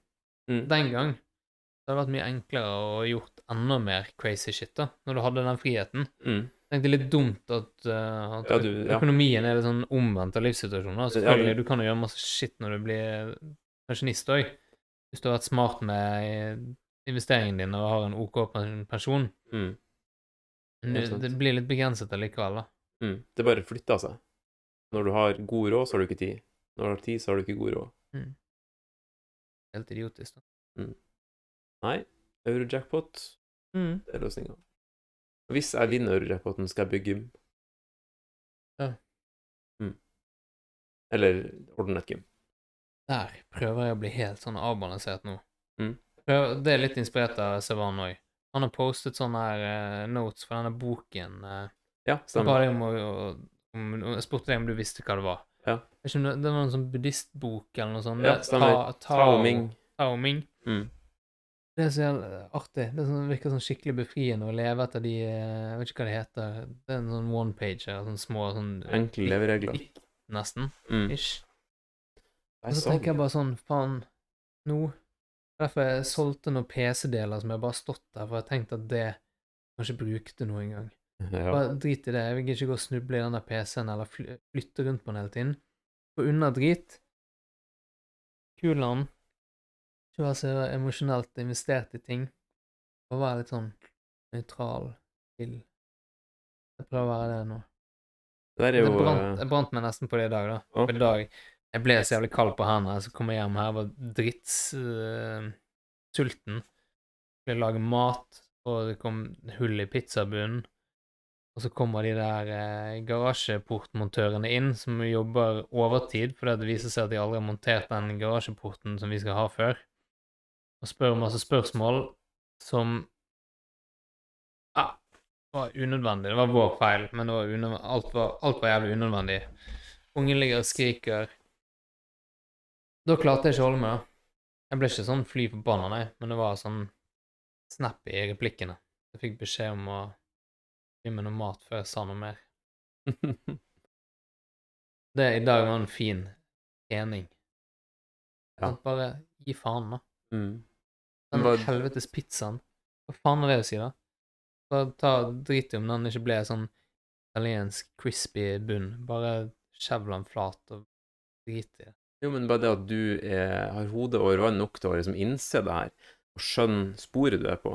Mm. den gang, så hadde det vært mye enklere å gjort enda mer crazy shit, da, når du hadde den friheten. Mm. Tenkte litt dumt at, uh, at Ja, du- ja. økonomien er litt sånn omvendt av livssituasjonen. Selvfølgelig, Ja, du kan jo gjøre masse shit når du blir pensjonist òg. Hvis du har vært smart med investeringen din og har en OK pen- pensjon. Mm. Det, det blir litt begrenset allikevel, da. Mm. Det bare flytter seg. Når du har god råd, så har du ikke tid. Når du har tid, så har du ikke god råd. Helt idiotisk, da. Nei, eurojackpot, Mm. det er løsninga. Hvis jeg vinner eurojackpoten, skal jeg bygge gym. Ja. Mm. Eller ordne et gym. Der prøver jeg å bli helt sånn avbalansert nå. Mm. Prøver, det er litt inspirert av Sevan òg. Han har postet sånne her eh, notes fra denne boken. Uh, Ja, stemmer. om om, jeg spurte deg om du visste hva det var. Ja. Ikke det, var en sånn buddhistbok eller noe sånt. Ja, stemmer. Ta, Tao Ming. Tao Ming. Mm. Det er så jævlig artig. Det sånn, virker sånn skikkelig befriende å leve etter de eh, Jeg vet ikke hva det heter. Det er en sånn one-pager. Sånn små sånn Enkle leveregler. Nesten. Mm. Ish. Og så tenker jeg bare sånn, faen, nå Derfor jeg solgte noen PC-deler som jeg bare har stått der, for jeg tenkte at det kanskje brukte noe en gang. Ja. Bare drit i det, jeg vil ikke gå og snuble i den der PC-en eller flytte rundt på den hele tiden. Få unna drit. Kulan. Ikke være så emosjonelt investert i ting. Og være litt sånn nøytral til Jeg prøver å være det nå. Det er jo brant, eh, jeg brant meg nesten på det i dag, da. På i dag Jeg ble så jævlig kald på hendene, så kom jeg hjem her, var drittsulten. Skulle lage mat, og det kom hull i pizzabunnen. Og så kommer de der eh, garasjeportmontørene inn, som jobber overtid, fordi det viser seg at de aldri har montert den garasjeporten som vi skal ha før, og spør masse spørsmål som Ja, var unødvendig. Det var vår feil, men var. Alt, var, alt var jævlig unødvendig. Ungen ligger og skriker. Da klarte jeg ikke å holde meg. da. Jeg ble ikke sånn fly forbanna, nei, men det var sånn snap i replikkene. Jeg fikk beskjed om å gi meg noe mat før jeg sa noe mer. Det i dag var en fin ening. Ja. Bare gi faen, da. mm. Den Hva- helvetes pizzaen. Hva faen er det å si, da? Bare ta drit i om den ikke ble sånn italiensk crispy bunn. Bare skjevl den flat og drit i det. Jo, men bare det at du er, har hodet over vann nok til å liksom innse det her, og skjønne sporet du er på,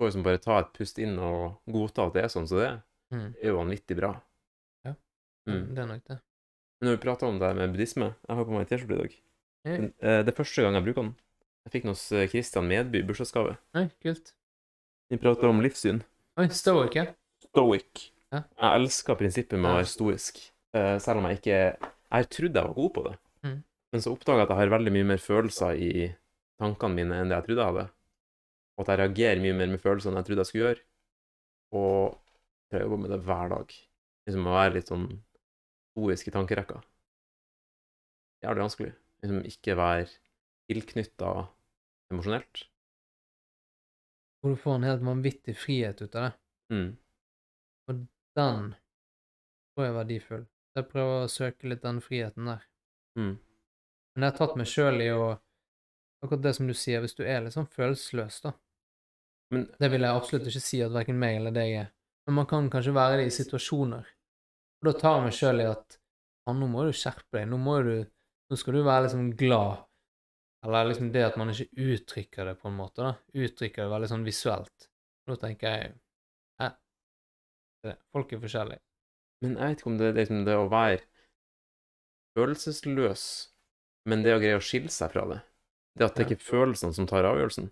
får liksom bare ta et pust inn og godta at det er sånn som det er, Mm. er jo vanvittig bra. Ja. Mm. Det er nok det. Men når vi prater om det her med buddhisme Jeg har på meg T-skjorte i dag. Eh, Det er første gang jeg bruker den. Jeg fikk den hos eh, Christian Medby i bursdagsgave. Nei, kult. Vi prater om livssyn. Oi, stoic, ja. Stoic. Ja. Jeg elsker prinsippet med å være stoisk, eh, selv om jeg ikke Jeg trodde jeg var god på det. Mm. Men så oppdaga jeg at jeg har veldig mye mer følelser i tankene mine enn det jeg trodde jeg hadde. Og at jeg reagerer mye mer med følelser enn jeg trodde jeg skulle gjøre. Og jeg jobber med det hver dag. Liksom å være litt sånn stoisk i tankerekka. Jævlig vanskelig. Liksom ikke være tilknytta emosjonelt. Hvor du får en helt vanvittig frihet ut av det. Mm. Den tror jeg er verdifull. Jeg prøver å søke litt den friheten der. Mm. Men jeg har tatt meg sjøl i å Akkurat det som du sier, hvis du er litt sånn følelsesløs, da. Men Det vil jeg absolutt ikke si at verken meg eller deg er. Men man kan kanskje være det i situasjoner. Og da tar jeg meg sjøl i at «Ja, nå må du skjerpe deg. Nå må du Nå skal du være liksom glad. Eller liksom det at man ikke uttrykker det på en måte, da. Uttrykker det veldig sånn visuelt. Og da tenker jeg Hæ? Folk er forskjellige. Men jeg vet ikke om det er liksom det å være følelsesløs, men det å greie å skille seg fra det. Det at det ikke er følelsene som tar avgjørelsen.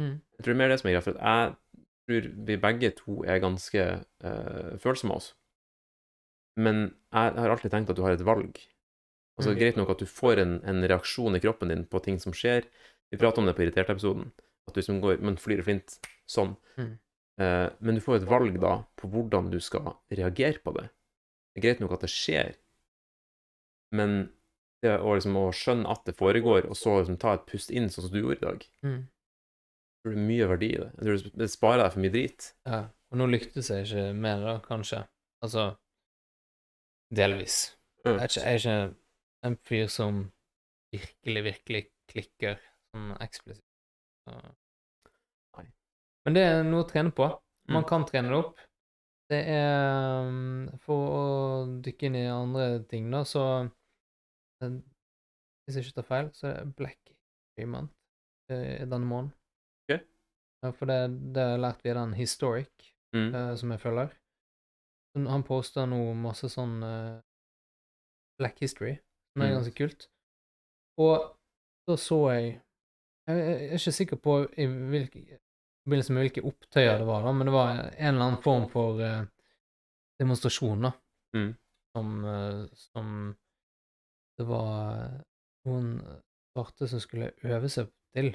Mm. Jeg tror det er mer det som er greia, for jeg tror vi begge to er ganske uh, følsomme av oss. Men jeg har alltid tenkt at du har et valg. Altså, Mm. Greit nok at du får en, en reaksjon i kroppen din på ting som skjer. Vi prater om det på Irritert-episoden. At du liksom går Men flyr flint sånn. Mm. Eh, men du får et valg da på hvordan du skal reagere på det. Det er greit nok at det skjer, men det å, liksom, å skjønne at det foregår, og så liksom, ta et pust inn, sånn som du gjorde i dag Mm. Jeg tror det er mye verdi i det. Jeg tror det- det sparer deg for mye drit. Ja, og nå lyktes jeg ikke mer, da, kanskje. Altså delvis. Jeg er ikke, jeg er ikke en fyr som virkelig, virkelig klikker sånn eksplisitt. Så. Men det er noe å trene på. Man Mm. kan trene det opp. Det er um, For å dykke inn i andre ting, da, så eh, Hvis jeg ikke tar feil, så er det Black Freeman eh, denne måneden. Okay. For det, det har jeg lært via den Historic Mm. eh, som jeg følger. Han poster nå masse sånn Black History, som er Mm. ganske kult. Og da så jeg Jeg er ikke sikker på i hvilke forbindelse med hvilke opptøyer det var, da, men det var en eller annen form for uh, demonstrasjon, da. Mm. Som, uh, som det var noen svarte som skulle øve seg til.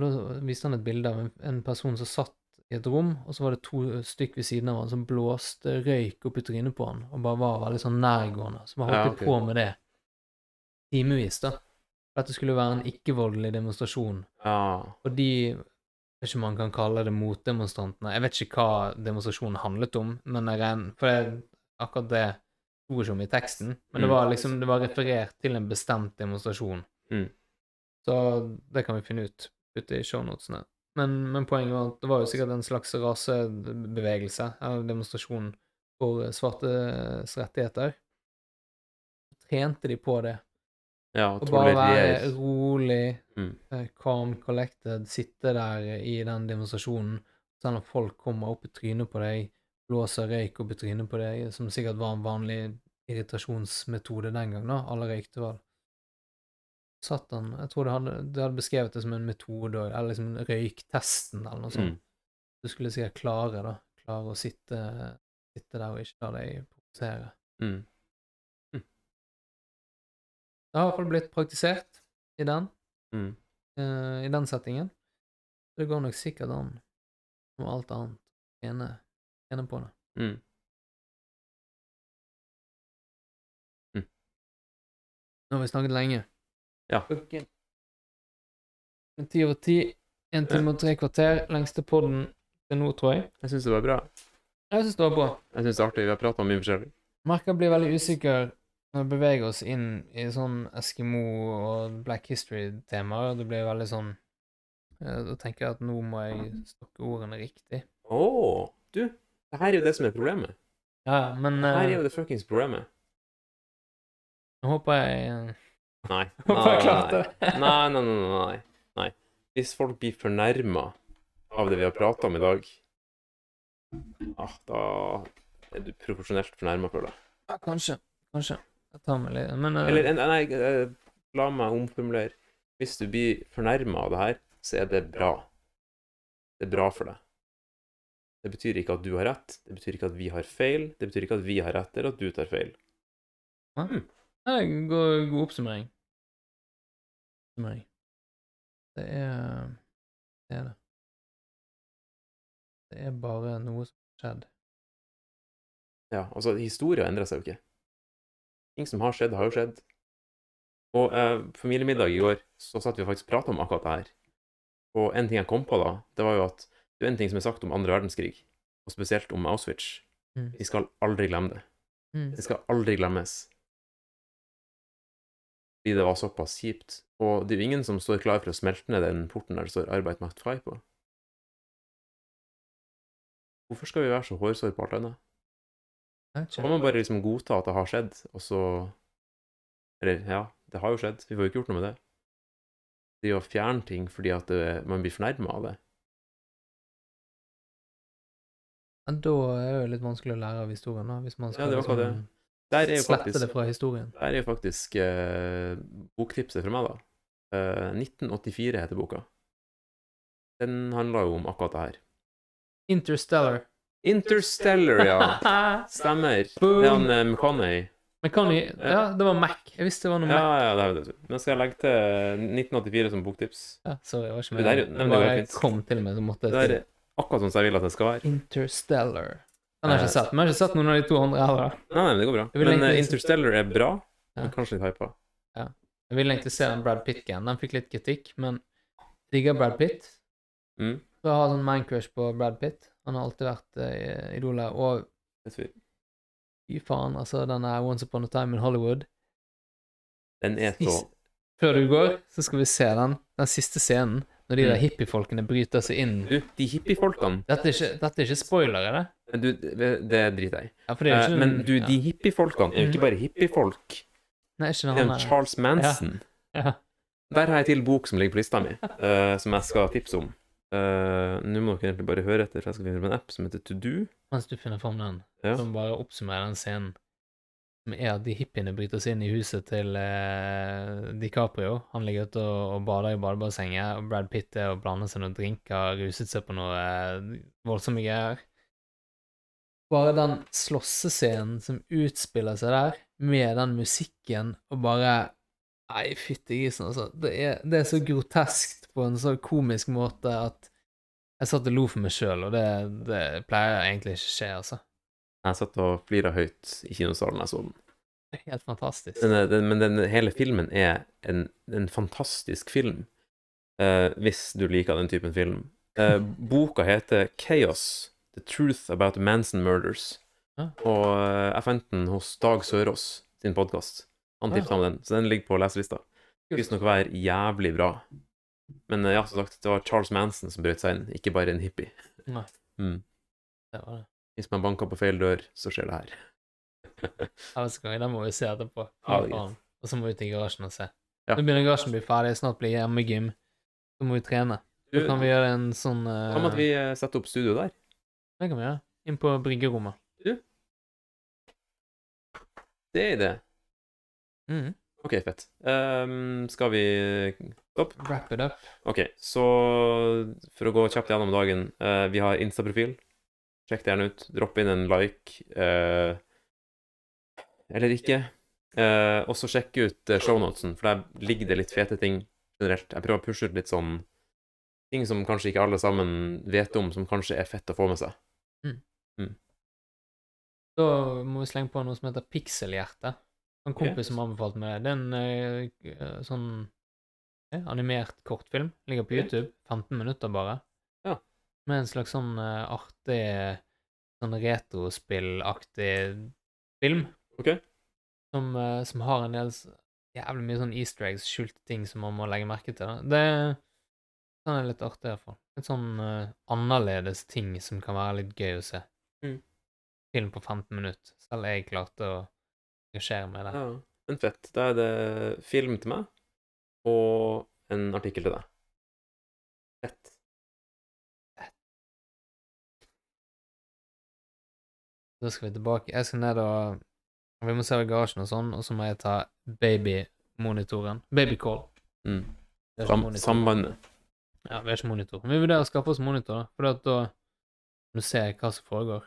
Og Da viste han et bilde av en, en person som satt i et rom, og så var det to stykk ved siden av han som blåste røyk opp i trynet på han, og bare var veldig sånn nærgående. Så man holdt Ja, okay. på med det timevis, da. Dette skulle være en ikke-voldelig demonstrasjon. Ja. Og de jeg vet ikke om man kan kalle det motdemonstrantene. Jeg vet ikke hva demonstrasjonen handlet om, men jeg regner For det, akkurat det sto ikke om i teksten. Men det Mm. var liksom Det var referert til en bestemt demonstrasjon. Mm. Så det kan vi finne ut. Putte i shownotene. Men, men poenget var at det var jo sikkert en slags rasebevegelse, eller demonstrasjon for svartes rettigheter. Trente de på det. ja Og bare være rolig, Mm. eh, calm, collected, sitte der i den demonstrasjonen, selv om folk kommer opp i trynet på deg, blåser røyk opp i trynet på deg, som sikkert var en vanlig irritasjonsmetode den gang, da. Alle røykte vel. Satt han Jeg tror det hadde, det hadde beskrevet det som en metode, eller liksom røyktesten, eller noe sånt. Mm. Du skulle sikkert klare, da. Klare å sitte, sitte der og ikke la deg provosere. Mm. Det har i hvert fall blitt praktisert i den, Mm. uh, i den settingen. Det går nok sikkert an, som alt annet, å ene, tjene på det. Mm. Nå har vi snakket lenge. Ja. Klokken ti over ti. En time og tre kvarter. Lengste podden til nå, tror jeg. Jeg syns det var bra. Jeg syns det var bra. Jeg syns det er artig. Vi har prata om mye forskjellig. Merker jeg blir veldig usikker når vi beveger oss inn i sånn Eskimo og Black History-temaer. Det blir veldig sånn eh, Da tenker jeg at nå må jeg stokke ordene riktig. Å, du! Det her er jo det som er problemet. Ja, men Det her er eh, jo det fuckings problemet. jeg eh, Håper jeg det. Nei, nei, nei, nei, nei. nei. Hvis folk blir fornærma av det vi har prata om i dag, ah, da er du proporsjonelt fornærma, føler jeg. Ja, kanskje. Kanskje. Jeg tar meg litt Men uh... Eller nei, nei, eh, la meg omformulere. Hvis du blir fornærma av det her, så er det bra. Det er bra for deg. Det betyr ikke at du har rett, det betyr ikke at vi har feil, det betyr ikke at vi har rett, eller at du tar feil. Ja, det er en god, god oppsummering. Oppsummering. Det er Det er det. Det er bare noe som har skjedd. Ja, altså, historia endrer seg jo ikke. Ting som har skjedd, har jo skjedd. Og eh, familiemiddag i går, så satt vi og faktisk prata om akkurat det her. Og en ting jeg kom på da, det var jo at det er en ting som er sagt om andre verdenskrig, og spesielt om Auschwitz. Mm. Vi skal aldri glemme det. Mm. Det skal aldri glemmes. Fordi det var såpass kjipt. Og det er jo ingen som står klar for å smelte ned den porten der det står 'Arbeid macht frei' på. Hvorfor skal vi være så hårsåre på alt annet? Kan man bare liksom godta at det har skjedd, og så Eller, ja, det har jo skjedd. Vi får jo ikke gjort noe med det. Det å fjerne ting fordi at det, man blir fornærma av det Men da er det jo litt vanskelig å lære av historien, da, hvis man Ja, det var liksom Der er jo faktisk, det fra historien. der er jo faktisk eh, boktipset fra meg, da. Eh, 1984 heter boka. Den handler jo om akkurat det her. Interstellar. Interstellar, ja. Stemmer. Det er han eh, McConney. Men Ja, det var Mac. Jeg visste det var noe Ja, Mac. ja, det er jo det. Men skal jeg legge til 1984 som boktips? Ja, sorry, jeg var ikke Det med. der- nei, men det går Bare jeg fint. kom til med, så måtte Det jeg er akkurat sånn som jeg vil at det skal være. Interstellar. Den har jeg Eh, ikke sett. Men jeg har ikke sett noen av de to andre heller. Nei, nei, men det går bra. Jeg vil Men egentlig- eh, Interstellar er bra, Ja. men kanskje litt hypa. Jeg ville egentlig se den Brad Pitt-gen. Den fikk litt kritikk, men digger Brad Pitt. Mm. Så jeg har sånn mancrush på Brad Pitt. Han har alltid vært uh, idolet. Og fy faen, altså, den er Once Upon a Time in Hollywood. Den er så Før du går, så skal vi se den. Den siste scenen, når de Mm. der hippiefolkene bryter seg inn. Du, de hippiefolkene Dette er ikke, dette er ikke spoiler, er det? du, Det driter jeg i. Ja, Eh, Men du, de hippiefolkene er jo ikke Mm. bare hippiefolk. Nei, ikke er han. Charles Manson. Ja. Der har jeg til bok som ligger på lista mi, uh, som jeg skal tipse om. Uh, Nå må dere egentlig bare høre etter, for jeg skal finne en app som heter To Do. Mens du finner fram den, Ja. som bare oppsummerer den scenen. Som er at de hippiene bryter seg inn i huset til uh, DiCaprio. Han ligger ute og, og bader i badebassenget, og Brad Pitt er og blander seg noen drinker, ruset seg på noe voldsomme greier. Bare den slåssescenen som utspiller seg der, med den musikken, og bare Nei, fytti grisen, altså. Det er, det er så groteskt på en så komisk måte at jeg satt og lo for meg sjøl, og det, det pleier egentlig ikke å skje, altså. Jeg satt og flira høyt i kinosalen jeg så den. Helt fantastisk. Den, den, men den, hele filmen er en, en fantastisk film, uh, hvis du liker den typen film. Uh, boka heter Chaos, The Truth About the Manson Murders. Og eh, jeg fant den hos Dag Sørås sin podkast. Han tipsa om den, så den ligger på leselista. Visstnok være jævlig bra. Men eh, ja, som sagt, det var Charles Manson som brøt seg inn, ikke bare en hippie. Nei. Mm. Det var det. Hvis man banker på feil dør, så skjer det her. Neste hva, Den må vi se etterpå. Ja. Og så må vi til garasjen og se. Ja. Nå begynner garasjen å bli ferdig, snart blir hjemmegym. Så må vi trene. Så kan vi gjøre en sånn eh, Hva med at vi eh, setter opp studio der? Det kan vi gjøre. Inn på bryggerommet. Det Det er det. Mm. OK, fett. Um, skal vi Wrap it up. OK, så for å gå kjapt gjennom dagen uh, Vi har Insta-profil. Sjekk det gjerne ut. Dropp inn en like. Uh, eller ikke. Uh, og så sjekk ut shownotesen, for der ligger det litt fete ting generelt. Jeg prøver å pushe ut litt sånn ting som kanskje ikke alle sammen vet om, som kanskje er fett å få med seg. Da må vi slenge på noe som heter Pikselhjerte. En kompis som anbefalte meg det. Det er en eh, eh, sånn eh, animert kortfilm. Ligger på YouTube. 15 minutter bare. Ja. Med en slags sånn eh, artig Sånn retrospillaktig film. OK? Som, som har en del jævlig mye sånn easter eggs, skjulte ting som man må legge merke til. Det sånn er litt artig, i hvert fall. Litt sånn uh, annerledes ting som kan være litt gøy å se. Film på 15 minutter. Selv jeg klarte å engasjere meg der. Ja, men fett. Da er det film til meg og en artikkel til deg. Fett. Da skal vi tilbake. Jeg skal ned og Vi må se garasjen og sånn, og så må jeg ta babymonitoren. Babycall. Mm. Sam sambandet. Ja, vi har ikke monitor. Men vi vurderer å skaffe oss monitor. For da kan du se hva som foregår.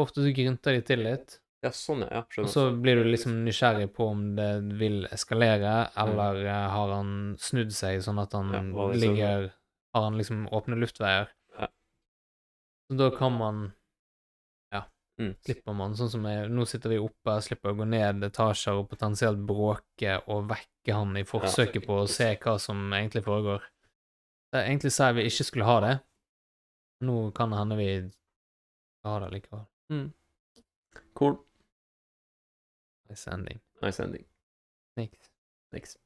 Ofte så grynter de til litt, Ja, sånn, ja. ja. og så blir du liksom nysgjerrig på om det vil eskalere, eller mm. har han snudd seg sånn at han Mm. Ja, liksom, ligger Har han liksom åpne luftveier? Ja. Så da kan man Mm. slipper man, sånn som jeg, nå sitter vi oppe, slipper å gå ned etasjer og potensielt bråke og vekke han i forsøket på å se hva som egentlig foregår. Det egentlig jeg vi ikke skulle ha det. Nå kan det hende vi skal ha det likevel. Mm. Cool. Nice ending. Nice ending. Niks. Thanks.